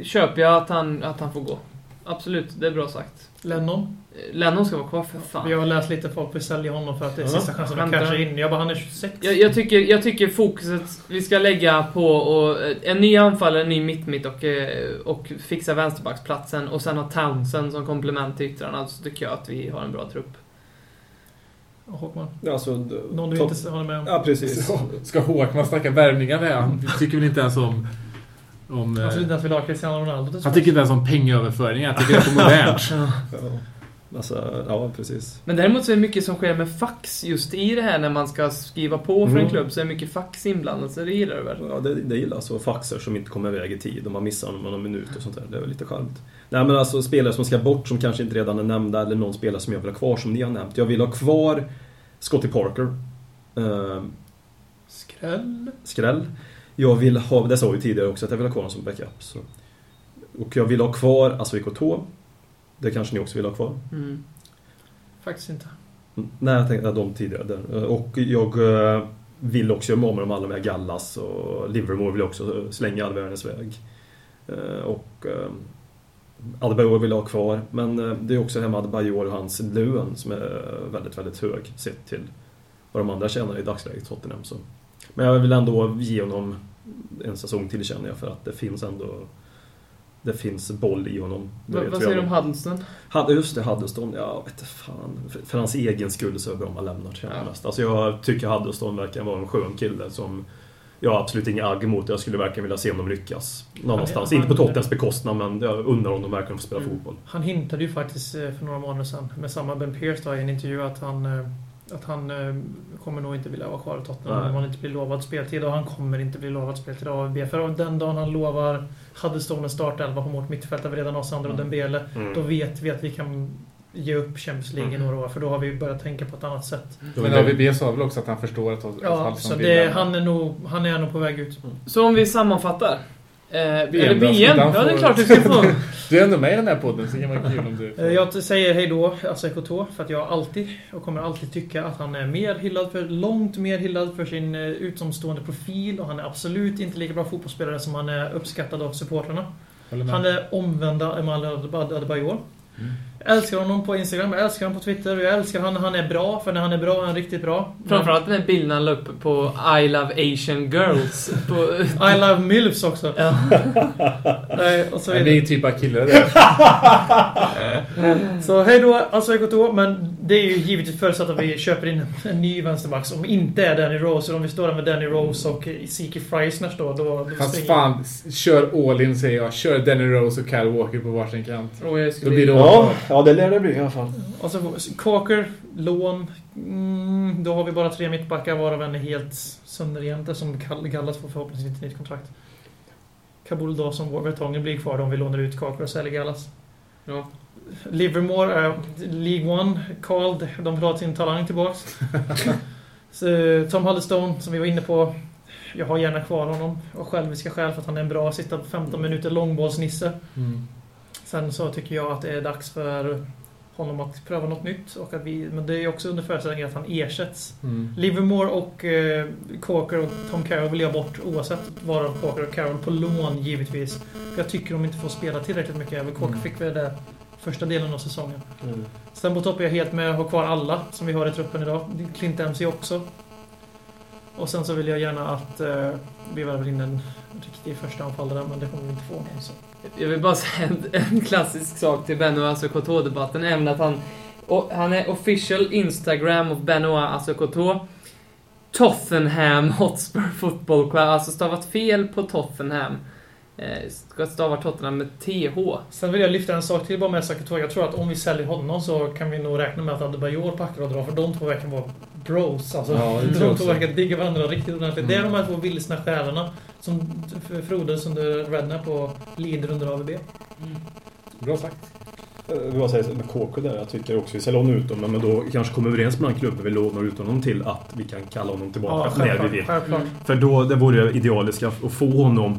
köper jag att han, att han får gå. Absolut, det är bra sagt. Lennon. Eh, Lennon ska vara kvar för fan. Vi har läst lite folk vill sälja honom för att det är Ja, sista chansen att casha in. Jag bara, han är 26. Jag, jag, tycker, jag tycker fokuset vi ska lägga på och, eh, en ny anfallare, en ny mitt-mitt och, eh, och fixa vänsterbacksplatsen och sen ha Townsend som komplement till yttrarna så tycker jag att vi har en bra trupp. Håkman. Alltså, Någon du inte håller med om? Ja, precis. Så, ska Håkman snacka värvningar med? Han tycker väl inte ens om... om eh, Han skulle inte ens ha Cristiano Ronaldo han tycker inte ens om pengaöverföringar. Han tycker det är för modernt. [LAUGHS] Alltså, ja, precis. Men däremot så är det mycket som sker med fax just i det här när man ska skriva på för en Mm. klubb så är det mycket fax inblandat, så det gillar du väl? Ja, det, det gillar alltså faxar som inte kommer iväg i tid och man missar någon, någon minut och sånt där. Det är väl lite charmigt. Nej men alltså spelare som ska bort som kanske inte redan är nämnda eller någon spelare som jag vill ha kvar som ni har nämnt. Jag vill ha kvar Scotty Parker. Eh, Skräll. skräll. Jag vill ha, det sa jag ju tidigare också, att jag vill ha kvar honom som backup. Så. Och jag vill ha kvar Asuiko Tå. Det kanske ni också vill ha kvar. Mm. Faktiskt inte. Mm, Nej, jag tänkte att de tidigare. Eh, Och jag eh, vill också göra mig av med de alla med Gallas och Livermore vill jag också slänga i all världens väg. Eh, Och eh, Adebayor vill jag ha kvar. Men eh, det är också med Adebayor och hans lön som är väldigt, väldigt hög sett till vad de andra tjänar i dagsläget, Tottenham. Så. Men jag vill ändå ge honom en säsong till känner jag för att det finns ändå det finns boll i honom. Det Vad, säger du om Huddleston? Just det, Huddleston. Ja, vet fan. För, för hans egen skull så är det bra om han lämnar känner jag Ja. mest. Alltså jag tycker Huddleston verkar vara en skön kille som jag har absolut inga agg emot. Jag skulle verkligen vilja se honom lyckas. Någonstans. Han- Inte på Tottenhams bekostnad, men jag undrar honom verkligen att få spela Mm. fotboll. Han hintade ju faktiskt eh, för några månader sedan med samma Ben Pierce då, i en intervju att han, eh, att han eh, kommer nog inte vilja vara kvar i Tottenham Nej. om han inte blir lovad speltid. Och han kommer inte bli lovad speltid av AVB. För den dagen han lovar Huddleston en startelva på vårt mittfält där vi redan har Sandro Mm. Dembele. Mm. Då vet vi att vi kan ge upp Champions League i Mm. några år. För då har vi börjat tänka på ett annat sätt. Men AVB sa väl också att han förstår att, att Ja, så vill det, lämna. han, är nog, han är nog på väg ut. Så om vi sammanfattar. Eh, eller VM? så han Ja, det är får- klart du ska få. [LAUGHS] Du är ändå med i den här podden, så det kan vara kul om du... får- Eh, Jag säger hej då, alltså Ekoto, för att jag alltid och kommer alltid tycka att han är mer hyllad för, långt mer hyllad för sin eh, utomstående profil och han är absolut inte lika bra fotbollsspelare som han är uppskattad av supportrarna. Han är omvända Emal Adebayor. Jag älskar honom på Instagram, jag älskar honom på Twitter och jag älskar honom när han är bra, för när han är bra är han riktigt bra. Framförallt den här bilden han la upp på I Love Asian Girls. På, [LAUGHS] I love milfs också. ja. [LAUGHS] Nej, och så vidare. det är typ av killar det. [LAUGHS] Så hej då, alltså Ekoto, men det är ju givetvis förutsatt att vi köper in en ny vänsterback som inte är Danny Rose. Om vi står där med Danny Rose och Zeke Fries nästa år, då, då Fast fan, kör all in säger jag. Kör Danny Rose och Kyle Walker på varsin kant. Jag Då blir det Ja, ja, det lär det bli i alla fall. Och så Corker, lån. Mm, då har vi bara tre mittbackar varav en är helt sönderjämte som Gall- Gallas får förhoppningsvis ett nytt kontrakt. Kabul Dawson Vertongen blir kvar om vi lånar ut Corker och säljer Gallas. Ja. Livermore är League One, Carl, de vill ha sin talang tillbaks. [LAUGHS] så, Tom Huddlestone, som vi var inne på. Jag har gärna kvar honom av själviska skäl för att han är en bra sitta 15 minuter långbollsnisse. Mm. Sen så tycker jag att det är dags för honom att pröva något nytt. Och att vi, men det är också under förutsättning att han ersätts. Mm. Livermore och eh, Corker och Tom Carroll vill jag bort oavsett varav Corker och Carroll på lån givetvis. För jag tycker de inte får spela tillräckligt mycket. Även Corker Mm. fick väl det första delen av säsongen. Mm. Sen på topp är jag helt med att ha kvar alla som vi har i truppen idag. Clint Dempsey också. Och sen så vill jag gärna att eh, vi värvar in en riktig första anfallare, men det kommer vi inte få någon. Så. Jag vill bara säga en, en klassisk sak till Benoit Assokoto-debatten, även att han... Och han är official Instagram of Benoit Assokoto. Tottenham Hotspur Football Club, alltså stavat fel på Tottenham. Eh, ska stava Tottenham med TH. Sen vill jag lyfta en sak till bara med Sakato. Jag tror att om vi säljer honom så kan vi nog räkna med att Adebayor packar och drar, för de två verkar vara bros. Alltså, Ja, de två verkar digga varandra riktigt ordentligt. Det är Mm. de här två vilsna själarna som frodas under Rednap och lider under AVB. Bra sagt. Eh, Vad säger med KK där? Jag tycker också vi ska låna ut honom, men då kanske kommer överens med den klubben vi lånar ut honom till att vi kan kalla honom tillbaka när vi vill. självklart. Mm. För då, det vore det idealiska att få honom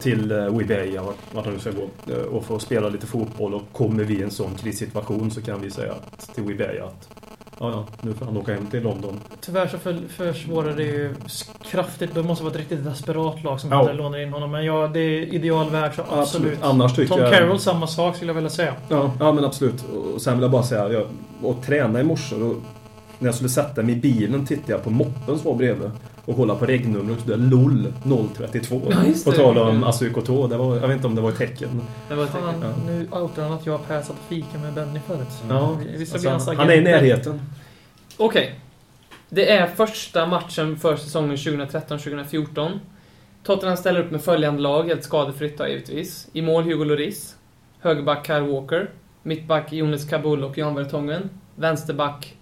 till eh, Wibeja, vart, han nu ska gå, eh, och få spela lite fotboll. Och kommer vi i en sån krissituation så kan vi säga att, till Wibeja att ja, ja, nu får han åka hem till London. Tyvärr så för, försvårar det ju kraftigt. Det måste vara ett riktigt desperat lag som Ja. lånar in honom. Men ja, det är idealvärld så absolut. Annars tycker Tom jag... Carroll, samma sak skulle jag vilja säga. Ja, ja men absolut. Och sen vill jag bara säga, jag och träna i morse när jag skulle sätta mig i bilen tittade jag på moppen som var bredvid. Och kollade på regnumret och så där LOL 032. Ja, på det. tal om. Asukoto. Det var, jag vet inte om det var ett tecken. Det var ett Fan, tecken. Ja. nu outar han att jag Per satt och fika med Benny förut. Ja, alltså, hans han är i närheten. Okej. Det är första matchen för säsongen 2013-2014. Tottenham ställer upp med följande lag, helt skadefritt då, givetvis. I mål Hugo Lloris. Högerback Kyle Walker. Mittback Jonas Kabul och Jan Vertongen. Vänsterback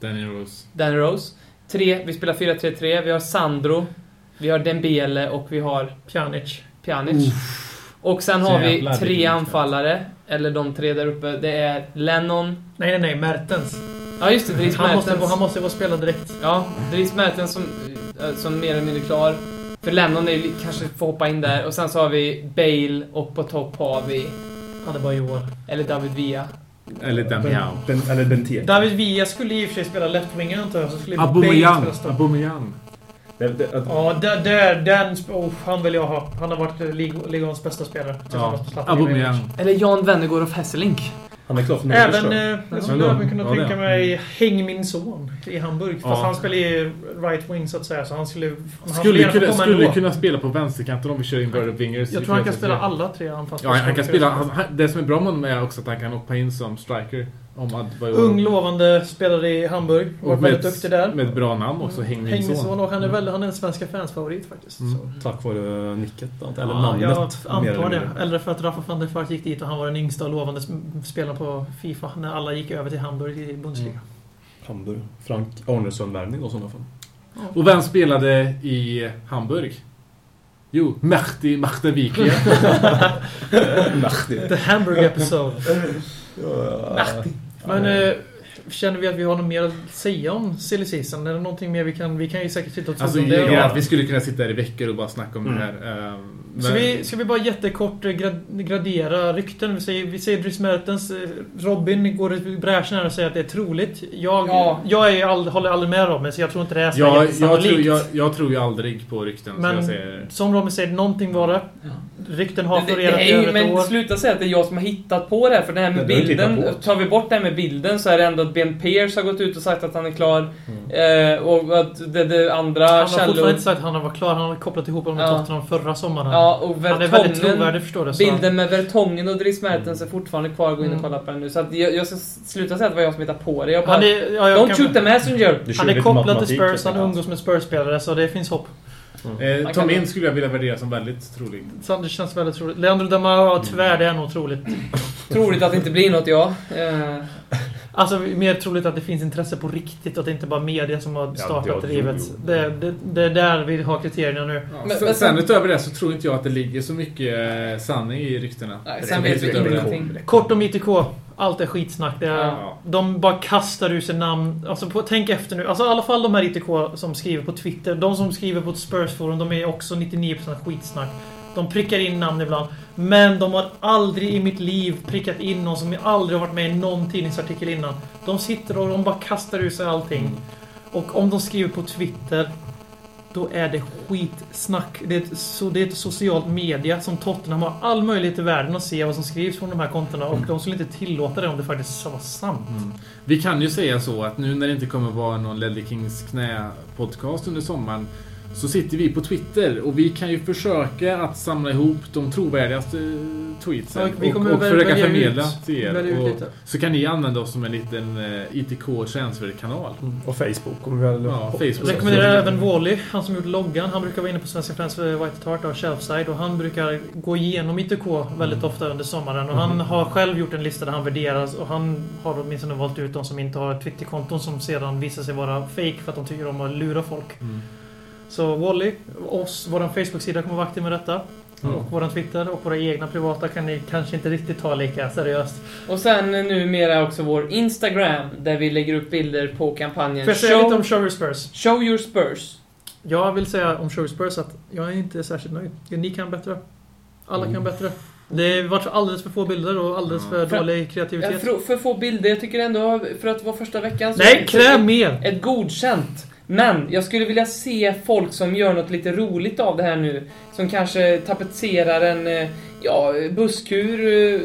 Danny Rose. Danny Rose. Tre, vi spelar 4-3-3. Vi har Sandro. Vi har Dembele och vi har Pjanic. Pjanic. Och sen har vi tre anfallare. Eller de tre där uppe. Det är Lennon. Nej, nej, nej. Mertens. Ja, just det. Dries Han måste, Mertens. han måste vara spela direkt. Ja, Dries Mertens som, eh, som mer eller mindre klar. För Lennon är ju kanske får hoppa in där. Och sen så har vi Bale och på topp har vi... Johan. Eller David Villa. Eller Damiao. Ben, eller Benteke. David Villa skulle i och för sig spela left-winger antar jag. Så skulle Aubameyang. Aubameyang. Ja, där, där, den... Oh, han vill jag ha. Han har varit lig- ligans bästa spelare. med Zlatan Aubameyang. Eller Jan Wennergård och Hesselink. Han är klar för Även... Eh, jag. Ja, skulle även kunna Ja, tänka det. mig Häng min son i Hamburg. Fast Ja. han spelar ju right wing så att säga. Så han skulle... Han Skulle kunna, skulle kunna spela på vänsterkanten om vi kör in Bird Wingers. Jag tror han kan spela alla tre anfallspositioner. Ja, han kan spela. Han, han, det som är bra med honom är också att han kan hoppa in som striker. Om. Ung, lovande spelare i Hamburg. Och Varit väldigt duktig där. Med ett bra namn också. Häng min Häng min son. son och han är, väl, han är en svenska fans favorit faktiskt. Mm. Så. Tack vare nicket, eller Ja, namnet. Jag mer eller antar det. mindre. Eller för att Rafa van der Vaart gick dit och han var den yngsta och lovande sp- spelaren på Fifa när alla gick över till Hamburg i Bundesliga. Hamburg. Frank Arnesson-värvning då i sådana fall. Och vem spelade i Hamburg? Jo, Mehdi Mahtaviki. Mahdi. The Hamburg episode. Mahdi. Men eh, känner vi att vi har något mer att säga om silly season? Är det någonting mer vi kan... Vi kan ju säkert sitta och Alltså, det. att vi skulle kunna sitta här i veckor och bara snacka om Mm. det här. Ehm, Ska men- vi, ska vi bara jättekort eh, grad, gradera rykten? Vi säger, vi säger Dries Mertens. eh, Robin går i bräschen här och säger att det är troligt. Jag, Ja. jag är all, håller aldrig med Robin, så jag tror inte det är så Ja, jag, tror, jag, jag tror ju aldrig på rykten. Men- säger. Som Robin säger, någonting var det. Rykten har Det, det, florerat det i över ett men år. sluta säga att det är jag som har hittat på det här. För det här med har inte bilden, det. tar vi bort det här med bilden så är det ändå att Ben Pears har gått ut och sagt att han är klar. Eh, och att det, det andra Han har källor... fortfarande inte sagt att han var klar. Han har kopplat ihop honom med Ja. Tottenham förra sommaren. Ja, och han är väldigt Vertongen... trovärdig förstår du. så- Bilden med Vertongen och Dries Mertens är fortfarande kvar. Gå in och Mm. kolla på den nu. Så att jag, jag ska sluta säga att det var jag som hittade på det. Jag bara, Han är, ja, jag Don't kan- shoot the messenger! Han är kopplad till Spurs, han umgås med Spurs-spelare så det finns hopp. Eh, Man Tom In skulle jag vilja värdera som väldigt trolig. Så det känns väldigt troligt. Leandro Damao, ja, tyvärr det är nog troligt. Troligt att det inte blir något, ja. Eh, Alltså mer troligt att det finns intresse på riktigt och att det inte bara media som har startat ja, drivet. Det, det, det är där vi har kriterierna nu. Ja, Men- sen, men sen- utöver det så tror inte jag att det ligger så mycket eh, sanning i ryktena. nej, Det sen är vet vi utöver det. ingenting. Kort om ITK. Allt är skitsnack. Det är, Ja. De bara kastar ur sig namn. Alltså på, tänk efter nu. Alltså i alla fall de här ITK som skriver på Twitter. De som skriver på ett Spurs-forum, de är också 99% skitsnack. De prickar in namn ibland. Men de har aldrig i mitt liv prickat in någon som aldrig har varit med i någon tidningsartikel innan. De sitter och de bara kastar ur sig allting. Och om de skriver på Twitter då är det skitsnack. Det är, ett, så, det är ett socialt media som Tottenham har all möjlighet i världen att se vad som skrivs från de här kontona och de skulle inte tillåta det om det faktiskt var sant. Mm. Vi kan ju säga så att nu när det inte kommer vara någon Ledley Kings knä-podcast under sommaren så sitter vi på Twitter och vi kan ju försöka att samla ihop de trovärdigaste tweetsen Ja, vi och, och väl försöka förmedla ut- till er. Och, så kan ni använda oss som en liten eh, ITK-transferkanal. Och Facebook kommer vi väl... Ja, Facebook. Rekommenderar även Wally, han som gjort loggan. Han brukar vara inne på Svenska Friends för White Tart och Shelfside och han brukar gå igenom ITK väldigt ofta under sommaren. Och han har själv gjort en lista där han värderas och han har åtminstone valt ut de som inte har Twitterkonton som sedan visar sig vara fake för att de tycker om att lura folk. Mm. Så Wally, oss, vår Facebook-sida kommer vara aktiv med detta. Mm. Och vår Twitter och våra egna privata kan ni kanske inte riktigt ta lika seriöst. Och sen numera också vår Instagram, där vi lägger upp bilder på kampanjen Får jag säga lite om Show Your Spurs? Show Your Spurs. Jag vill säga om Show Your Spurs att jag är inte särskilt nöjd. Ni kan bättre. Alla kan bättre. Det har varit alldeles för få bilder och alldeles för För- dålig kreativitet. för, för få bilder. Jag tycker ändå, för att vara första veckan så... Nej, kräv mer! Ett godkänt. Men jag skulle vilja se folk som gör något lite roligt av det här nu. Som kanske tapetserar en eh, ja, busskur eh,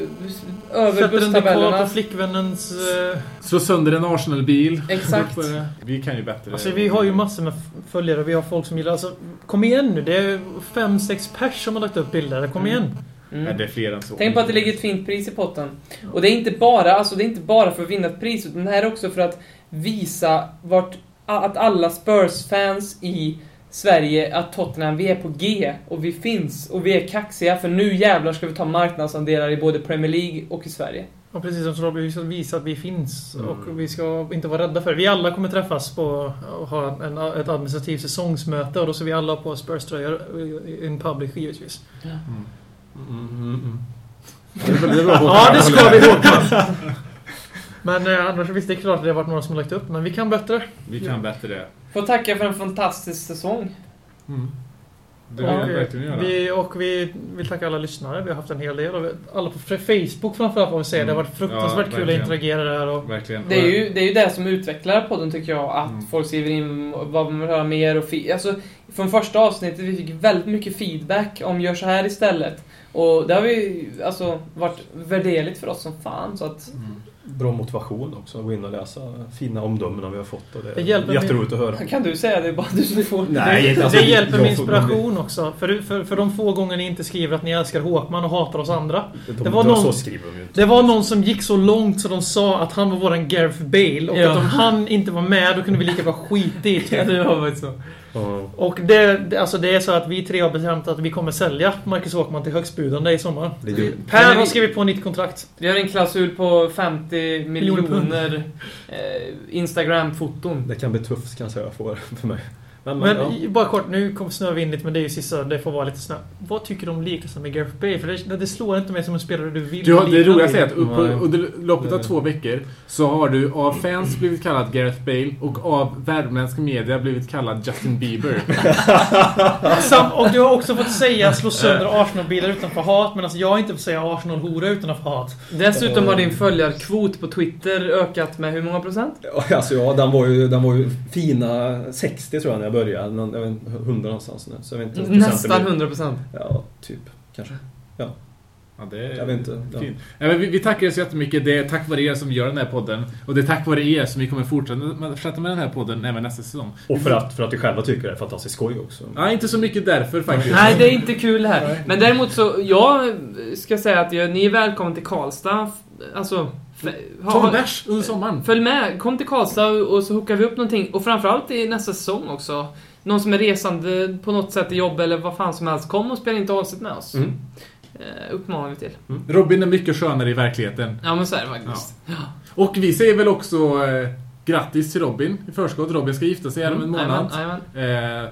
över Sätter en dekor busstabellerna. på flickvännens... eh, Slå sönder en Arsenal-bil. Exakt. Vi kan ju bättre. Alltså vi har ju massor med följare, vi har folk som gillar... Alltså, kom igen nu, det är fem, sex pers som har lagt upp bilder. Kom igen! Mm. Nej, det är fler än så. Tänk på att det ligger ett fint pris i potten. Och det är inte bara, alltså det är inte bara för att vinna ett pris, utan det här är också för att visa vart, att alla Spurs-fans i Sverige, att Tottenham, vi är på G och vi finns och vi är kaxiga för nu jävlar ska vi ta marknadsandelar i både Premier League och i Sverige. Och precis som Robin, vi ska visa att vi finns Mm. och vi ska inte vara rädda för det. Vi alla kommer träffas på och ha en, ett administrativt säsongsmöte och då ska vi alla på Spurs-tröjor in public givetvis. Det är väl- det är bra Håkan. Ja, det ska vi. [LAUGHS] Håkan! Men eh, annars visst, det är klart att det har varit några som har lagt upp, men vi kan bättre. Vi kan bättre. Får tacka för en fantastisk säsong. Mm. Det vill eh, verkligen göra. vi, och vi vill tacka alla lyssnare. Vi har haft en hel del. Och vi- alla på Facebook framförallt får vi säga. Det har varit fruktansvärt Ja, kul att interagera där. Och, Verkligen. Det är ju det, är ju det som utvecklar podden tycker jag, att Mm. folk skriver in vad man vill höra mer och alltså, från första avsnittet vi fick väldigt mycket feedback om gör så här istället. Och det har vi alltså varit värderligt för oss som fan så att Bra motivation också att gå in och läsa fina omdömena vi har fått. Och det Det hjälper jätteroligt att höra. [LAUGHS] kan du säga det, bara du som får Nej, det alltså, hjälper med inspiration också. För, för, för de få gånger ni inte skriver att ni älskar Håkman och hatar oss andra. De, Det var de, någon- de. Det var någon som gick så långt så de sa att han var våran Gareth Bale och Ja. att om han inte var med då kunde vi lika bra skita i det. det har varit så. Ja. Och det, alltså det är så att vi tre har bestämt att vi kommer sälja Marcus Håkman till högstbjudande i sommar. Per har vi- skrivit på nytt kontrakt. Vi har en klausul på 50 Miljoner miljoner eh, Instagram-foton. Det kan bli tufft kan jag säga för mig. Men, Men ja. bara kort, nu kommer snö vi in lite men det är ju sista, det får vara lite snö. Vad tycker du om liknelsen med Gareth Bale? För det, det slår inte mig som en spelare du vill Du har, det roligaste är att upp- under loppet av två veckor så har du av fans blivit kallad Gareth Bale och av värmländsk media blivit kallad Justin Bieber. [LAUGHS] Sam, och du har också fått säga slå sönder Arsenal-bilar utan för hat, men alltså jag har inte fått säga Arsenal-hora utan för hat. Dessutom har din följarkvot på Twitter ökat med hur många procent? Ja, Alltså, ja, den var, ju, den var ju fina 60 tror jag när jag började. Någon, jag vet inte, 100 någonstans nu. Så jag vet inte, procenten Nästan blir- 100 procent. Ja, typ. Kanske. Ja, det är Jag vet inte. Ja. fint. Ja, men vi, vi tackar er så jättemycket. Det är tack vare er som gör den här podden. Och det är tack vare er som vi kommer fortsätta med, fortsätta med den här podden även nästa säsong. Och för att, för att vi själva tycker det är fantastiskt skoj också. Ja, inte så mycket därför faktiskt. Nej, det är inte kul här. Men däremot så, jag ska säga att jag, ni är välkomna till Karlstad. Alltså, Ta en bärs under sommaren. Följ med, kom till Karlstad och så hookar vi upp någonting. Och framförallt i nästa säsong också. Någon som är resande på något sätt i jobb eller vad fan som helst. Kom och spela inte avsnitt med oss. Mm. Eh, uppmanar vi till. Robin är mycket skönare i verkligen. Ja men så är det faktiskt. Och vi säger väl också eh, grattis till Robin i förskott. Robin ska gifta sig här om en månad. Jajamän, jajamän. Eh,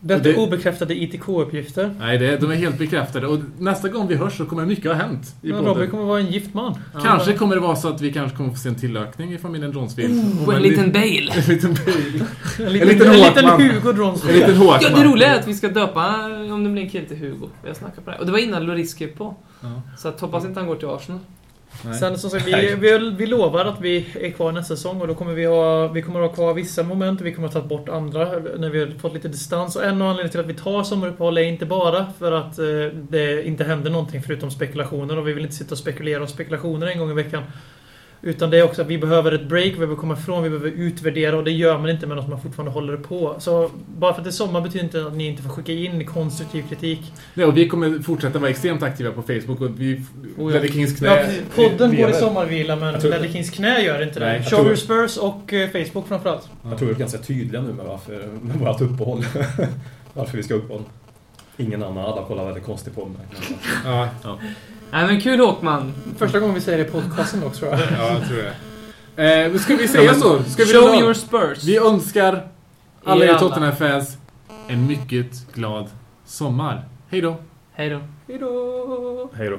Det- är obekräftade ITK-uppgifter. nej, det, de är helt bekräftade. Och nästa gång vi hörs så kommer mycket ha hänt i podden. Robin kommer vara en gift man. Kanske kommer det vara så att vi kanske kommer få se en tillökning i familjen Dronsvild. Oh, Om en liten Bale. [LAUGHS] En liten Bale. En liten, liten en liten Håkman. Hugo En Dronsfield. Ja, det roliga är att vi ska döpa, om det blir en kille, till Hugo. Vi har snackat på det. Och det var innan Lloris skrev på. Ja. Så att hoppas inte han går till Arsenal. Nej. Sen som sagt, vi, vi, vi lovar att vi är kvar nästa säsong och då kommer vi ha, vi kommer ha kvar vissa moment och vi kommer ha tagit bort andra när vi har fått lite distans. Och en av anledningarna till att vi tar sommaruppehåll är inte bara för att eh, det inte händer någonting förutom spekulationer och vi vill inte sitta och spekulera om spekulationer en gång i veckan. Utan det är också att vi behöver ett break, vi behöver komma ifrån, vi behöver utvärdera och det gör man inte med något man fortfarande håller på. Så bara för att det är sommar betyder inte att ni inte får skicka in konstruktiv kritik. Nej, och vi kommer fortsätta vara extremt aktiva på Facebook och vi... Oh, ja. Ledley Kings knä... Ja. Podden vi går i sommarvila men tror- Ledley Kings knä gör inte det. Show tror- your Spurs och eh, Facebook framförallt. Jag tror vi är ganska tydliga nu med varför med vårt uppehåll. [LAUGHS] varför vi ska ha uppehåll. Ingen annan. Alla kollar väldigt konstigt på mig. Ja, Nej men kul Håkman. Första gången vi säger det i podcasten också tror jag. ja, jag tror det. Eh, men ska vi säga så? Ska vi Show runda av? your Spurs. Vi önskar alla Er alla. Tottenham-fans en mycket glad sommar. Hej då! Hej då. Hejdå! Hej då.